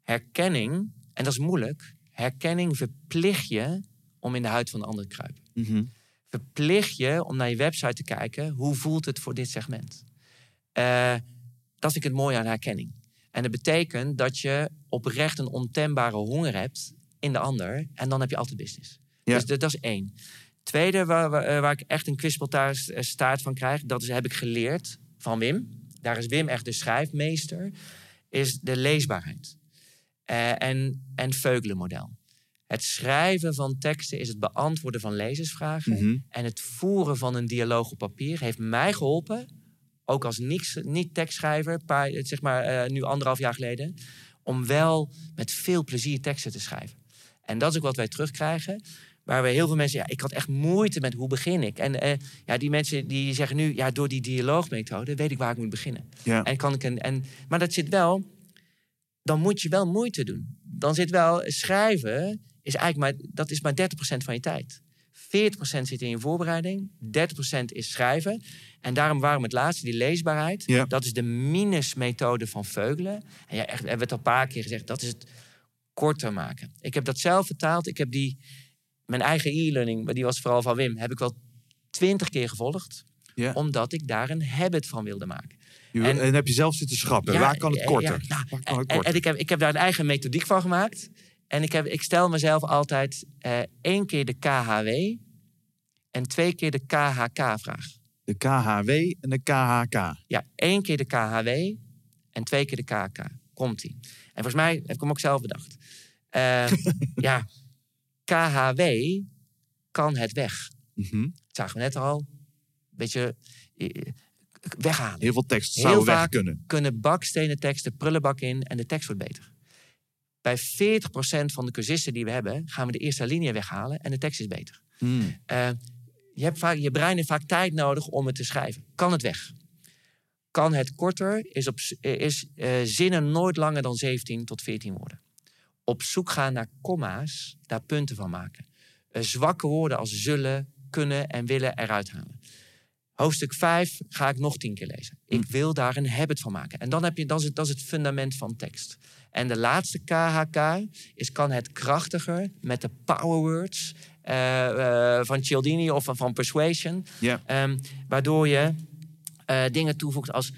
Herkenning, en dat is moeilijk. Herkenning verplicht je om in de huid van de ander te kruipen. Mhm. verplicht je om naar je website te kijken. Hoe voelt het voor dit segment? Eh, dat vind ik het mooie aan herkenning. En dat betekent dat je oprecht een ontembare honger hebt in de ander. En dan heb je altijd business. Ja. Dus dat, is één. Tweede waar, waar, eh, waar ik echt een kwispeltaart van krijg, dat is, heb ik geleerd van Wim. Daar is Wim echt de schrijfmeester. Is de leesbaarheid. Eh, en, en Veugelenmodel. Het schrijven van teksten is het beantwoorden van lezersvragen. Mhm. En het voeren van een dialoog op papier heeft mij geholpen, ook als niks, niet-tekstschrijver, paar, zeg maar eh, nu anderhalf jaar geleden, om wel met veel plezier teksten te schrijven. En dat is ook wat wij terugkrijgen. Waar we heel veel mensen, ja, ik had echt moeite met hoe begin ik. En eh, ja, die mensen die zeggen nu, ja, door die dialoogmethode weet ik waar ik moet beginnen. Ja. En kan ik een, en, maar dat zit wel, dan moet je wel moeite doen. Dan zit wel schrijven, is eigenlijk maar, dat is maar 30% van je tijd. 40% zit in je voorbereiding, 30% is schrijven. En daarom waarom het laatste, die leesbaarheid. Ja. Dat is de minus-methode van Veugelen. En ja, echt, we hebben het al een paar keer gezegd, dat is het korter maken. Ik heb dat zelf vertaald. Ik heb die, mijn eigen e-learning, maar die was vooral van Wim, heb ik wel twintig keer gevolgd. Ja. Omdat ik daar een habit van wilde maken. Je- En- en, heb je zelf zitten schrappen. Ja, Waar kan het korter? ja, nou, kan en, het en- korter? en ik, heb, ik heb daar een eigen methodiek van gemaakt. En ik, heb, ik stel mezelf altijd eh, één keer de KHW en twee keer de KHK-vraag. De KHW en de KHK. Ja, één keer de KHW en twee keer de KHK. Komt-ie. En volgens mij heb ik hem ook zelf bedacht. Eh, ja, KHW kan het weg. Mhm. Dat zagen we net al. Beetje eh, weghalen. Heel veel tekst Heel zou weg vaak kunnen. kunnen bakstenen teksten prullenbak in en de tekst wordt beter. Bij 40% van de cursisten die we hebben, gaan we de eerste linie weghalen en de tekst is beter. Hmm. Eh, je, hebt vaak, je brein heeft vaak tijd nodig om het te schrijven. Kan het weg? Kan het korter? Is, op, is eh, zinnen nooit langer dan 17 tot 14 woorden. Op zoek gaan naar komma's, daar punten van maken. Eh, zwakke woorden als zullen, kunnen en willen eruit halen. Hoofdstuk 5 ga ik nog tien keer lezen. Ik wil daar een habit van maken. En dan heb je, dat, is het, dat is het fundament van tekst. En de laatste KHK is kan het krachtiger met de power words eh, eh, van Cialdini of van, van Persuasion. Ja. Ehm, waardoor je eh, dingen toevoegt als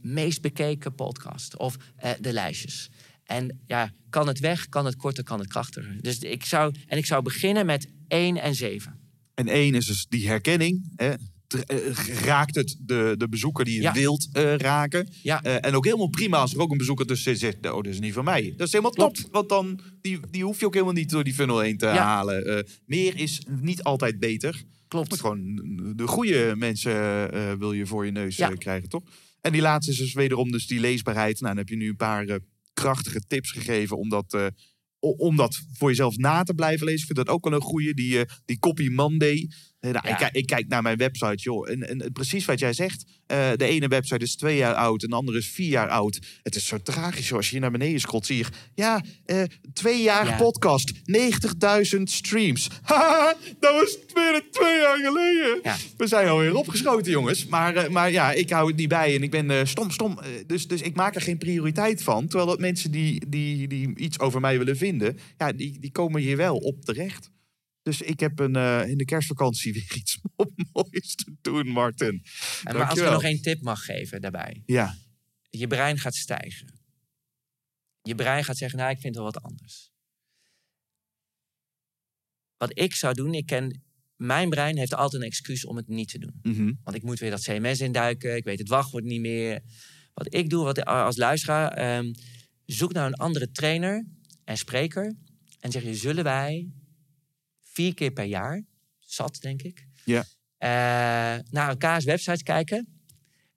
meest bekeken podcast of de lijstjes. En ja, kan het weg, kan het korter, kan het krachtiger. Dus ik zou, en ik zou beginnen met 1 en 7. En één is dus die herkenning. Hè? Tr- eh, Raakt het de, de bezoeker die je Ja. wilt eh, raken? Ja. Eh, en ook helemaal prima als er ook een bezoeker tussen zegt, Oh, dat is niet van mij. Dat is helemaal Klopt. top. Want dan die, die hoef je ook helemaal niet door die funnel heen te Ja. halen. Eh, meer is niet altijd beter. Maar Klopt. gewoon de goede mensen eh, wil je voor je neus eh, krijgen, toch? En die laatste is dus wederom dus die leesbaarheid. Nou, dan heb je nu een paar eh, krachtige tips gegeven om dat, eh, om dat voor jezelf na te blijven lezen. Ik vind dat ook wel een goede. Die, eh, die Copy Monday. Nou, Ja. ik, kijk- ik kijk naar mijn website, joh. En, en precies wat jij zegt. eh, de ene website is twee jaar oud en de andere is vier jaar oud. Het is zo tragisch, joh. Als je hier naar beneden scrolt, zie je... Ja, eh, twee jaar Ja. podcast. 90.000 streams. Haha, dat was weer twee jaar geleden. Ja. We zijn alweer opgeschoten, jongens. Maar, eh, maar ja, ik hou het niet bij en ik ben stom, stom. Dus, dus ik maak er geen prioriteit van. Terwijl dat mensen die, die, die iets over mij willen vinden... Ja, die, die komen hier wel op terecht. Dus ik heb een, eh, in de kerstvakantie weer iets moois te doen, Martin. En maar als ik nog één tip mag geven daarbij. Ja, Je brein gaat stijgen. Je brein gaat zeggen, nou, ik vind wel wat anders. Wat ik zou doen, ik ken... Mijn brein heeft altijd een excuus om het niet te doen. mhm. Want ik moet weer dat CMS induiken. Ik weet het wachtwoord niet meer. Wat ik doe, wat, als luisteraar... ehm, zoek naar een andere trainer en spreker. En zeg je, zullen wij vier keer per jaar... Zat, denk ik. Ja. eh, naar elkaars websites kijken.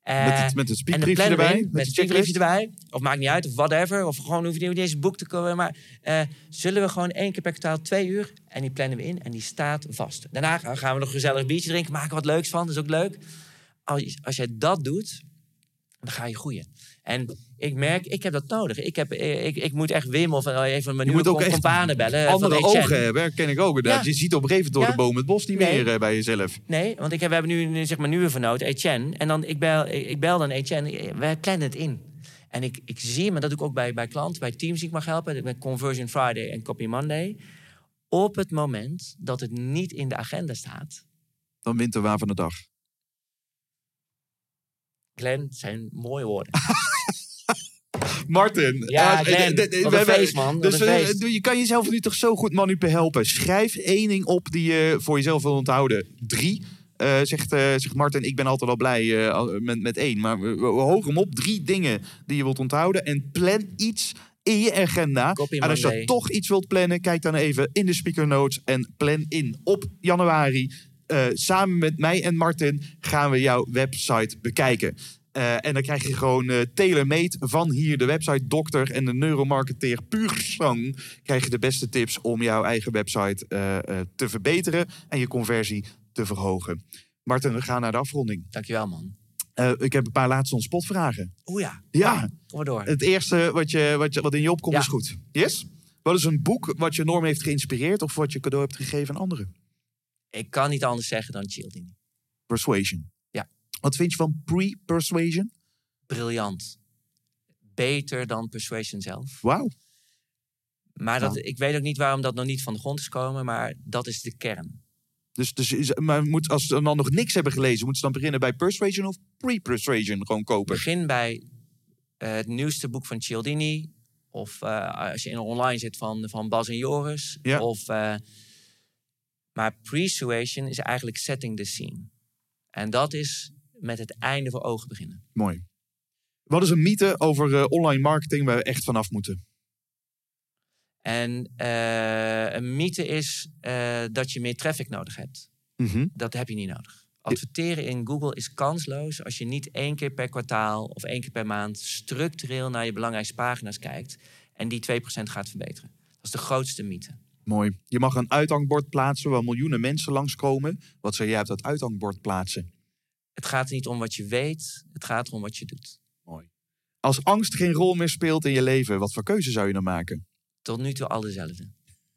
met, het, met het en dan speakbriefje erbij. in, met een speakbriefje erbij. Of maakt niet uit, of whatever. Of gewoon hoef je niet eens boek te komen. Maar eh, zullen we gewoon één keer per kwartaal twee uur. En die plannen we in en die staat vast. Daarna gaan gaan we nog een gezellig biertje drinken. Maken wat leuks van, dat is ook leuk. Als, als jij dat doet, dan ga je groeien. En ik merk, ik heb dat nodig. Ik, heb, eh, ik, ik moet echt Wim of eh, een van mijn Je nieuwe companen bellen. eh, van Andere Etienne. ogen hebben, ken ik ook. inderdaad. Ja. Je ziet op een gegeven moment door Ja. de boom het bos niet Nee. meer eh, bij jezelf. Nee, want ik heb, we hebben nu zeg maar, nieuwe vernoot, Etienne. En dan, ik, bel, ik, bel dan Etienne, eh, wij plannen het in. En ik, ik zie en dat doe ik ook bij, bij klanten, bij teams die ik mag helpen, met Conversion Friday en Copy Monday. Op het moment dat het niet in de agenda staat, Dan wint de waan van de dag. Glenn, zijn mooie woorden. Martin. Ja, eh, Glenn, wat een we- feest, man. Dus eh, je kan jezelf nu toch zo goed manupe helpen. Schrijf één ding op die je voor jezelf wil onthouden. Drie. Eh, zegt, eh, zegt Martin, ik ben altijd al blij eh, met, met één. Maar we, we hogen hem op. Drie dingen die je wilt onthouden. En plan iets in je agenda. Copy en als je toch iets wilt plannen, kijk dan even in de speaker notes. En plan in op januari. eh, samen met mij en Martin gaan we jouw website bekijken. Eh, en dan krijg je gewoon eh tailor-made van hier de website dokter en de neuromarketeer puur zang. Krijg je de beste tips om jouw eigen website eh, te verbeteren en je conversie te verhogen. Martin, we gaan naar de afronding. Dankjewel, man. Ik heb een paar laatste ontspotvragen. Oeh ja, Ja, kom maar door. het eerste wat, je, wat, je, wat in je opkomt Ja. is goed. Yes? Wat is een boek wat je enorm heeft geïnspireerd of wat je cadeau hebt gegeven aan anderen? Ik kan niet anders zeggen dan Childini. Persuasion. Wat vind je van pre-persuasion? Briljant. Beter dan Persuasion zelf. Wauw. Maar dat, ik weet ook niet waarom dat nog niet van de grond is gekomen, maar dat is de kern. Dus, dus is- maar moet, als ze dan nog niks hebben gelezen, moeten ze dan beginnen bij persuasion of pre-persuasion gewoon kopen? Begin bij eh, het nieuwste boek van Cialdini. Of eh, als je in online zit van, van Bas en Joris. Ja. Of, eh, maar persuasion is eigenlijk setting the scene. En dat is met het einde voor ogen beginnen. Mooi. Wat is een mythe over eh, online marketing waar we echt vanaf moeten? En eh, een mythe is eh, dat je meer traffic nodig hebt. Mhm. Dat heb je niet nodig. Adverteren in Google is kansloos als je niet één keer per kwartaal of één keer per maand structureel naar je belangrijkste pagina's kijkt en die 2% gaat verbeteren. Dat is de grootste mythe. Mooi. Je mag een uithangbord plaatsen waar miljoenen mensen langskomen. Wat zou jij op dat uithangbord plaatsen? Het gaat er niet om wat je weet, het gaat erom wat je doet. Mooi. Als angst geen rol meer speelt in je leven, wat voor keuze zou je dan maken? Tot nu toe al dezelfde.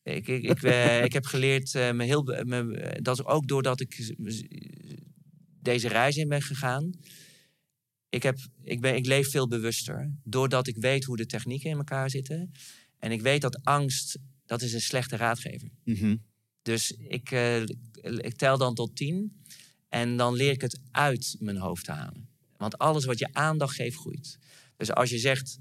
Ik, ik, ik, eh, ik heb geleerd, eh, me heel, me, eh, dat is ook doordat ik deze reis in ben gegaan. Ik, heb, ik, ben, ik leef veel bewuster. Doordat ik weet hoe de technieken in elkaar zitten. En ik weet dat angst, dat is een slechte raadgever. Mhm. Dus ik, ik tel dan tot tien. En dan leer ik het uit mijn hoofd halen. Want alles wat je aandacht geeft, groeit. Dus als je zegt,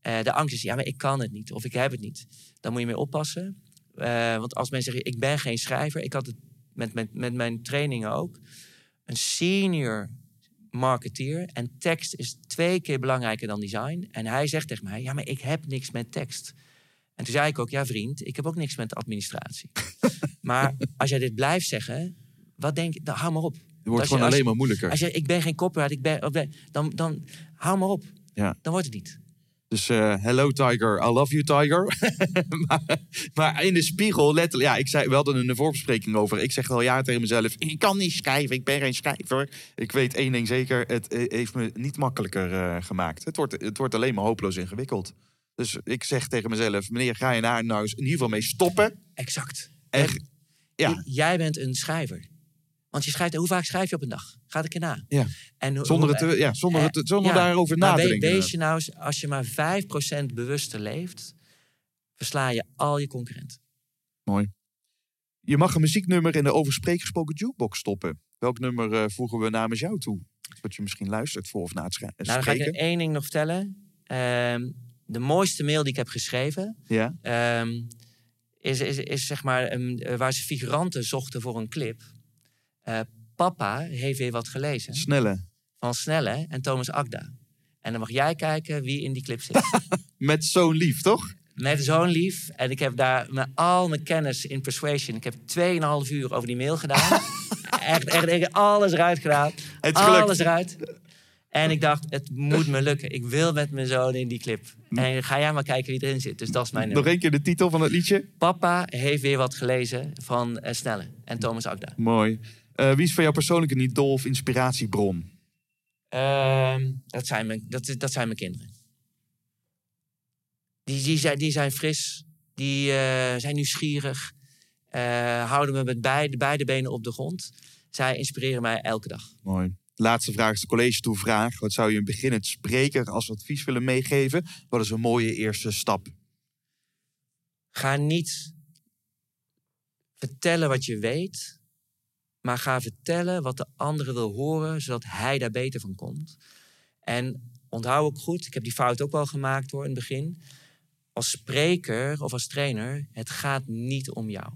eh, de angst is, ja, maar ik kan het niet. Of ik heb het niet. Dan moet je mee oppassen. Eh, want als mensen zeggen, ik ben geen schrijver. Ik had het met, met, met mijn trainingen ook. Een senior marketeer. En tekst is twee keer belangrijker dan design. En hij zegt tegen mij, ja, maar ik heb niks met tekst. En toen zei ik ook, ja vriend, ik heb ook niks met administratie. maar als jij dit blijft zeggen, wat denk je? Dan hou maar op. Het wordt gewoon als- alleen maar moeilijker. Als je, ik ben geen copyright, ik ben, dan, dan hou maar op. Ja. Dan wordt het niet. Dus eh, hello Tiger, I love you Tiger. maar, maar in de spiegel, letterlijk, ja, ik zei, we hadden er een voorbespreking over. Ik zeg al ja tegen mezelf, ik kan niet schrijven, ik ben geen schrijver. Ik weet één ding zeker, het eh, heeft me niet makkelijker eh, gemaakt. Het wordt, het wordt alleen maar hopeloos ingewikkeld. Dus ik zeg tegen mezelf, meneer, ga je daar nou eens in ieder geval mee stoppen? Exact. En, ja, Jij bent een schrijver. Want je schrijft, hoe vaak schrijf je op een dag? Ga ik erna. Ja. En zonder, het, ja, zonder, het, zonder ja, daarover na te denken. Wees je nou eens, als je maar 5% bewuster leeft, versla je al je concurrenten. Mooi. Je mag een muzieknummer in de over spreek gesproken jukebox stoppen. Welk nummer eh, voegen we namens jou toe? Wat je misschien luistert voor of na het schrijven. Nou, dan ga ik één ding nog vertellen. Ehm, de mooiste mail die ik heb geschreven, Ja? ehm, is, is, is zeg maar eh, waar ze figuranten zochten voor een clip. Eh, papa heeft weer wat gelezen Snelle. van Snelle en Thomas Akda. En dan mag jij kijken wie in die clip zit. Met zo'n lief, toch? Met zo'n lief. En ik heb daar met al mijn kennis in Persuasion. Ik heb 2,5 uur over die mail gedaan. echt, echt, echt alles eruit gedaan. Het is gelukt. alles eruit. En ik dacht, het moet me lukken. Ik wil met mijn zoon in die clip. En ga jij maar kijken wie erin zit. Dus dat is mijn Nog één keer de titel van het liedje. Papa heeft weer wat gelezen van eh, Snelle en Thomas Akda. Mooi. Eh, wie is voor jou persoonlijk een idool of inspiratiebron? Ehm, dat, zijn mijn, dat, dat zijn mijn kinderen. Die, die, zijn, die zijn fris, die eh, zijn nieuwsgierig, eh, houden me met beide, beide benen op de grond. Zij inspireren mij elke dag. Mooi. Laatste vraag is de college toe vraag. Wat zou je een beginnend spreker als advies willen meegeven? Wat is een mooie eerste stap? Ga niet vertellen wat je weet, maar ga vertellen wat de andere wil horen, zodat hij daar beter van komt. En onthoud ook goed, ik heb die fout ook wel gemaakt hoor in het begin. Als spreker of als trainer, het gaat niet om jou.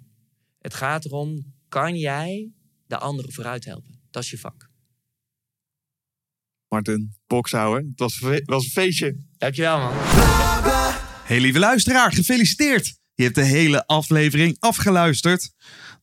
Het gaat erom, kan jij de anderen vooruit helpen? Dat is je vak. Martin, bokshouden. Het was, was een feestje. Dankjewel man. Hey lieve luisteraar, gefeliciteerd! Je hebt de hele aflevering afgeluisterd.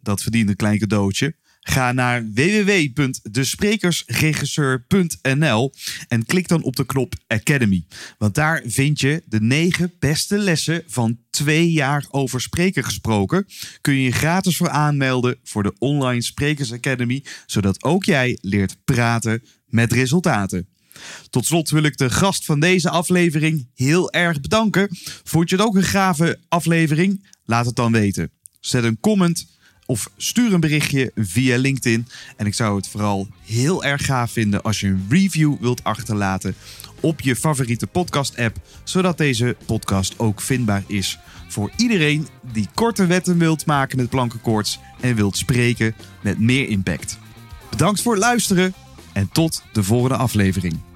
Dat verdient een klein cadeautje. Ga naar www.desprekersregisseur.nl en klik dan op de knop Academy. Want daar vind je de negen beste lessen van twee jaar over spreken gesproken. Kun je je gratis voor aanmelden voor de Online Sprekers Academy, zodat ook jij leert praten met resultaten. Tot slot wil ik de gast van deze aflevering heel erg bedanken. Vond je het ook een gave aflevering? Laat het dan weten. Zet een comment of stuur een berichtje via LinkedIn. En ik zou het vooral heel erg gaaf vinden als je een review wilt achterlaten op je favoriete podcast-app, zodat deze podcast ook vindbaar is voor iedereen die korte wetten wilt maken met plankenkoorts en wilt spreken met meer impact. Bedankt voor het luisteren en tot de volgende aflevering.